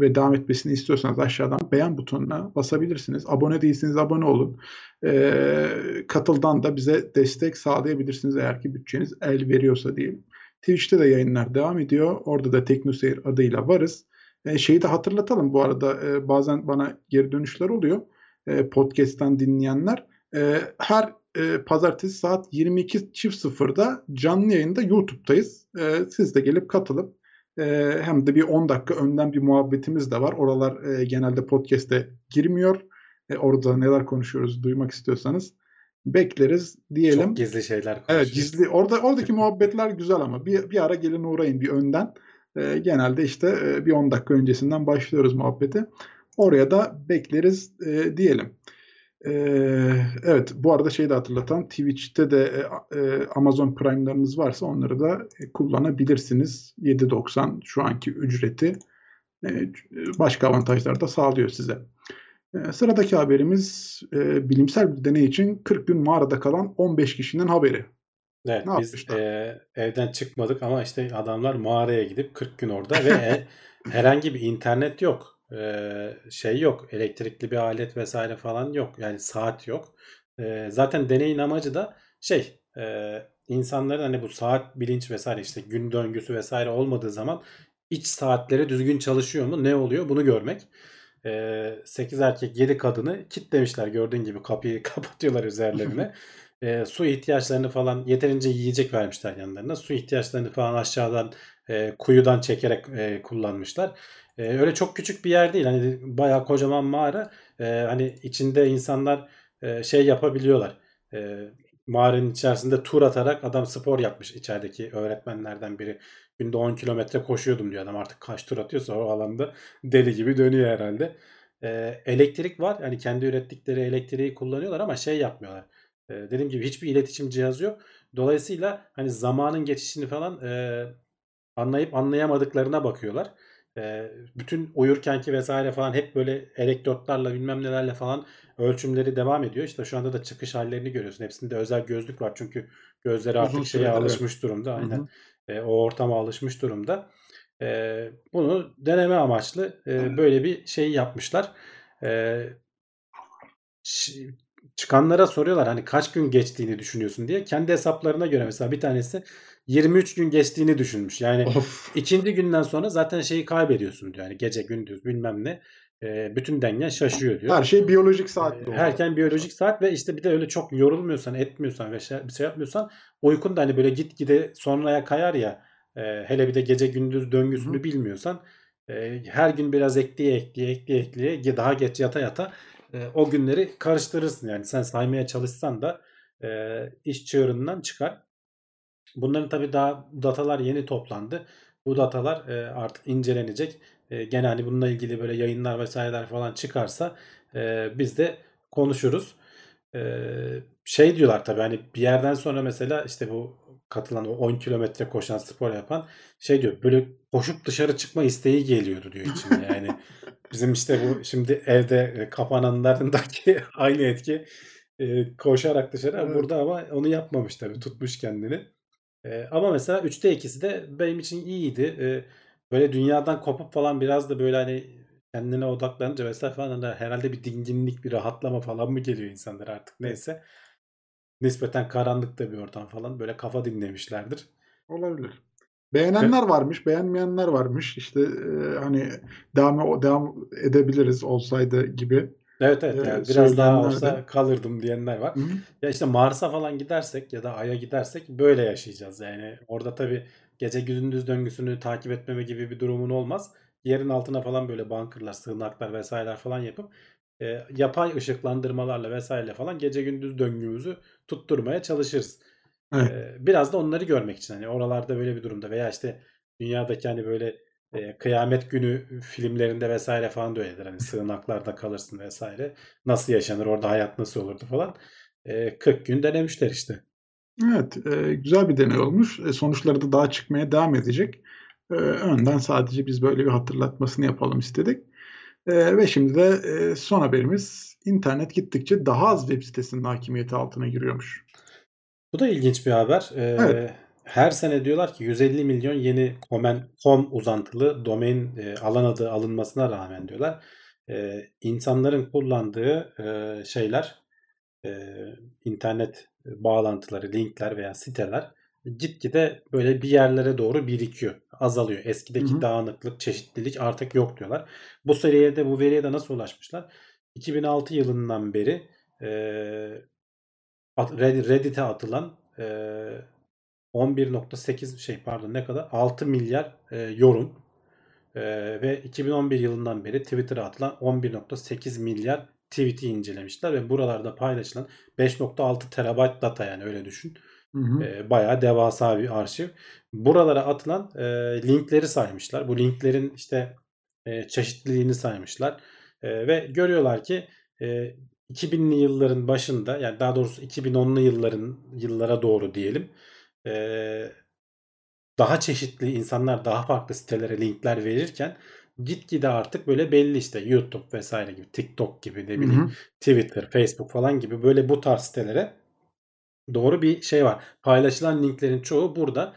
Speaker 3: ve devam etmesini istiyorsanız aşağıdan beğen butonuna basabilirsiniz. Abone değilseniz abone olun. E, katıldan da bize destek sağlayabilirsiniz eğer ki bütçeniz el veriyorsa diyelim. Twitch'te de yayınlar devam ediyor. Orada da Teknoseyir adıyla varız. E, şeyi de hatırlatalım bu arada e, bazen bana geri dönüşler oluyor. E, podcast'tan dinleyenler. E, her e, pazartesi saat 22.00'da canlı yayında YouTube'dayız. E, siz de gelip katılıp e, hem de bir 10 dakika önden bir muhabbetimiz de var. Oralar e, genelde podcast'e girmiyor. E, orada neler konuşuyoruz duymak istiyorsanız bekleriz diyelim.
Speaker 2: çok gizli şeyler
Speaker 3: Evet
Speaker 2: konuşuyoruz.
Speaker 3: gizli. Orada oradaki <laughs> muhabbetler güzel ama bir, bir ara gelin uğrayın bir önden. Genelde işte e, bir 10 dakika öncesinden başlıyoruz muhabbeti. Oraya da bekleriz e, diyelim. Ee, evet bu arada şeyi de hatırlatan Twitch'te de e, e, Amazon Prime'larınız varsa onları da e, kullanabilirsiniz. 7.90 şu anki ücreti e, başka avantajlar da sağlıyor size. E, Sıradaki haberimiz e, bilimsel bir deney için 40 gün mağarada kalan 15 kişinin haberi.
Speaker 2: Evet
Speaker 3: Ne
Speaker 2: biz
Speaker 3: yapmışlar?
Speaker 2: e, evden çıkmadık ama işte adamlar mağaraya gidip 40 gün orada ve e, <laughs> herhangi bir internet yok. E, şey yok. Elektrikli bir alet vesaire falan yok. Yani saat yok. E, zaten deneyin amacı da şey e, insanların hani bu saat bilinç vesaire işte gün döngüsü vesaire olmadığı zaman iç saatleri düzgün çalışıyor mu? Ne oluyor? Bunu görmek. E, 8 erkek 7 kadını kitlemişler gördüğün gibi kapıyı <laughs> kapatıyorlar üzerlerine. <laughs> E, su ihtiyaçlarını falan yeterince yiyecek vermişler yanlarına. Su ihtiyaçlarını falan aşağıdan e, kuyudan çekerek e, kullanmışlar. E, öyle çok küçük bir yer değil. Hani bayağı kocaman mağara. E, hani içinde insanlar e, şey yapabiliyorlar. E, mağaranın içerisinde tur atarak adam spor yapmış içerideki öğretmenlerden biri. Günde 10 kilometre koşuyordum diyor adam artık kaç tur atıyorsa o alanda <laughs> deli gibi dönüyor herhalde. E, elektrik var. Yani kendi ürettikleri elektriği kullanıyorlar ama şey yapmıyorlar. E, dediğim gibi hiçbir iletişim cihazı yok. Dolayısıyla hani zamanın geçişini falan e, anlayıp anlayamadıklarına bakıyorlar. E, bütün uyurkenki vesaire falan hep böyle elektrotlarla bilmem nelerle falan ölçümleri devam ediyor. İşte şu anda da çıkış hallerini görüyorsun. Hepsinde özel gözlük var çünkü gözleri
Speaker 3: Uzun
Speaker 2: artık şeye
Speaker 3: süredir, evet.
Speaker 2: alışmış durumda. Aynen. E, o ortama alışmış durumda. E, bunu deneme amaçlı e, böyle bir şey yapmışlar. E, çıkanlara soruyorlar hani kaç gün geçtiğini düşünüyorsun diye. Kendi hesaplarına göre mesela bir tanesi 23 gün geçtiğini düşünmüş. Yani
Speaker 3: Of.
Speaker 2: ikinci günden sonra zaten şeyi kaybediyorsun diyor. Yani gece gündüz bilmem ne. E, bütün dengen şaşıyor diyor.
Speaker 3: Her şey biyolojik saat.
Speaker 2: E, Herken biyolojik saat ve işte bir de öyle çok yorulmuyorsan, etmiyorsan ve şey, bir şey yapmıyorsan uykun da hani böyle gitgide sonraya kayar ya. e, hele bir de gece gündüz döngüsünü
Speaker 3: hı.
Speaker 2: bilmiyorsan e, her gün biraz ekleye ekleye ekleye ekleye daha geç yata yata e, o günleri karıştırırsın yani sen saymaya çalışsan da e, iş çığırından çıkar. Bunların tabii daha datalar yeni toplandı. Bu datalar e, artık incelenecek. E, gene hani bununla ilgili böyle yayınlar vesaireler falan çıkarsa e, biz de konuşuruz. E, şey diyorlar tabii hani bir yerden sonra mesela işte bu katılan o 10 kilometre koşan spor yapan şey diyor böyle koşup dışarı çıkma isteği geliyordu diyor içine <laughs> yani. Bizim işte bu şimdi evde e, kapananlarındaki <laughs> aynı etki e, koşarak dışarı
Speaker 3: Evet.
Speaker 2: burada ama onu yapmamış tabii tutmuş kendini. E, ama mesela 3'te ikisi de benim için iyiydi. E, böyle dünyadan kopup falan biraz da böyle hani kendine odaklanınca vesaire falan da herhalde bir dinginlik, bir rahatlama falan mı geliyor insanlara artık neyse. Nispeten karanlıkta bir ortam falan böyle kafa dinlemişlerdir.
Speaker 3: Olabilir. Beğenenler varmış, beğenmeyenler varmış. İşte e, hani devam devam edebiliriz olsaydı gibi.
Speaker 2: Evet evet
Speaker 3: Ee,
Speaker 2: yani biraz daha olsa kalırdım diyenler var.
Speaker 3: Hı hı.
Speaker 2: Ya işte Mars'a falan gidersek ya da Ay'a gidersek böyle yaşayacağız yani. Orada tabii gece gündüz döngüsünü takip etmeme gibi bir durumun olmaz. Yerin altına falan böyle bunkerlar, sığınaklar vesaireler falan yapıp e, yapay ışıklandırmalarla vesaire falan gece gündüz döngümüzü tutturmaya çalışırız.
Speaker 3: Evet.
Speaker 2: Biraz da onları görmek için hani oralarda böyle bir durumda veya işte dünyadaki hani böyle e, kıyamet günü filmlerinde vesaire falan da öyledir. Hani sığınaklarda kalırsın vesaire. Nasıl yaşanır orada hayat nasıl olurdu falan. E, 40 gün denemişler işte.
Speaker 3: Evet, e, güzel bir deney olmuş. E, sonuçları da daha çıkmaya devam edecek. E, önden sadece biz böyle bir hatırlatmasını yapalım istedik. E, ve şimdi de e, son haberimiz internet gittikçe daha az web sitesinin hakimiyeti altına giriyormuş.
Speaker 2: Bu da ilginç bir haber. E,
Speaker 3: Evet.
Speaker 2: Her sene diyorlar ki 150 milyon yeni com uzantılı domain e, alan adı alınmasına rağmen diyorlar. E, insanların kullandığı e, şeyler e, internet bağlantıları, linkler veya siteler gitgide böyle bir yerlere doğru birikiyor. Azalıyor. Eskideki
Speaker 3: Hı hı.
Speaker 2: dağınıklık, çeşitlilik artık yok diyorlar. Bu seriye de bu veriye de nasıl ulaşmışlar? 2006 yılından beri e, Reddit'e atılan e, 11.8 şey pardon ne kadar 6 milyar e, yorum e, ve 2011 yılından beri Twitter'a atılan 11.8 milyar tweet'i incelemişler ve buralarda paylaşılan 5.6 terabayt data yani öyle düşün.
Speaker 3: Hı hı.
Speaker 2: E, bayağı devasa bir arşiv. Buralara atılan e, linkleri saymışlar. Bu linklerin işte e, çeşitliliğini saymışlar. E, ve görüyorlar ki e, 2000'li yılların başında yani daha doğrusu 2010'lu yılların yıllara doğru diyelim. E, daha çeşitli insanlar daha farklı sitelere linkler verirken gitgide artık böyle belli işte YouTube vesaire gibi TikTok gibi ne
Speaker 3: Hı
Speaker 2: bileyim
Speaker 3: hı.
Speaker 2: Twitter, Facebook falan gibi böyle bu tarz sitelere doğru bir şey var. Paylaşılan linklerin çoğu burada.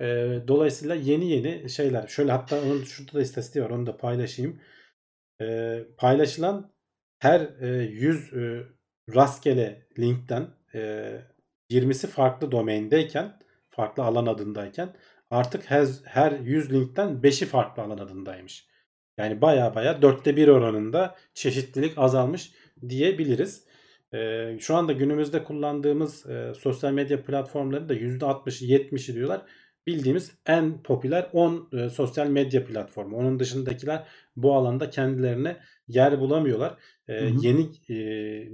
Speaker 2: E, dolayısıyla yeni yeni şeyler. Şöyle hatta onun şurada da istatistiği var. Onu da paylaşayım. E, paylaşılan her e, 100 e, rastgele linkten e, 20'si farklı domaindeyken, farklı alan adındayken artık her, her 100 linkten 5'i farklı alan adındaymış. Yani baya baya dörtte bir oranında çeşitlilik azalmış diyebiliriz. Ee, şu anda günümüzde kullandığımız e, sosyal medya platformları da %60'ı 70'i diyorlar. Bildiğimiz en popüler 10 e, sosyal medya platformu. Onun dışındakiler bu alanda kendilerine yer bulamıyorlar. E,
Speaker 3: Hı hı.
Speaker 2: yeni e,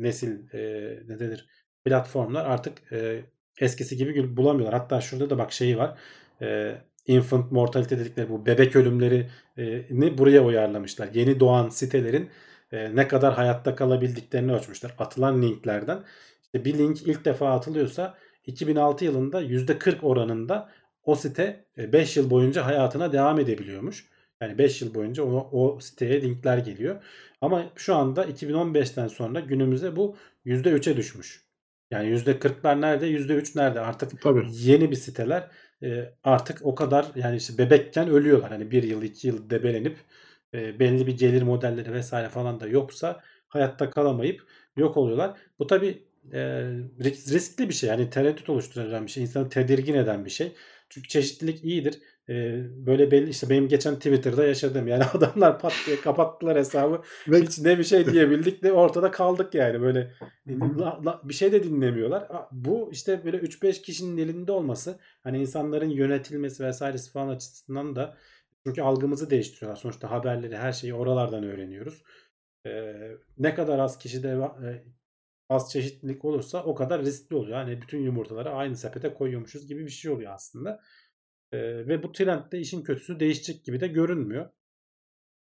Speaker 2: nesil e, ne denir platformlar artık e, eskisi gibi bulamıyorlar. Hatta şurada da bak şeyi var. E, infant mortality dedikleri bu bebek ölümlerini buraya uyarlamışlar. Yeni doğan sitelerin e, ne kadar hayatta kalabildiklerini ölçmüşler. Atılan linklerden. İşte bir link ilk defa atılıyorsa 2006 yılında %40 oranında o site 5 yıl boyunca hayatına devam edebiliyormuş. Yani 5 yıl boyunca o, o siteye linkler geliyor. Ama şu anda 2015'ten sonra günümüze bu %3'e düşmüş. Yani %40'lar nerede? %3 nerede? Artık
Speaker 3: Tabii.
Speaker 2: yeni bir siteler e, artık o kadar yani işte bebekken ölüyorlar. Hani bir yıl iki yıl debelenip e, belli bir gelir modelleri vesaire falan da yoksa hayatta kalamayıp yok oluyorlar. Bu tabi riskli bir şey. Yani tereddüt oluşturan bir şey. insanı tedirgin eden bir şey. Çünkü çeşitlilik iyidir. E, böyle belli işte benim geçen Twitter'da yaşadığım yani <laughs> adamlar pat diye kapattılar hesabı.
Speaker 3: Ve
Speaker 2: Hiç ne bir şey diyebildik de ortada kaldık yani böyle la- la- bir şey de dinlemiyorlar. Bu işte böyle 3-5 kişinin elinde olması hani insanların yönetilmesi vesairesi falan açısından da çünkü algımızı değiştiriyorlar. Sonuçta haberleri her şeyi oralardan öğreniyoruz. Ee, ne kadar az kişide e, az çeşitlilik olursa o kadar riskli oluyor. Yani bütün yumurtaları aynı sepete koyuyormuşuz gibi bir şey oluyor aslında. Ee, ve bu trend de işin kötüsü değişecek gibi de görünmüyor.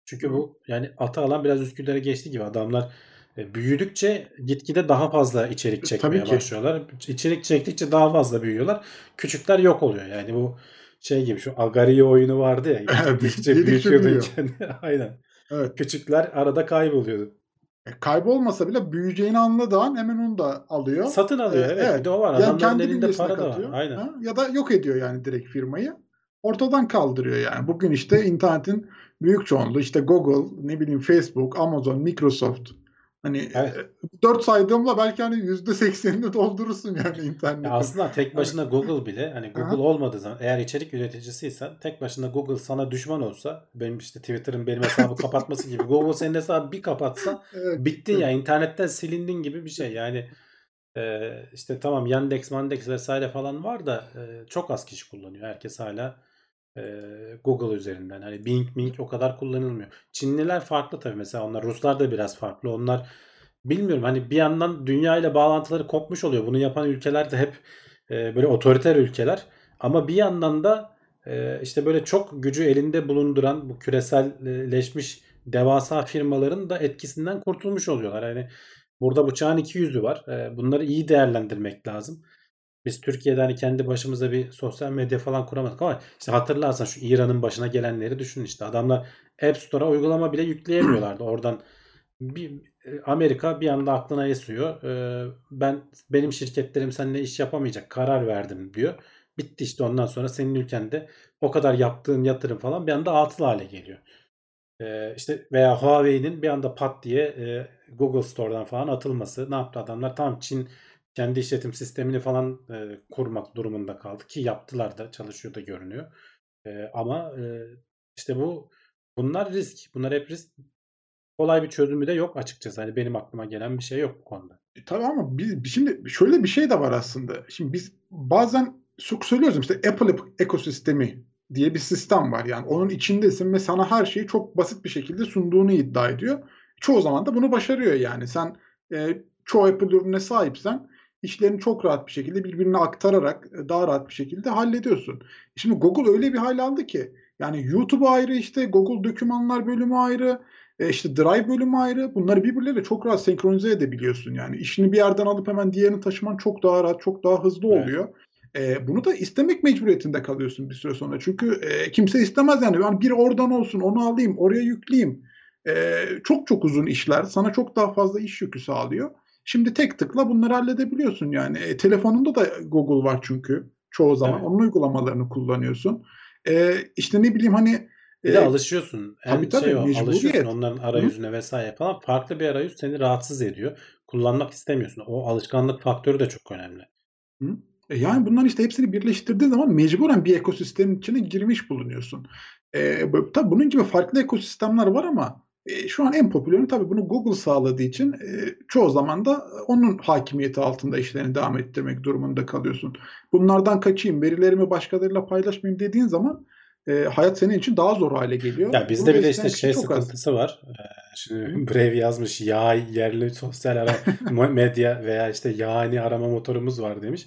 Speaker 2: Çünkü bu yani ata alan biraz Üsküdar'a geçti gibi adamlar e, büyüdükçe gitgide daha fazla içerik
Speaker 3: E,
Speaker 2: çekmeye başlıyorlar. İçerik çektikçe daha fazla büyüyorlar. Küçükler yok oluyor. Yani bu şey gibi şu Agario oyunu vardı ya <laughs> gittikçe büyütüyordun kendini. <laughs> Aynen.
Speaker 3: Evet.
Speaker 2: Küçükler arada kayboluyordu.
Speaker 3: E, kaybolmasa bile büyüyeceğini anladığı an hemen onu da alıyor.
Speaker 2: Satın
Speaker 3: E,
Speaker 2: alıyor evet.
Speaker 3: evet.
Speaker 2: Bir de o var.
Speaker 3: Yani
Speaker 2: Adamların
Speaker 3: kendi
Speaker 2: elinde para da var.
Speaker 3: katıyor.
Speaker 2: Aynen.
Speaker 3: Ha? Ya da yok ediyor yani direkt firmayı. Ortadan kaldırıyor yani. Bugün işte internetin büyük çoğunluğu işte Google, ne bileyim Facebook, Amazon, Microsoft. Hani
Speaker 2: Evet.
Speaker 3: e, 4 saydığımla belki hani %80'ini doldurursun yani
Speaker 2: Ya
Speaker 3: internetin.
Speaker 2: aslında tek başına Google bile hani Google
Speaker 3: Aha.
Speaker 2: olmadığı zaman eğer içerik üreticisiysen tek başına Google sana düşman olsa benim işte Twitter'ın benim hesabı <laughs> kapatması gibi Google senin hesabı bir kapatsa
Speaker 3: Evet.
Speaker 2: bittin ya internetten silindin gibi bir şey yani e, işte tamam Yandex, Mandex vesaire falan var da e, çok az kişi kullanıyor. Herkes hala e, Google üzerinden. Hani Bing, Bing o kadar kullanılmıyor. Çinliler farklı tabii mesela onlar. Ruslar da biraz farklı. Onlar bilmiyorum hani bir yandan dünya ile bağlantıları kopmuş oluyor. Bunu yapan ülkeler de hep e, böyle otoriter ülkeler. Ama bir yandan da e, işte böyle çok gücü elinde bulunduran bu küreselleşmiş devasa firmaların da etkisinden kurtulmuş oluyorlar. Yani burada bıçağın iki yüzü var. E, bunları iyi değerlendirmek lazım. Biz Türkiye'de hani kendi başımıza bir sosyal medya falan kuramadık ama işte hatırlarsan şu İran'ın başına gelenleri düşün işte. Adamlar App Store'a uygulama bile yükleyemiyorlardı. Oradan bir e, Amerika bir anda aklına esiyor. E, ben benim şirketlerim seninle iş yapamayacak karar verdim diyor. Bitti işte ondan sonra senin ülkende o kadar yaptığın yatırım falan bir anda atıl hale geliyor. E, işte veya Huawei'nin bir anda pat diye Google Store'dan falan atılması. Ne yaptı adamlar? Tamam Çin kendi işletim sistemini falan kurmak durumunda kaldı ki yaptılar da çalışıyor da görünüyor. ama işte bu bunlar risk. Bunlar hep risk kolay bir çözümü de yok açıkçası. Hani benim aklıma gelen bir şey yok bu konuda.
Speaker 3: E, tabii ama biz şimdi şöyle bir şey de var aslında. Şimdi biz bazen çok söylüyoruz işte Apple ekosistemi diye bir sistem var. Yani onun içindesin ve sana her şeyi çok basit bir şekilde sunduğunu iddia ediyor. Çoğu zaman da bunu başarıyor yani. Sen e, çoğu Apple ürüne sahipsen işlerini çok rahat bir şekilde birbirine aktararak e, daha rahat bir şekilde hallediyorsun. Şimdi Google öyle bir hal aldı ki yani YouTube ayrı işte Google dokümanlar bölümü ayrı e işte Drive bölümü ayrı. Bunları birbirleriyle çok rahat senkronize edebiliyorsun. Yani işini bir yerden alıp hemen diğerini taşıman çok daha rahat, çok daha hızlı oluyor. Evet. E, bunu da istemek mecburiyetinde kalıyorsun bir süre sonra. Çünkü e, kimse istemez yani. yani. Bir oradan olsun, onu alayım, oraya yükleyeyim. E, çok çok uzun işler. Sana çok daha fazla iş yükü sağlıyor. Şimdi tek tıkla bunları halledebiliyorsun yani. E, telefonunda da Google var çünkü çoğu zaman. Evet. Onun uygulamalarını kullanıyorsun. E, işte ne bileyim hani
Speaker 2: bir de alışıyorsun. Hem tabii, tabii, şey o, alışıyorsun onların arayüzüne Hı? vesaire falan. Farklı bir arayüz seni rahatsız ediyor. Kullanmak istemiyorsun. O alışkanlık faktörü de çok önemli.
Speaker 3: Hı? E yani bunların işte hepsini birleştirdiğin zaman mecburen bir ekosistemin içine girmiş bulunuyorsun. E, tabii bunun gibi farklı ekosistemler var ama e, şu an en popüleri tabii bunu Google sağladığı için e, çoğu zaman da onun hakimiyeti altında işlerini devam ettirmek durumunda kalıyorsun. Bunlardan kaçayım, verilerimi başkalarıyla paylaşmayayım dediğin zaman e, hayat senin için daha zor hale geliyor.
Speaker 2: Ya bizde bir de işte şey sıkıntısı az. var. Şimdi Brave yazmış ya yerli sosyal ara <laughs> medya veya işte yani arama motorumuz var demiş.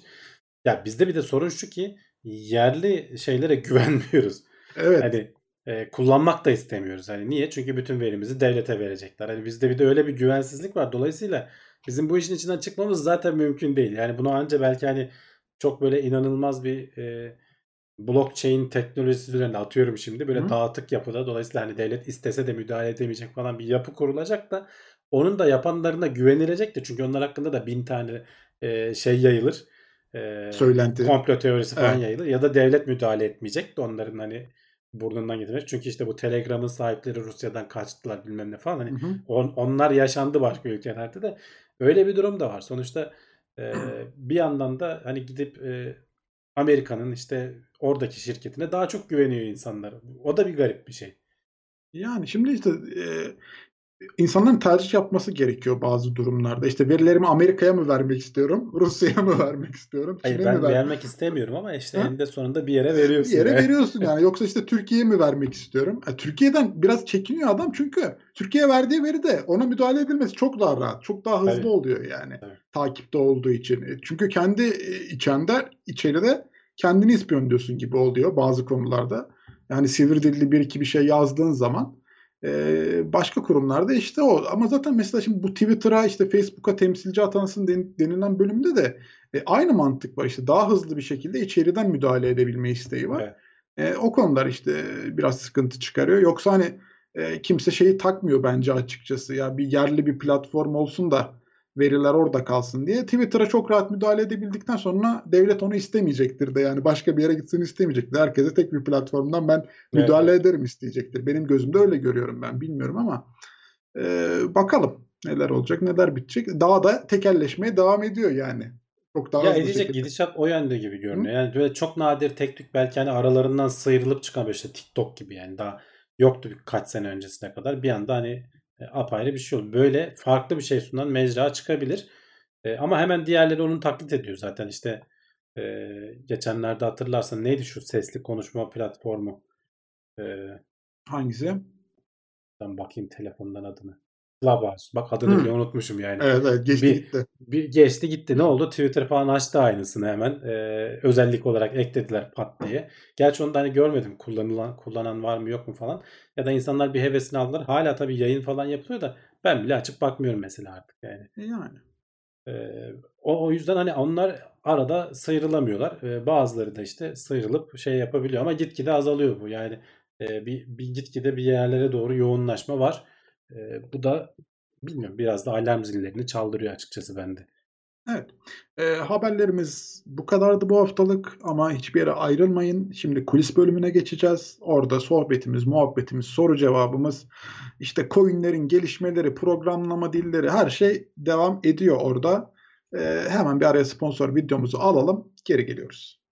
Speaker 2: Ya bizde bir de sorun şu ki yerli şeylere <laughs> güvenmiyoruz. Evet. Hani e, kullanmak da istemiyoruz. Hani niye? Çünkü bütün verimizi devlete verecekler. Hani bizde bir de öyle bir güvensizlik var. Dolayısıyla bizim bu işin içinden çıkmamız zaten mümkün değil. Yani bunu anca belki hani çok böyle inanılmaz bir e, blockchain teknolojisi üzerinde atıyorum şimdi böyle Hı. dağıtık yapıda dolayısıyla hani devlet istese de müdahale edemeyecek falan bir yapı kurulacak da onun da yapanlarına güvenilecek de çünkü onlar hakkında da bin tane e, şey yayılır.
Speaker 3: E, Söylenti.
Speaker 2: Komplo teorisi falan evet. yayılır ya da devlet müdahale etmeyecek de onların hani burnundan getirmek. Çünkü işte bu Telegram'ın sahipleri Rusya'dan kaçtılar bilmem ne falan. Hani hı hı. On, onlar yaşandı başka ülkelerde de. Öyle bir durum da var. Sonuçta e, <clears throat> bir yandan da hani gidip e, Amerika'nın işte oradaki şirketine daha çok güveniyor insanlar. O da bir garip bir şey.
Speaker 3: Yani şimdi işte e, insanların tercih yapması gerekiyor bazı durumlarda. İşte verilerimi Amerika'ya mı vermek istiyorum, <laughs> Rusya'ya mı vermek istiyorum?
Speaker 2: Hayır Çin'e ben mi vermek... vermek istemiyorum ama işte ha? eninde sonunda bir yere veriyorsun.
Speaker 3: Bir yere yani. veriyorsun <laughs> yani. Yoksa işte Türkiye'ye mi vermek istiyorum? Yani Türkiye'den biraz çekiniyor adam çünkü Türkiye verdiği veri de ona müdahale edilmesi çok daha rahat, çok daha hızlı Tabii. oluyor yani. Tabii. Takipte olduğu için. E, çünkü kendi e, içinde içeride kendini ispiyonluyorsun gibi oluyor bazı konularda. Yani sivri dilli bir iki bir şey yazdığın zaman e, başka kurumlarda işte o. Ama zaten mesela şimdi bu Twitter'a işte Facebook'a temsilci atansın denilen bölümde de e, aynı mantık var. işte daha hızlı bir şekilde içeriden müdahale edebilme isteği var. Evet. E, o konular işte biraz sıkıntı çıkarıyor. Yoksa hani e, kimse şeyi takmıyor bence açıkçası. Ya bir yerli bir platform olsun da veriler orada kalsın diye. Twitter'a çok rahat müdahale edebildikten sonra devlet onu istemeyecektir de yani başka bir yere gitsin istemeyecektir. Herkese tek bir platformdan ben müdahale evet. ederim isteyecektir. Benim gözümde öyle görüyorum ben bilmiyorum ama e, bakalım neler olacak neler bitecek. Daha da tekelleşmeye devam ediyor yani.
Speaker 2: Çok daha ya edecek şekilde. gidişat o yönde gibi görünüyor. Hı? Yani böyle çok nadir tek tük belki hani aralarından sıyrılıp çıkan böyle işte TikTok gibi yani daha yoktu kaç sene öncesine kadar bir anda hani e, apayrı bir şey olur. Böyle farklı bir şey sunan mecra çıkabilir. E, ama hemen diğerleri onu taklit ediyor zaten işte e, geçenlerde hatırlarsan neydi şu sesli konuşma platformu? E,
Speaker 3: Hangisi?
Speaker 2: ben bakayım telefondan adını. Clubhouse. Bak adını
Speaker 3: Hı.
Speaker 2: bile unutmuşum yani.
Speaker 3: Evet evet geçti
Speaker 2: Bir-
Speaker 3: gitti.
Speaker 2: Bir geçti gitti. Ne oldu? Twitter falan açtı aynısını hemen. Ee, özellik olarak eklediler pat diye. Gerçi onu da hani görmedim. Kullanılan, kullanan var mı yok mu falan. Ya da insanlar bir hevesini aldılar. Hala tabii yayın falan yapılıyor da ben bile açıp bakmıyorum mesela artık yani.
Speaker 3: E Yani.
Speaker 2: Ee, o, o yüzden hani onlar arada sıyrılamıyorlar. Ee, bazıları da işte sıyrılıp şey yapabiliyor ama gitgide azalıyor bu. Yani e, bir, bir gitgide bir yerlere doğru yoğunlaşma var. Ee, bu da bilmiyorum biraz da alarm zillerini çaldırıyor açıkçası bende.
Speaker 3: Evet. E, haberlerimiz bu kadardı bu haftalık ama hiçbir yere ayrılmayın. Şimdi kulis bölümüne geçeceğiz. Orada sohbetimiz, muhabbetimiz, soru cevabımız, işte coinlerin gelişmeleri, programlama dilleri her şey devam ediyor orada. E, hemen bir araya sponsor videomuzu alalım. Geri geliyoruz.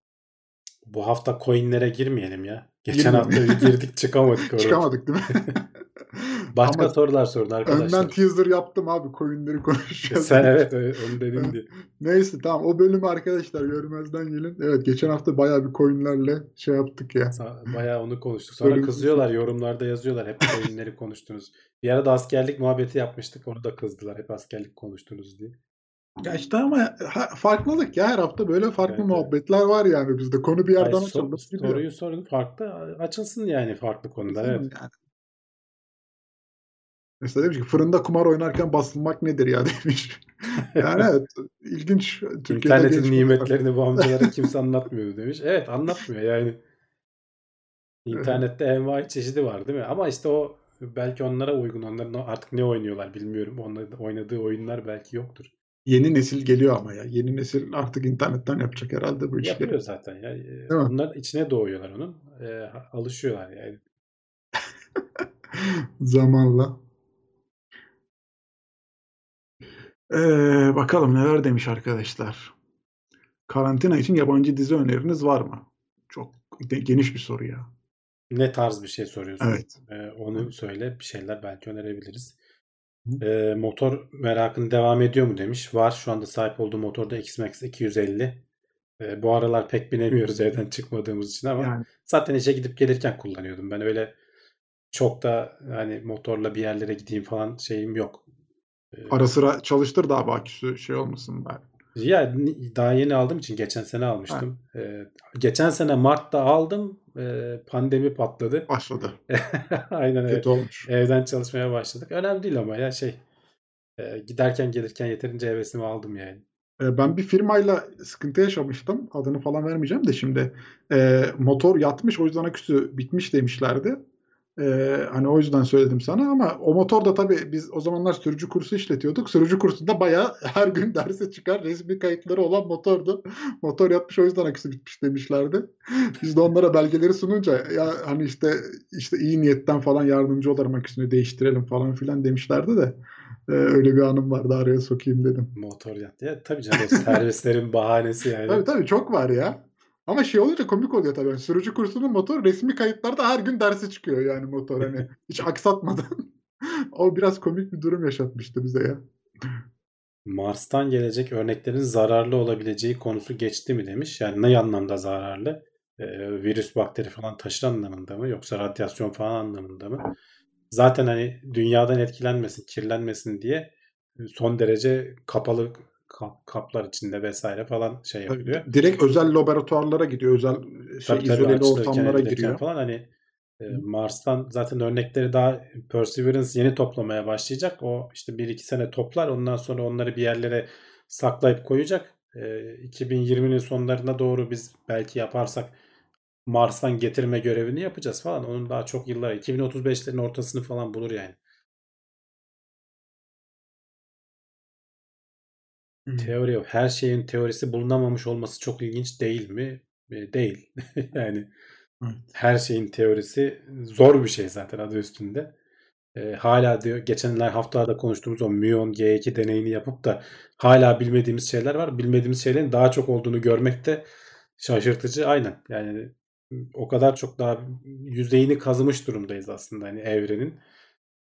Speaker 2: Bu hafta coinlere girmeyelim ya. Geçen
Speaker 3: Girmeyelim.
Speaker 2: hafta girdik çıkamadık <laughs> orada.
Speaker 3: Çıkamadık değil mi? <laughs> <laughs>
Speaker 2: Başka
Speaker 3: Ama
Speaker 2: sorular sorun arkadaşlar.
Speaker 3: önden teaser yaptım abi. Coinleri konuşacağız.
Speaker 2: Sen evet onu dedin diye.
Speaker 3: Neyse tamam o bölümü arkadaşlar görmezden gelin. Evet geçen hafta bayağı bir coinlerle şey yaptık ya.
Speaker 2: Bayağı onu konuştuk. Sonra
Speaker 3: Bölüm-
Speaker 2: kızıyorlar yorumlarda yazıyorlar. Hep coinleri konuştunuz. Bir ara da askerlik muhabbeti yapmıştık. Onu da kızdılar. Hep askerlik konuştunuz diye.
Speaker 3: Ya işte ama farklılık ya her hafta böyle farklı
Speaker 2: Evet, evet.
Speaker 3: muhabbetler var yani bizde. Konu bir yerden açıldı. gidiyor.
Speaker 2: soruyu sorun farklı açılsın yani farklı konular. Evet.
Speaker 3: Yani. Mesela demiş ki fırında kumar oynarken basılmak nedir ya <laughs> demiş. Yani evet ilginç. Türkiye'de
Speaker 2: İnternetin nimetlerini bu amcalara <laughs> kimse anlatmıyor demiş. Evet anlatmıyor yani. İnternette envai çeşidi var değil mi? Ama işte o belki onlara uygun. Onların artık ne oynuyorlar bilmiyorum. Onların oynadığı oyunlar belki yoktur.
Speaker 3: Yeni nesil geliyor ama ya. Yeni nesil artık internetten yapacak herhalde bu işleri.
Speaker 2: Yapıyor zaten ya. Ee,
Speaker 3: mi?
Speaker 2: Onlar içine doğuyorlar onun. Ee, alışıyorlar yani. <laughs>
Speaker 3: Zamanla. Ee, bakalım neler demiş arkadaşlar. Karantina için yabancı dizi öneriniz var mı? Çok de- geniş bir soru ya.
Speaker 2: Ne tarz bir şey soruyorsun?
Speaker 3: Evet.
Speaker 2: Ee, onu söyle. Bir şeyler belki önerebiliriz.
Speaker 3: Hı.
Speaker 2: Ee, motor merakın devam ediyor mu demiş. Var. Şu anda sahip olduğu motorda X-Max 250. Ee, bu aralar pek binemiyoruz <laughs> evden çıkmadığımız için ama
Speaker 3: Yani
Speaker 2: zaten işe gidip gelirken kullanıyordum. Ben öyle çok da hani motorla bir yerlere gideyim falan şeyim yok. Ee,
Speaker 3: ara sıra çalıştır da abi aküsü şey olmasın bari.
Speaker 2: Ya daha yeni aldığım için geçen sene almıştım. Ee, geçen sene Mart'ta aldım. Ee, pandemi patladı.
Speaker 3: Başladı. <laughs>
Speaker 2: Aynen öyle.
Speaker 3: Kötü olmuş.
Speaker 2: Evden çalışmaya başladık. Önemli değil ama ya şey e, giderken gelirken yeterince hevesimi aldım yani.
Speaker 3: Ee, Ben bir firmayla sıkıntı yaşamıştım. Adını falan vermeyeceğim de şimdi. Ee, motor yatmış o yüzden aküsü bitmiş demişlerdi. Ee, hani o yüzden söyledim sana ama o motor da tabii biz o zamanlar sürücü kursu işletiyorduk. Sürücü kursunda bayağı <laughs> her gün derse çıkar resmi kayıtları olan motordu. Motor yatmış o yüzden aküsü bitmiş demişlerdi. Biz de onlara belgeleri sununca ya hani işte işte iyi niyetten falan yardımcı olalım aküsünü değiştirelim falan filan demişlerdi de Ee, öyle bir anım vardı araya sokayım dedim.
Speaker 2: Motor yattı. Ya tabii canım servislerin bahanesi yani.
Speaker 3: Tabii tabii çok var ya. Ama şey olunca komik oluyor tabii. Yani sürücü kursunun motor resmi kayıtlarda her gün derse çıkıyor yani motor hani <laughs> hiç aksatmadan. <laughs> o biraz komik bir durum yaşatmıştı bize ya.
Speaker 2: Mars'tan gelecek örneklerin zararlı olabileceği konusu geçti mi demiş. Yani ne anlamda zararlı? Ee, virüs, bakteri falan taşır anlamında mı? Yoksa radyasyon falan anlamında mı? Zaten hani dünyadan etkilenmesin, kirlenmesin diye son derece kapalı kap- kaplar içinde vesaire falan şey yapılıyor.
Speaker 3: Direkt özel laboratuvarlara gidiyor. Özel şey
Speaker 2: Tabii tabii
Speaker 3: izoleli ortamlara giriyor.
Speaker 2: falan hani e, Mars'tan zaten örnekleri daha Perseverance yeni toplamaya başlayacak. O işte 1-2 sene toplar. Ondan sonra onları bir yerlere saklayıp koyacak. E, 2020'nin sonlarına doğru biz belki yaparsak Mars'tan getirme görevini yapacağız falan. Onun daha çok yıllar 2035'lerin ortasını falan bulur yani. Teori yok. Her şeyin teorisi bulunamamış olması çok ilginç değil mi? E, Değil. <laughs> yani
Speaker 3: Evet.
Speaker 2: her şeyin teorisi zor bir şey zaten adı üstünde. E, hala diyor geçenler haftalarda konuştuğumuz o Muon G2 deneyini yapıp da hala bilmediğimiz şeyler var. Bilmediğimiz şeylerin daha çok olduğunu görmek de şaşırtıcı. Aynen. Yani o kadar çok daha yüzeyini kazımış durumdayız aslında hani evrenin.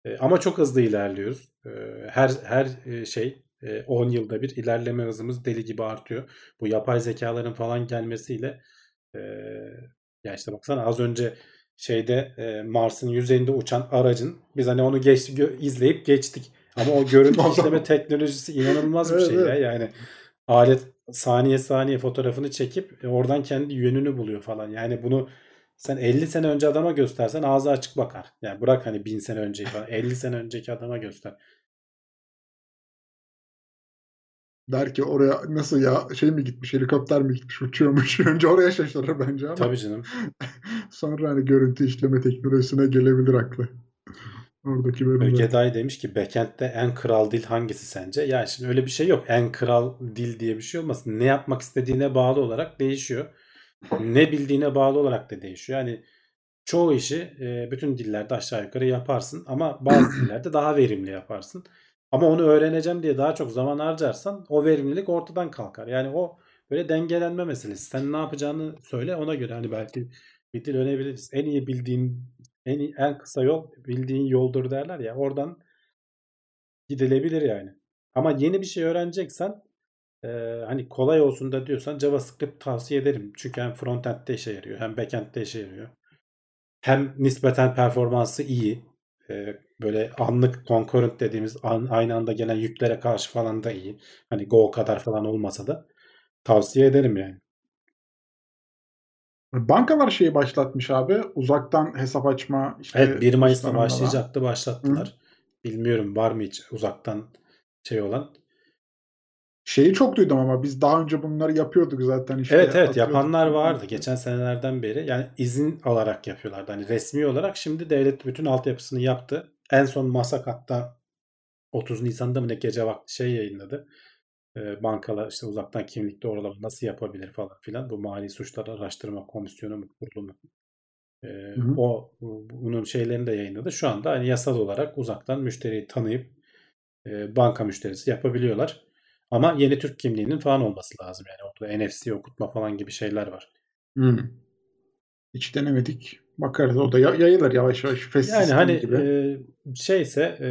Speaker 2: E, ama çok hızlı ilerliyoruz. E, her her e, şey 10 yılda bir ilerleme hızımız deli gibi artıyor. Bu yapay zekaların falan gelmesiyle e, ya işte baksana az önce şeyde e, Mars'ın yüzeyinde uçan aracın biz hani onu geçti gö- izleyip geçtik. Ama o görüntü <laughs> işleme teknolojisi inanılmaz bir şey ya. Yani alet saniye saniye fotoğrafını çekip e, oradan kendi yönünü buluyor falan. Yani bunu sen 50 sene önce adama göstersen ağzı açık bakar. Yani bırak hani 1000 sene önceki falan. 50 sene önceki adama göster.
Speaker 3: Der ki oraya nasıl ya şey mi gitmiş helikopter mi gitmiş uçuyormuş. <laughs> Önce oraya şaşırır bence ama.
Speaker 2: Tabii canım. <laughs>
Speaker 3: Sonra hani görüntü işleme teknolojisine gelebilir aklı. Oradaki bölümler.
Speaker 2: Ögeday demiş ki backend'de en kral dil hangisi sence? Ya şimdi öyle bir şey yok. En kral dil diye bir şey olmasın. Ne yapmak istediğine bağlı olarak değişiyor. Ne bildiğine bağlı olarak da değişiyor. Yani çoğu işi bütün dillerde aşağı yukarı yaparsın ama bazı <clears throat> dillerde daha verimli yaparsın. Ama onu öğreneceğim diye daha çok zaman harcarsan o verimlilik ortadan kalkar. Yani o böyle dengelenme meselesi. Sen ne yapacağını söyle ona göre hani belki bir dil öğrenebiliriz. En iyi bildiğin en iyi, en kısa yol bildiğin yoldur derler ya. Oradan gidilebilir yani. Ama yeni bir şey öğreneceksen e, hani kolay olsun da diyorsan JavaScript tavsiye ederim. Çünkü hem frontend'de işe yarıyor hem backend'de işe yarıyor. Hem nispeten performansı iyi. E, böyle anlık concurrent dediğimiz an- aynı anda gelen yüklere karşı falan da iyi. Hani Go kadar falan olmasa da tavsiye ederim yani.
Speaker 3: Bankalar şeyi başlatmış abi. Uzaktan hesap açma. Işte
Speaker 2: Evet 1 Mayıs'ta başlayacaktı başlattılar. Bilmiyorum var mı hiç uzaktan şey olan.
Speaker 3: Şeyi çok duydum ama biz daha önce bunları yapıyorduk zaten işte.
Speaker 2: Evet evet yapanlar vardı geçen senelerden beri. Yani izin alarak yapıyorlardı. Hani resmi olarak şimdi devlet bütün altyapısını yaptı. En son Masak hatta 30 Nisan'da mı ne gece vakti şey yayınladı. Ee, bankalar işte uzaktan kimlik doğrulama nasıl yapabilir falan filan. Bu Mali Suçlar Araştırma Komisyonu mu kurulu mu?
Speaker 3: Hı.
Speaker 2: o bunun şeylerini de yayınladı. Şu anda hani yasal olarak uzaktan müşteriyi tanıyıp e, banka müşterisi yapabiliyorlar. Ama yeni Türk kimliğinin falan olması lazım. Yani orada NFC okutma falan gibi şeyler var.
Speaker 3: Hmm. Hiç denemedik. Bakarız. O da ya- yayılır yavaş yavaş. Fes
Speaker 2: Yani hani
Speaker 3: gibi.
Speaker 2: e, şeyse e,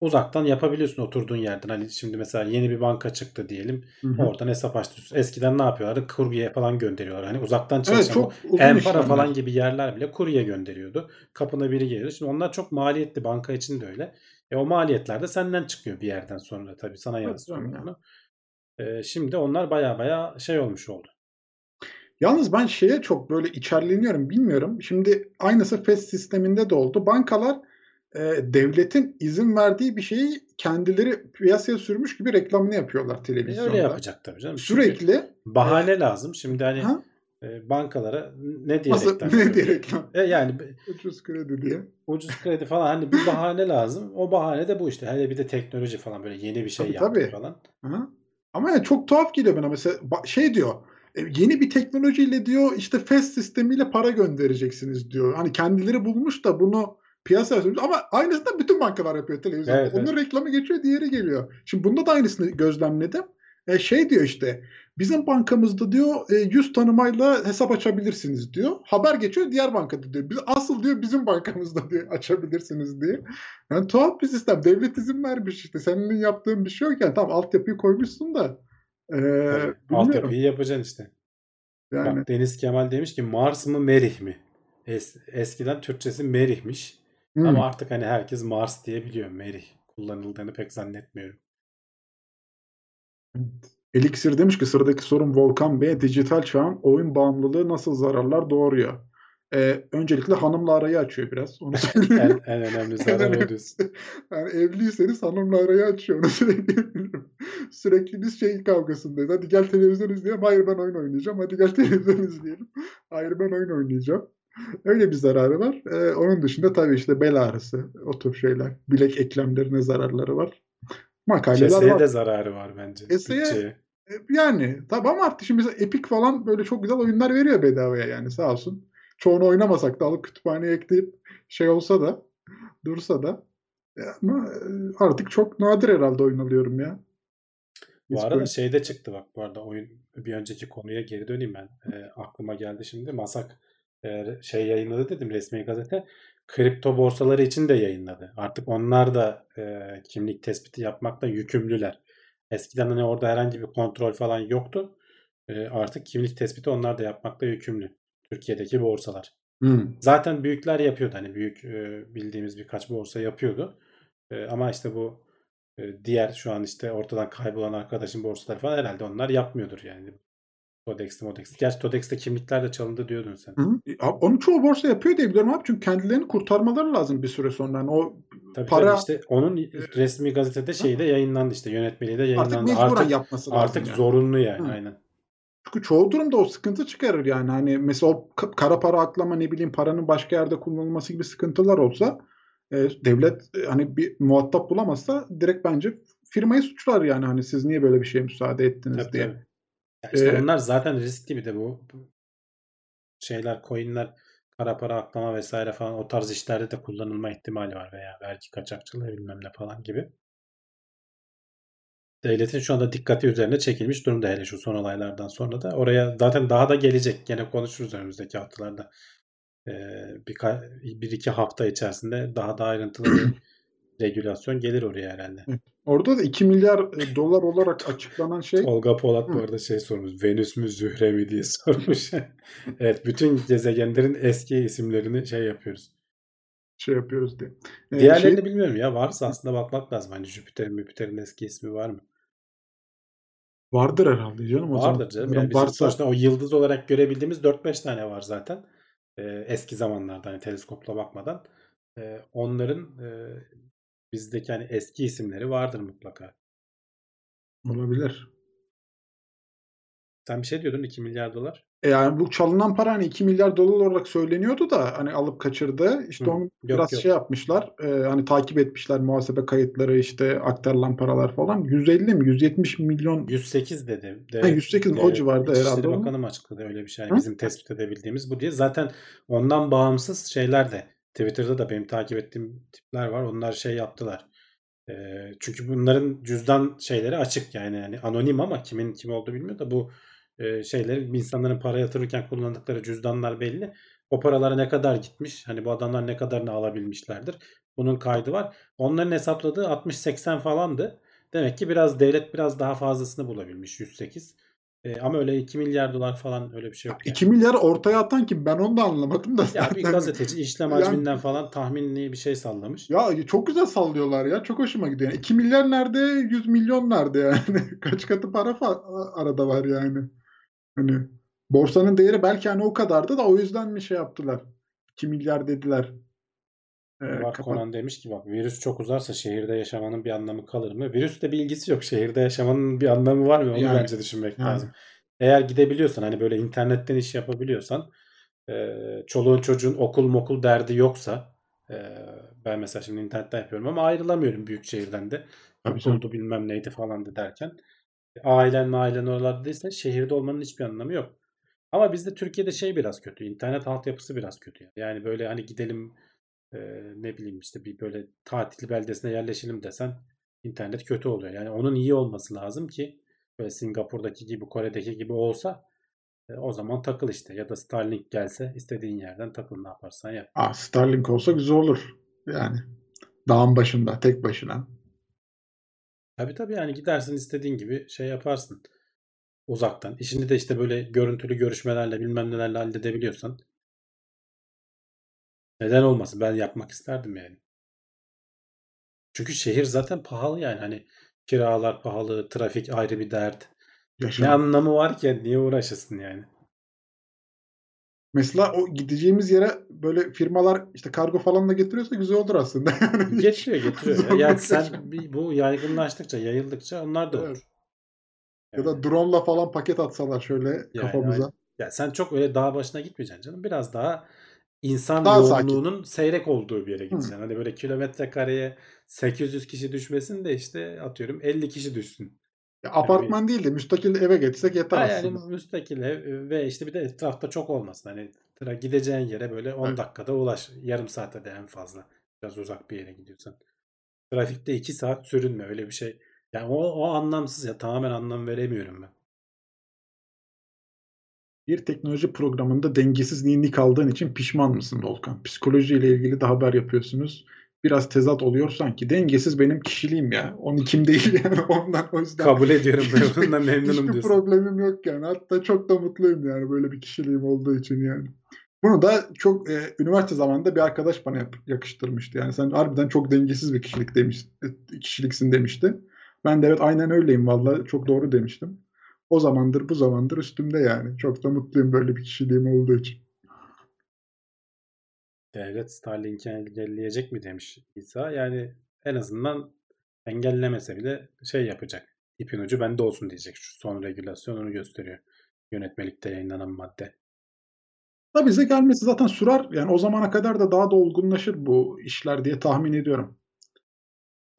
Speaker 2: uzaktan yapabiliyorsun oturduğun yerden. Hani şimdi mesela yeni bir banka çıktı diyelim.
Speaker 3: Hı hı.
Speaker 2: Oradan hesap açtırıyorsun. Eskiden ne yapıyorlardı? Kurye falan gönderiyorlar. Hani uzaktan
Speaker 3: Evet
Speaker 2: çalışan
Speaker 3: çok
Speaker 2: o
Speaker 3: uzun
Speaker 2: Empara falan gibi yerler bile kurye gönderiyordu. Kapına biri geliyor. Şimdi onlar çok maliyetli. Banka için de öyle. E o maliyetler de senden çıkıyor bir yerden sonra tabii. Sana
Speaker 3: Evet,
Speaker 2: yansıyor
Speaker 3: canım ya.
Speaker 2: onu. E, şimdi onlar baya baya şey olmuş oldu.
Speaker 3: Yalnız ben şeye çok böyle içerleniyorum bilmiyorum. Şimdi aynısı FES sisteminde de oldu. Bankalar e, devletin izin verdiği bir şeyi kendileri piyasaya sürmüş gibi reklamını yapıyorlar
Speaker 2: E
Speaker 3: televizyonda.
Speaker 2: öyle yapacak tabii canım. Çünkü
Speaker 3: Sürekli
Speaker 2: bahane lazım. Şimdi hani
Speaker 3: ha?
Speaker 2: e, bankalara ne diye
Speaker 3: Nasıl,
Speaker 2: reklam
Speaker 3: ne diye reklam?
Speaker 2: E yani
Speaker 3: Ucuz kredi diye.
Speaker 2: ucuz kredi falan hani bir bahane lazım. O bahane de bu işte. Hele bir de teknoloji falan böyle yeni bir şey
Speaker 3: Tabii,
Speaker 2: yaptık
Speaker 3: tabii.
Speaker 2: falan.
Speaker 3: Aha. Ama yani çok tuhaf geliyor bana mesela şey diyor e, yeni bir teknolojiyle diyor işte FES sistemiyle para göndereceksiniz diyor. Hani kendileri bulmuş da bunu piyasaya sürmüş ama aynısını bütün bankalar yapıyor televizyonda.
Speaker 2: Evet,
Speaker 3: Onun
Speaker 2: evet.
Speaker 3: reklamı geçiyor diğeri geliyor. Şimdi bunda da aynısını gözlemledim. E, şey diyor işte bizim bankamızda diyor e, yüz tanımayla hesap açabilirsiniz diyor. Haber geçiyor diğer bankada diyor. Biz, asıl diyor bizim bankamızda diyor <laughs> açabilirsiniz diye. Yani tuhaf bir sistem. Devlet izin vermiş işte. Senin yaptığın bir şey yok yani. Tamam altyapıyı koymuşsun da. E, bilmiyorum.
Speaker 2: altyapıyı yapacaksın işte.
Speaker 3: Yani
Speaker 2: Bak Deniz Kemal demiş ki Mars mı Merih mi? Es- eskiden Türkçesi Merih'miş.
Speaker 3: hmm.
Speaker 2: Ama artık hani herkes Mars diye biliyor. Merih kullanıldığını pek zannetmiyorum.
Speaker 3: Elixir demiş ki sıradaki sorun Volkan Bey. Dijital çağın oyun bağımlılığı nasıl zararlar doğuruyor? Ee, öncelikle hanımla arayı açıyor biraz. Onu <laughs> söyleyeyim.
Speaker 2: En, en önemli
Speaker 3: En
Speaker 2: zarar o diyorsun.
Speaker 3: önemlisi. <laughs> Yani evliyseniz hanımla arayı açıyor. Onu <laughs> söyleyebilirim. Sürekli biz şey kavgasındayız. Hadi gel televizyon izleyelim. Hayır ben oyun oynayacağım. Hadi gel televizyon izleyelim. Hayır ben oyun oynayacağım. Öyle bir zararı var. Ee, onun dışında tabii işte bel ağrısı, o tür şeyler. Bilek eklemlerine zararları var. Makaleler
Speaker 2: Keseye
Speaker 3: var.
Speaker 2: de zararı var bence.
Speaker 3: Keseye-
Speaker 2: Bütçeye.
Speaker 3: E, Yani tabii ama artık şimdi mesela Epic falan böyle çok güzel oyunlar veriyor bedavaya yani sağ olsun. Çoğunu oynamasak da alıp kütüphaneye ekleyip şey olsa da dursa da E, ama e, artık çok nadir herhalde oyun alıyorum ya.
Speaker 2: Bu
Speaker 3: Hiç
Speaker 2: arada
Speaker 3: böyle-
Speaker 2: şeyde çıktı bak bu arada oyun bir önceki konuya geri döneyim ben. E, aklıma geldi şimdi. Masak e, şey yayınladı dedim resmi gazete. kripto borsaları için de yayınladı. Artık onlar da e, kimlik tespiti yapmakla yükümlüler. Eskiden hani orada herhangi bir kontrol falan yoktu. E, artık kimlik tespiti onlar da yapmakla yükümlü. Türkiye'deki borsalar.
Speaker 3: Hmm.
Speaker 2: Zaten büyükler yapıyordu. Hani büyük e, bildiğimiz birkaç borsa yapıyordu. E, ama işte bu e, diğer şu an işte ortadan kaybolan arkadaşın borsaları falan herhalde onlar yapmıyordur yani. Todex'te Modex'te. Gerçi Todex'te kimlikler de çalındı diyordun sen.
Speaker 3: Hı hı. Onu çoğu borsa yapıyor diye biliyorum abi. Çünkü kendilerini kurtarmaları lazım bir süre sonra. Yani o
Speaker 2: Tabii
Speaker 3: para
Speaker 2: tabii işte onun resmi gazetede şeyi de yayınlandı işte yönetmeliği de
Speaker 3: artık
Speaker 2: yayınlandı.
Speaker 3: mecburen
Speaker 2: Artık
Speaker 3: yapması lazım.
Speaker 2: artık
Speaker 3: yani.
Speaker 2: zorunlu yani
Speaker 3: Hı.
Speaker 2: aynen.
Speaker 3: Çünkü çoğu durumda o sıkıntı çıkarır yani. Hani mesela o ka- kara para aklama ne bileyim paranın başka yerde kullanılması gibi sıkıntılar olsa e, devlet e, hani bir muhatap bulamazsa direkt bence firmayı suçlar yani hani siz niye böyle bir şeye müsaade ettiniz
Speaker 2: Tabii
Speaker 3: diye.
Speaker 2: tabii. Ya işte
Speaker 3: Ee,
Speaker 2: onlar zaten riskli bir de bu, bu şeyler coinler kara para aklama vesaire falan o tarz işlerde de kullanılma ihtimali var veya vergi kaçakçılığı bilmem ne falan gibi. Devletin şu anda dikkati üzerine çekilmiş durumda hele şu son olaylardan sonra da. Oraya zaten daha da gelecek. Gene konuşuruz önümüzdeki haftalarda. Ee, birka- bir iki hafta içerisinde daha da ayrıntılı bir <clears throat> regülasyon gelir oraya herhalde.
Speaker 3: Orada da 2 milyar e, dolar olarak açıklanan şey
Speaker 2: Tolga Polat bu arada şey sormuş. Venüs mü Zühre mi diye sormuş. <laughs> evet bütün gezegenlerin eski isimlerini şey yapıyoruz.
Speaker 3: şey yapıyoruz diye. E,
Speaker 2: Diğerlerini
Speaker 3: şey,
Speaker 2: bilmiyorum ya. Varsa aslında bakmak lazım. Hani Jüpiter'in Jüpiter'in eski ismi var mı?
Speaker 3: Vardır herhalde canım o zaman.
Speaker 2: Vardır canım. Yani bizim
Speaker 3: varsa
Speaker 2: sonuçta o yıldız olarak görebildiğimiz 4-5 tane var zaten. Ee, eski zamanlarda hani teleskopla bakmadan. Ee, onların e, bizdeki hani eski isimleri vardır mutlaka.
Speaker 3: olabilir.
Speaker 2: Sen bir şey diyordun 2 milyar dolar.
Speaker 3: E yani bu çalınan para hani 2 milyar dolar olarak söyleniyordu da hani alıp kaçırdı. İşte
Speaker 2: Hı.
Speaker 3: onu
Speaker 2: Yok,
Speaker 3: biraz
Speaker 2: yok.
Speaker 3: şey yapmışlar. e, hani takip etmişler muhasebe kayıtları işte aktarılan paralar falan. 150 mi 170 milyon
Speaker 2: 108 dedi.
Speaker 3: Ha, 108 mi? O civarda
Speaker 2: İçişleri
Speaker 3: herhalde onun.
Speaker 2: Bakanı mı açıkladı öyle bir şey. Yani
Speaker 3: Hı?
Speaker 2: bizim tespit edebildiğimiz bu diye. Zaten ondan bağımsız şeyler de Twitter'da da benim takip ettiğim tipler var. Onlar şey yaptılar. Ee, çünkü bunların cüzdan şeyleri açık yani. yani anonim ama kimin kim olduğu bilmiyor da bu e, şeyleri insanların para yatırırken kullandıkları cüzdanlar belli. O paralara ne kadar gitmiş? Hani bu adamlar ne kadarını alabilmişlerdir? Bunun kaydı var. Onların hesapladığı 60-80 falandı. Demek ki biraz devlet biraz daha fazlasını bulabilmiş 108. Ee, ama öyle 2 milyar dolar falan öyle bir şey yok yani.
Speaker 3: 2 milyar ortaya atan kim? Ben onu da anlamadım da <laughs>
Speaker 2: Ya bir
Speaker 3: zaten.
Speaker 2: gazeteci işlem
Speaker 3: Yani-
Speaker 2: hacminden falan tahminli bir şey sallamış.
Speaker 3: Ya çok güzel sallıyorlar ya. Çok hoşuma gidiyor. Yani 2 milyar nerede? 100 milyon nerede yani? <laughs> Kaç katı para arada var yani. Hani borsanın değeri belki hani o kadardı da o yüzden mi şey yaptılar? 2 milyar dediler. Ee,
Speaker 2: Bak
Speaker 3: kapat-
Speaker 2: Conan demiş ki bak virüs çok uzarsa şehirde yaşamanın bir anlamı kalır mı? Virüsle bir ilgisi yok. Şehirde yaşamanın bir anlamı var mı? Onu
Speaker 3: Yani,
Speaker 2: bence düşünmek
Speaker 3: yani.
Speaker 2: lazım. Eğer gidebiliyorsan hani böyle internetten iş yapabiliyorsan e, çoluğun çocuğun okul mokul derdi yoksa e, ben mesela şimdi internetten yapıyorum ama ayrılamıyorum büyük şehirden de. Okuldu bilmem neydi falandı derken. Ailen ailen oralarda değilse şehirde olmanın hiçbir anlamı yok. Ama bizde Türkiye'de şey biraz kötü. İnternet altyapısı biraz kötü. Yani böyle hani gidelim e, ne bileyim işte bir böyle tatil beldesine yerleşelim desen internet kötü oluyor. Yani onun iyi olması lazım ki böyle Singapur'daki gibi Kore'deki gibi olsa e, o zaman takıl işte. Ya da Starlink gelse istediğin yerden takıl ne yaparsan yap.
Speaker 3: Aa, Starlink olsa güzel olur. Yani dağın başında tek başına.
Speaker 2: Tabii tabii yani gidersin istediğin gibi şey yaparsın. Uzaktan. İşini de işte böyle görüntülü görüşmelerle bilmem nelerle halledebiliyorsan neden olmasın? Ben yapmak isterdim yani. Çünkü şehir zaten pahalı yani hani kiralar pahalı, trafik ayrı bir dert. Ne
Speaker 3: Yaşam.
Speaker 2: anlamı var ki niye uğraşasın yani?
Speaker 3: Mesela o gideceğimiz yere böyle firmalar işte kargo falan da getiriyorsa güzel olur aslında. <laughs> Yani
Speaker 2: Getiriyor getiriyor. ya. Yani sen
Speaker 3: yani.
Speaker 2: bu yaygınlaştıkça, yayıldıkça onlar da
Speaker 3: Evet.
Speaker 2: olur.
Speaker 3: Ya da
Speaker 2: Yani,
Speaker 3: drone'la falan paket atsalar şöyle
Speaker 2: yani
Speaker 3: kafamıza.
Speaker 2: aynen. Ya sen çok öyle dağ başına gitmeyeceksin canım. Biraz daha insan
Speaker 3: Daha sakin.
Speaker 2: yoğunluğunun seyrek olduğu bir yere
Speaker 3: Hı.
Speaker 2: gideceksin. Hani böyle kilometre kareye 800 kişi düşmesin de işte atıyorum 50 kişi düşsün.
Speaker 3: Ya
Speaker 2: Yani
Speaker 3: apartman değil de müstakil eve geçsek yeter
Speaker 2: Ha yani
Speaker 3: aslında.
Speaker 2: müstakil ev ve işte bir de etrafta çok olmasın. Hani gideceğin yere böyle 10
Speaker 3: Evet.
Speaker 2: dakikada ulaş. Yarım saate de en fazla. Biraz uzak bir yere gidiyorsan. Trafikte 2 saat sürünme öyle bir şey. Yani o, o anlamsız ya tamamen anlam veremiyorum ben.
Speaker 3: Bir teknoloji programında dengesizliğini kaldığın için pişman mısın Volkan? Psikolojiyle ilgili de haber yapıyorsunuz. Biraz tezat oluyor sanki. Dengesiz benim kişiliğim ya. Onun kim değil <laughs> yani ondan o yüzden.
Speaker 2: Kabul ediyorum ben bundan memnunum
Speaker 3: Hiçbir
Speaker 2: diyorsun.
Speaker 3: problemim yok yani. Hatta çok da mutluyum yani böyle bir kişiliğim olduğu için yani. Bunu da çok e, üniversite zamanında bir arkadaş bana yakıştırmıştı. Yani sen harbiden çok dengesiz bir kişilik demiş, e, kişiliksin demişti. Ben de evet aynen öyleyim vallahi çok doğru demiştim. O zamandır bu zamandır üstümde yani. Çok da mutluyum böyle bir kişiliğim olduğu için.
Speaker 2: Devlet Starlink'i engelleyecek mi demiş İsa. Yani en azından engellemese bile şey yapacak. İpin ucu bende olsun diyecek. Şu son regülasyon onu gösteriyor. Yönetmelikte yayınlanan madde.
Speaker 3: Da bize gelmesi zaten sürer. Yani o zamana kadar da daha da olgunlaşır bu işler diye tahmin ediyorum.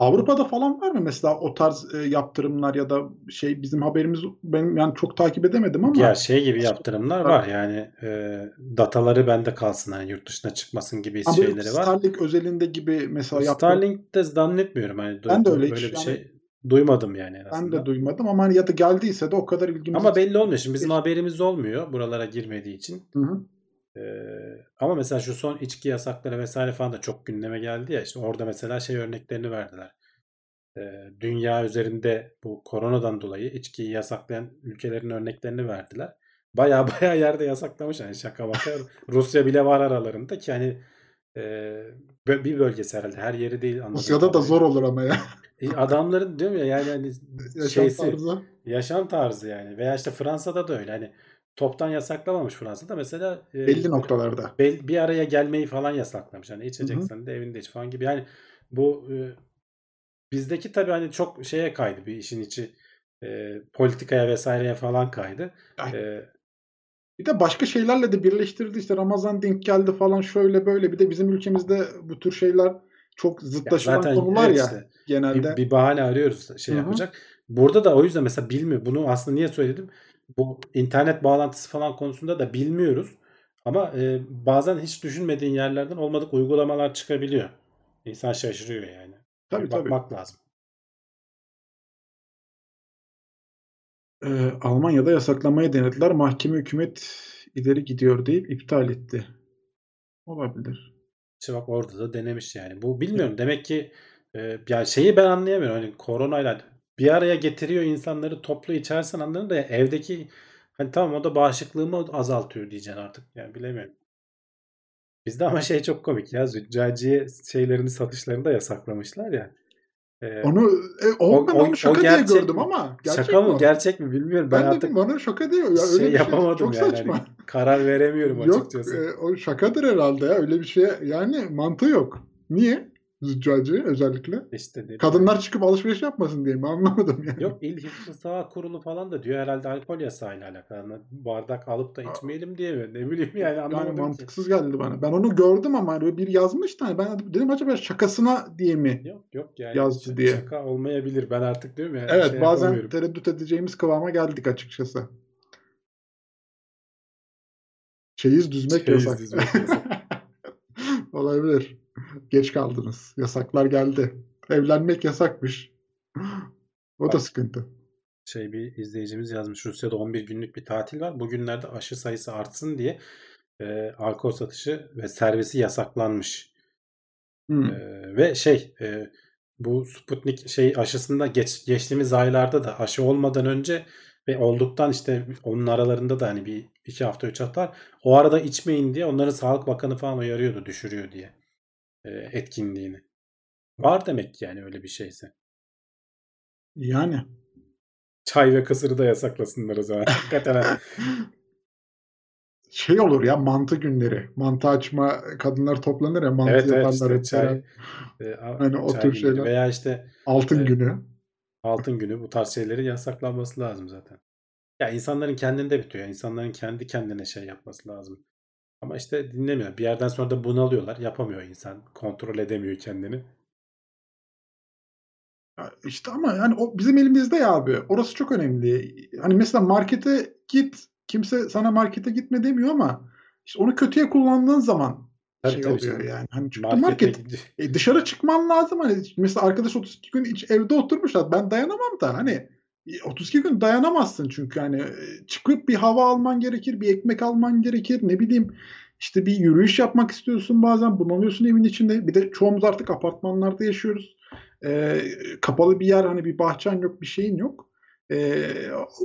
Speaker 3: Avrupa'da falan var mı mesela o tarz e, yaptırımlar ya da şey bizim haberimiz benim yani çok takip edemedim ama
Speaker 2: Ya şey gibi yaptırımlar var yani e, dataları bende kalsın hani yurt dışına çıkmasın gibi
Speaker 3: ama
Speaker 2: şeyleri var.
Speaker 3: Starlink özelinde gibi mesela yaptırım
Speaker 2: Starlink'te zannetmiyorum hani
Speaker 3: Ben de öyle
Speaker 2: böyle bir
Speaker 3: yani-
Speaker 2: şey duymadım yani en
Speaker 3: ben
Speaker 2: azından.
Speaker 3: de duymadım ama hani ya da geldiyse de o kadar ilgimizi
Speaker 2: Ama belli olmuyor. Şimdi bizim haberimiz olmuyor buralara girmediği için.
Speaker 3: Hı hı.
Speaker 2: Ee, ama mesela şu son içki yasakları vesaire falan da çok gündeme geldi ya. İşte orada mesela şey örneklerini verdiler. Ee, dünya üzerinde bu koronadan dolayı içkiyi yasaklayan ülkelerin örneklerini verdiler. Baya <laughs> baya yerde yasaklamış yani şaka baka. Rusya bile var aralarında ki hani e, bir bölgesi herhalde her yeri değil
Speaker 3: Rusya'da da zor olur ama ya.
Speaker 2: E, Adamların diyorum ya yani hani <laughs>
Speaker 3: Yaşam
Speaker 2: şeysi
Speaker 3: tarzı.
Speaker 2: yaşam tarzı yani veya işte Fransa'da da öyle hani toptan yasaklamamış Fransa'da mesela e,
Speaker 3: Belli noktalarda.
Speaker 2: bel- bir araya gelmeyi falan yasaklamış. Hani
Speaker 3: hı.
Speaker 2: içeceksen de evinde iç falan gibi. Yani bu e, bizdeki tabii hani çok şeye kaydı bir işin içi e, politikaya vesaireye falan kaydı.
Speaker 3: Ay.
Speaker 2: E,
Speaker 3: Bir de başka şeylerle de birleştirdi işte Ramazan denk geldi falan şöyle böyle. Bir de bizim ülkemizde bu tür şeyler çok
Speaker 2: ya
Speaker 3: zıtlaşılan
Speaker 2: zaten
Speaker 3: konular
Speaker 2: evet
Speaker 3: ya
Speaker 2: işte
Speaker 3: genelde.
Speaker 2: bir, bir bahane arıyoruz şey
Speaker 3: Hı hı.
Speaker 2: yapacak. Burada da o yüzden mesela bilmiyor. Bunu aslında niye söyledim? Bu internet bağlantısı falan konusunda da bilmiyoruz. Ama e, bazen hiç düşünmediğin yerlerden olmadık uygulamalar çıkabiliyor. İnsan şaşırıyor yani.
Speaker 3: Tabii
Speaker 2: Bir
Speaker 3: tabii.
Speaker 2: bakmak lazım.
Speaker 3: Ee, Almanya'da yasaklamaya denediler. Mahkeme hükümet ileri gidiyor deyip iptal etti. Olabilir.
Speaker 2: İşte bak orada da denemiş yani. Bu bilmiyorum. Demek ki e, ya şeyi ben anlayamıyorum. Hani koronayla bir araya getiriyor insanları toplu içersen anlarım da ya evdeki hani tamam o da bağışıklığımı azaltıyor diyeceksin artık. Yani bilemiyorum. Bizde ama şey çok komik ya. Züccaciye şeylerini satışlarını da yasaklamışlar ya. E,
Speaker 3: Onu e, o,
Speaker 2: o,
Speaker 3: ben
Speaker 2: o,
Speaker 3: onu
Speaker 2: o
Speaker 3: şaka diye
Speaker 2: gerçek
Speaker 3: gördüm
Speaker 2: mi?
Speaker 3: ama gerçek
Speaker 2: Şaka mı
Speaker 3: o?
Speaker 2: gerçek mi bilmiyorum. Ben
Speaker 3: Ben
Speaker 2: artık
Speaker 3: bana şaka diyor ya öyle
Speaker 2: şey
Speaker 3: bir şey
Speaker 2: yapamadım
Speaker 3: çok
Speaker 2: yani. Hani
Speaker 3: saçma.
Speaker 2: karar veremiyorum
Speaker 3: Yok
Speaker 2: açıkçası.
Speaker 3: e, o şakadır herhalde ya öyle bir şey yani mantığı yok. Niye? Züccaciye özellikle.
Speaker 2: İşte dedim.
Speaker 3: Kadınlar çıkıp alışveriş yapmasın diye mi anlamadım yani.
Speaker 2: Yok İl Hifzı Sağ Kurulu falan da diyor herhalde alkol yasağıyla alakalı. Bardak alıp da içmeyelim diye mi? Ne bileyim yani
Speaker 3: Yani
Speaker 2: anlamadım ki.
Speaker 3: mantıksız geldi bana. Ben onu gördüm ama hani bir yazmış da hani ben dedim acaba şakasına diye mi
Speaker 2: Yok yok yani
Speaker 3: yazdı
Speaker 2: ş-
Speaker 3: diye.
Speaker 2: şaka olmayabilir. Ben artık diyorum ya
Speaker 3: Evet
Speaker 2: şey
Speaker 3: bazen tereddüt edeceğimiz kıvama geldik açıkçası. Çeyiz düzmek
Speaker 2: Çeyiz
Speaker 3: yasak.
Speaker 2: düzmek yasak. <laughs>
Speaker 3: Olabilir. Geç kaldınız. Yasaklar geldi. Evlenmek yasakmış. O da sıkıntı.
Speaker 2: şey bir izleyicimiz yazmış. Rusya'da 11 günlük bir tatil var. Bugünlerde aşı sayısı artsın diye e, alkol satışı ve servisi yasaklanmış.
Speaker 3: Hmm.
Speaker 2: E, ve şey e, bu Sputnik şey aşısında geç, geçtiğimiz aylarda da aşı olmadan önce ve olduktan işte onun aralarında da hani bir iki hafta üç hafta. O arada içmeyin diye onların Sağlık Bakanı falan uyarıyordu düşürüyor diye etkinliğini. Var demek ki yani öyle bir şeyse.
Speaker 3: Yani.
Speaker 2: Çay ve kısırı da yasaklasınlar o zaman. Hakikaten ha. <laughs>
Speaker 3: Şey olur ya mantı günleri. Mantı açma kadınlar toplanır ya mantı
Speaker 2: Evet evet
Speaker 3: yaparlar
Speaker 2: işte çay, e, <laughs>
Speaker 3: Hani o tür şeyler.
Speaker 2: veya işte
Speaker 3: Altın
Speaker 2: e,
Speaker 3: günü.
Speaker 2: altın günü bu tarz şeylerin yasaklanması lazım zaten. Ya insanların kendinde bitiyor. İnsanların kendi kendine şey yapması lazım. Ama işte dinlemiyor. Bir yerden sonra da bunalıyorlar. Yapamıyor insan. Kontrol edemiyor kendini.
Speaker 3: Ya İşte ama yani o bizim elimizde ya abi. Orası çok önemli. Hani mesela markete git. Kimse sana markete gitme demiyor ama işte onu kötüye kullandığın zaman
Speaker 2: Tabii
Speaker 3: şey
Speaker 2: tabii
Speaker 3: oluyor
Speaker 2: şimdi
Speaker 3: yani. Hani çünkü market
Speaker 2: gidiyor.
Speaker 3: e, dışarı çıkman lazım. Hani mesela arkadaş 32 gün hiç evde oturmuşlar. Ben dayanamam da hani 32 gün dayanamazsın çünkü hani çıkıp bir hava alman gerekir, bir ekmek alman gerekir, ne bileyim işte bir yürüyüş yapmak istiyorsun bazen bunalıyorsun evin içinde. Bir de çoğumuz artık apartmanlarda yaşıyoruz. Ee, kapalı bir yer hani bir bahçen yok bir şeyin yok. Ee,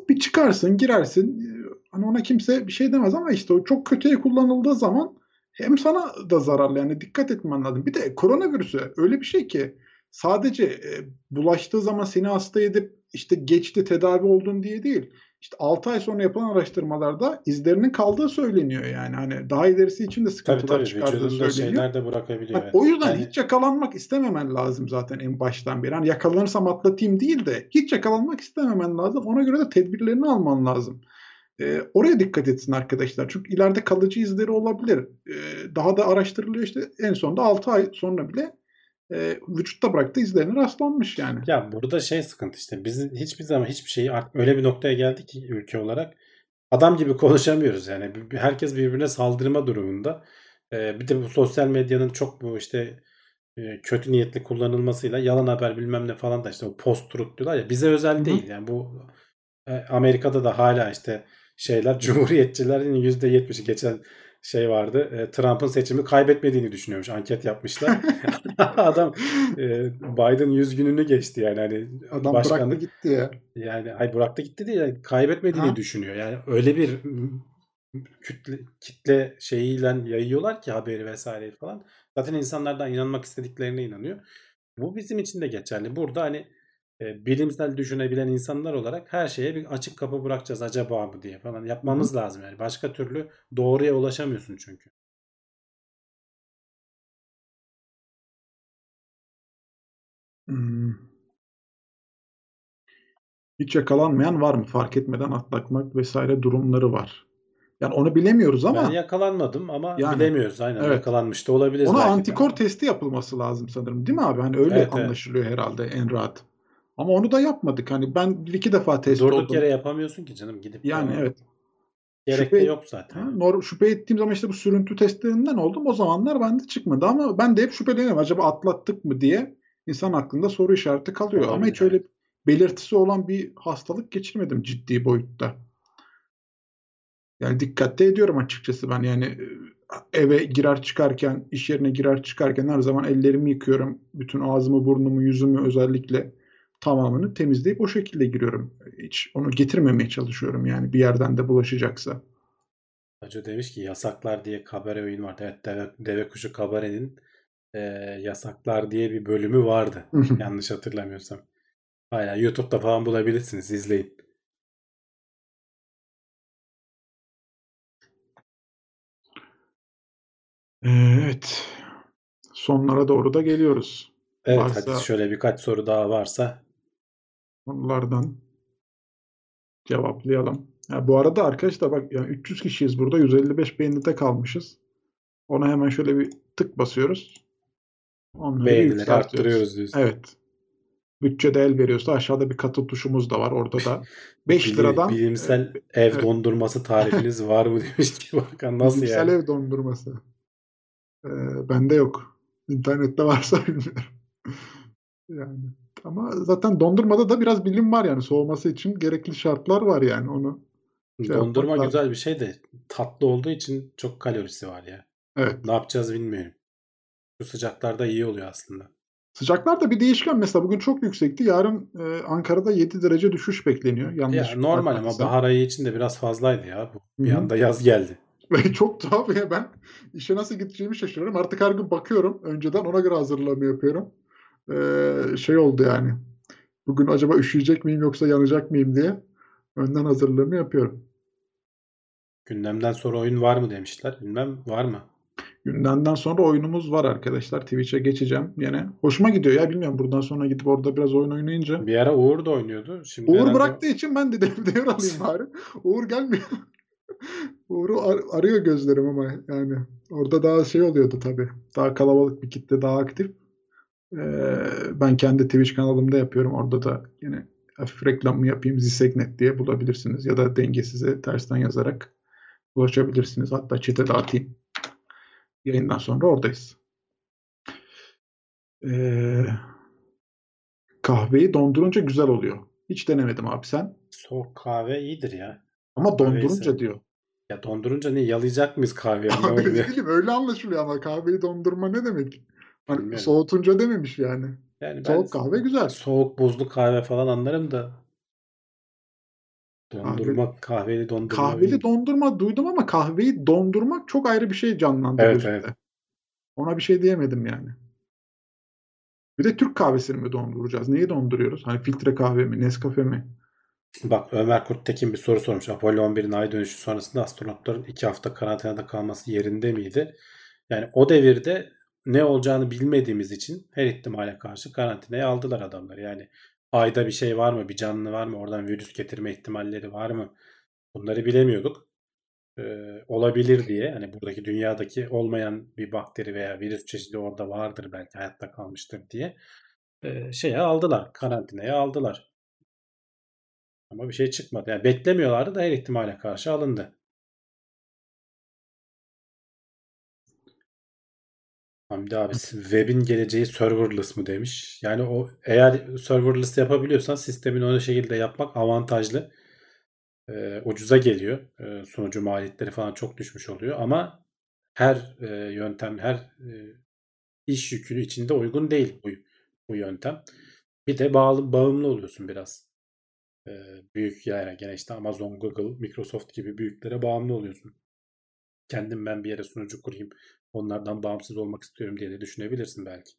Speaker 3: bir çıkarsın girersin hani ona kimse bir şey demez ama işte o çok kötüye kullanıldığı zaman hem sana da zararlı yani dikkat etmen lazım. Bir de koronavirüsü öyle bir şey ki sadece e, bulaştığı zaman seni hasta edip işte geçti tedavi oldun diye değil. İşte 6 ay sonra yapılan araştırmalarda izlerinin kaldığı söyleniyor yani. Hani daha ilerisi için de
Speaker 2: Tabii
Speaker 3: sıkıntılar
Speaker 2: tabii
Speaker 3: çıkardığı
Speaker 2: vücudunda
Speaker 3: söyleniyor.
Speaker 2: şeyler de bırakabiliyor. Evet.
Speaker 3: o yüzden
Speaker 2: Yani-
Speaker 3: hiç yakalanmak istememen lazım zaten en baştan beri. Hani yakalanırsam atlatayım değil de hiç yakalanmak istememen lazım. Ona göre de tedbirlerini alman lazım. Ee, oraya dikkat etsin arkadaşlar. Çünkü ileride kalıcı izleri olabilir. Ee, daha da araştırılıyor işte en sonunda 6 ay sonra bile e, vücutta bıraktığı izlerine rastlanmış yani.
Speaker 2: Ya burada şey sıkıntı işte biz hiçbir zaman hiçbir şeyi öyle bir noktaya geldik ki ülke olarak adam gibi konuşamıyoruz yani. Herkes birbirine saldırma durumunda. Ee, bir de bu sosyal medyanın çok bu işte e, kötü niyetli kullanılmasıyla yalan haber bilmem ne falan da işte o post truth diyorlar ya bize özel değil yani. Bu e, Amerika'da da hala işte şeyler <laughs> cumhuriyetçilerin %70'i geçen şey vardı. e, Trump'ın seçimi kaybetmediğini düşünüyormuş. Anket yapmışlar. <laughs> <laughs> Adam e, Biden 100 gününü geçti yani hani
Speaker 3: Adam bıraktı
Speaker 2: başkanlık
Speaker 3: gitti ya.
Speaker 2: yani ay bıraktı gitti diye yani kaybetmediğini
Speaker 3: Ha.
Speaker 2: düşünüyor. Yani öyle bir kütle kitle şeyiyle yayıyorlar ki haberi vesaireyi falan. Zaten insanlardan inanmak istediklerine inanıyor. Bu bizim için de geçerli. Burada hani e, bilimsel düşünebilen insanlar olarak her şeye bir açık kapı bırakacağız acaba mı diye falan yapmamız lazım yani. Başka türlü doğruya ulaşamıyorsun çünkü.
Speaker 3: Hmm. Hiç yakalanmayan var mı? Fark etmeden atlatmak vesaire durumları var. Yani onu bilemiyoruz ama
Speaker 2: Ben yakalanmadım ama
Speaker 3: Yani,
Speaker 2: bilemiyoruz. Aynen
Speaker 3: evet.
Speaker 2: yakalanmış da olabiliriz
Speaker 3: ona
Speaker 2: belki de
Speaker 3: antikor
Speaker 2: ama.
Speaker 3: testi yapılması lazım sanırım. Değil mi abi? Hani öyle
Speaker 2: Evet, evet.
Speaker 3: anlaşılıyor herhalde en rahat. Ama onu da yapmadık. Hani ben bir iki defa test
Speaker 2: Durduk
Speaker 3: oldum.
Speaker 2: yere yapamıyorsun ki canım gidip.
Speaker 3: Yani
Speaker 2: ama
Speaker 3: evet.
Speaker 2: Gerek de
Speaker 3: Şüphe-
Speaker 2: yok zaten.
Speaker 3: Ha, nor- şüphe ettiğim zaman işte bu sürüntü testlerinden oldum. O zamanlar bende çıkmadı ama ben de hep şüpheleniyorum. Acaba atlattık mı diye insan aklında soru işareti kalıyor. Ama
Speaker 2: Olabilir,
Speaker 3: hiç öyle belirtisi olan bir hastalık geçirmedim ciddi boyutta. Yani dikkatli ediyorum açıkçası ben yani e, eve girer çıkarken, iş yerine girer çıkarken her zaman ellerimi yıkıyorum. Bütün ağzımı, burnumu, yüzümü özellikle tamamını temizleyip o şekilde giriyorum. Hiç onu getirmemeye çalışıyorum yani bir yerden de bulaşacaksa.
Speaker 2: Hacı demiş ki yasaklar diye kabare oyun vardı. Evet deve, deve kuşu kabarenin e, yasaklar diye bir bölümü vardı. Yanlış hatırlamıyorsam. Hala YouTube'da falan bulabilirsiniz. izleyin.
Speaker 3: Evet. Sonlara doğru da geliyoruz.
Speaker 2: Evet
Speaker 3: Varsa-
Speaker 2: hadi şöyle birkaç soru daha varsa.
Speaker 3: Onlardan cevaplayalım. Ya bu arada arkadaşlar bak yani 300 kişiyiz burada. 155 beğenide kalmışız. Ona hemen şöyle bir tık basıyoruz. Onları
Speaker 2: Beğenileri arttırıyoruz diyorsun.
Speaker 3: Evet. Bütçede el veriyorsa aşağıda bir katıl tuşumuz da var. Orada da <laughs> 5
Speaker 2: Bili-
Speaker 3: liradan
Speaker 2: bilimsel
Speaker 3: e,
Speaker 2: ev
Speaker 3: evet.
Speaker 2: tarifiniz tarifiniz var mı demiş ki <laughs> Bakan nasıl
Speaker 3: bilimsel
Speaker 2: yani?
Speaker 3: ev dondurması. Ee, bende yok. İnternette varsa <laughs> bilmiyorum. Yani ama zaten dondurmada da biraz bilim var yani soğuması için gerekli şartlar var yani onu. şey
Speaker 2: Dondurma
Speaker 3: yapmak
Speaker 2: güzel bir şey de tatlı olduğu için çok kalorisi var ya.
Speaker 3: Evet.
Speaker 2: Ne yapacağız bilmiyorum. Şu sıcaklarda iyi oluyor aslında.
Speaker 3: Sıcaklar da bir değişken. Mesela bugün çok yüksekti. Yarın e, Ankara'da 7 derece düşüş bekleniyor. Yanlış
Speaker 2: Ya normal ama bahar ayı için de biraz fazlaydı ya. Bu Bir
Speaker 3: Hı hı.
Speaker 2: anda yaz geldi.
Speaker 3: Ve <laughs> çok tuhaf ya ben işe nasıl gideceğimi şaşırıyorum. Artık her gün bakıyorum. Önceden ona göre hazırlığımı yapıyorum. Ee, şey oldu yani. Bugün acaba üşüyecek miyim yoksa yanacak mıyım diye önden hazırlığımı yapıyorum.
Speaker 2: Gündemden sonra oyun var mı demişler. Bilmem var mı?
Speaker 3: Gündemden sonra oyunumuz var arkadaşlar. Twitch'e geçeceğim yine. Hoşuma gidiyor ya bilmiyorum buradan sonra gidip orada biraz oyun oynayınca.
Speaker 2: Bir ara Uğur da oynuyordu. Şimdi
Speaker 3: Uğur
Speaker 2: herhalde
Speaker 3: bıraktığı için ben de dev- devralayım bari. Uğur gelmiyor. <laughs> Uğur'u ar- arıyor gözlerim ama yani orada daha şey oluyordu tabii. Daha kalabalık bir kitle daha aktif. Ee, ben kendi Twitch kanalımda yapıyorum. Orada da yine hafif reklamımı yapayım. Zisegnet diye bulabilirsiniz. Ya da dengesize tersten yazarak ulaşabilirsiniz. Hatta chat'e de atayım. Yayından sonra oradayız. Ee, kahveyi dondurunca güzel oluyor. Hiç denemedim abi sen.
Speaker 2: Soğuk kahve iyidir ya.
Speaker 3: Ama dondurunca
Speaker 2: sev-
Speaker 3: diyor.
Speaker 2: Ya dondurunca ne yalayacak mıyız kahveyi?
Speaker 3: Abi bileyim öyle anlaşılıyor ama kahveyi dondurma ne demek?
Speaker 2: Bilmiyorum.
Speaker 3: soğutunca dememiş yani.
Speaker 2: Yani
Speaker 3: Soğuk kahve güzel.
Speaker 2: soğuk buzlu kahve falan anlarım da dondurma kahveli dondurma
Speaker 3: Kahveli
Speaker 2: bilmiyorum.
Speaker 3: dondurma duydum ama kahveyi dondurmak çok ayrı bir şey canlandı
Speaker 2: Evet,
Speaker 3: gözümde.
Speaker 2: evet.
Speaker 3: Ona bir şey diyemedim yani. Bir de Türk kahvesini mi donduracağız? Neyi donduruyoruz? Hani filtre kahve mi, Nescafe mi?
Speaker 2: Bak Ömer Kurttekin bir soru sormuş. Apollo 11'in ay dönüşü sonrasında astronotların iki hafta karantinada kalması yerinde miydi? Yani o devirde ne olacağını bilmediğimiz için her ihtimale karşı karantinaya aldılar adamlar. Yani ayda bir şey var mı? Bir canlı var mı? Oradan virüs getirme ihtimalleri var mı? Bunları bilemiyorduk. Ee, olabilir diye hani buradaki dünyadaki olmayan bir bakteri veya virüs çeşidi orada vardır belki hayatta kalmıştır diye e, şeye aldılar. Karantinaya aldılar. Ama bir şey çıkmadı. Yani beklemiyorlardı da her ihtimale karşı alındı. Hamdi abi web'in geleceği serverless mı demiş. Yani o eğer serverless yapabiliyorsan sistemin o şekilde yapmak avantajlı. Ee, ucuza geliyor. Ee, sunucu maliyetleri falan çok düşmüş oluyor ama her e, yöntem, her e, iş yükünü içinde uygun değil bu, bu yöntem. Bir de bağlı bağımlı oluyorsun biraz. Ee, büyük yani gene işte Amazon, Google, Microsoft gibi büyüklere bağımlı oluyorsun. Kendim ben bir yere sunucu kurayım. Onlardan bağımsız olmak istiyorum diye de düşünebilirsin belki.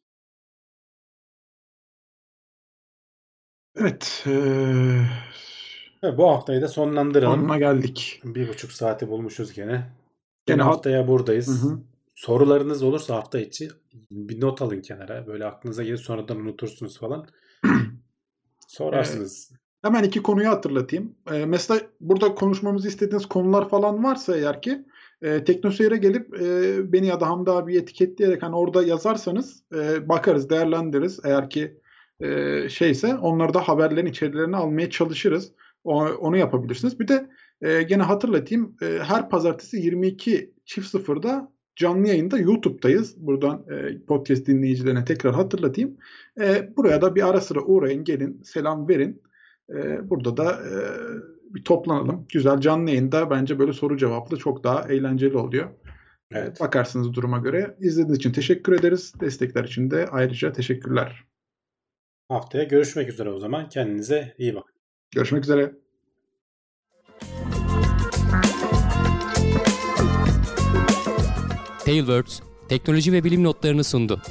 Speaker 3: Evet.
Speaker 2: Evet, bu haftayı da sonlandıralım.
Speaker 3: sonuna geldik.
Speaker 2: Bir buçuk saati bulmuşuz gene.
Speaker 3: Gene
Speaker 2: haftaya buradayız.
Speaker 3: Hı hı.
Speaker 2: Sorularınız olursa hafta içi bir not alın kenara. Böyle aklınıza gelir sonradan unutursunuz falan. <clears throat> Sorarsınız.
Speaker 3: Hemen iki konuyu hatırlatayım. Ee, mesela burada konuşmamızı istediğiniz konular falan varsa eğer ki e, Teknoseyir'e gelip e, beni ya da Hamdi abi etiketleyerek hani orada yazarsanız e, bakarız, değerlendiririz. Eğer ki e, şeyse onları da haberlerin içerilerini almaya çalışırız. O, onu yapabilirsiniz. Bir de e, gene hatırlatayım. e, her pazartesi 22 çift sıfırda canlı yayında YouTube'dayız. Buradan e, podcast dinleyicilerine tekrar hatırlatayım. E, buraya da bir ara sıra uğrayın, gelin, selam verin. Ee, burada da e, bir toplanalım. Güzel canlı yayında bence böyle soru cevaplı çok daha eğlenceli oluyor.
Speaker 2: Evet.
Speaker 3: Bakarsınız duruma göre. İzlediğiniz için teşekkür ederiz. Destekler için de ayrıca teşekkürler.
Speaker 2: Haftaya görüşmek üzere o zaman. Kendinize iyi bakın.
Speaker 3: Görüşmek üzere.
Speaker 1: Tailwords teknoloji ve bilim notlarını sundu.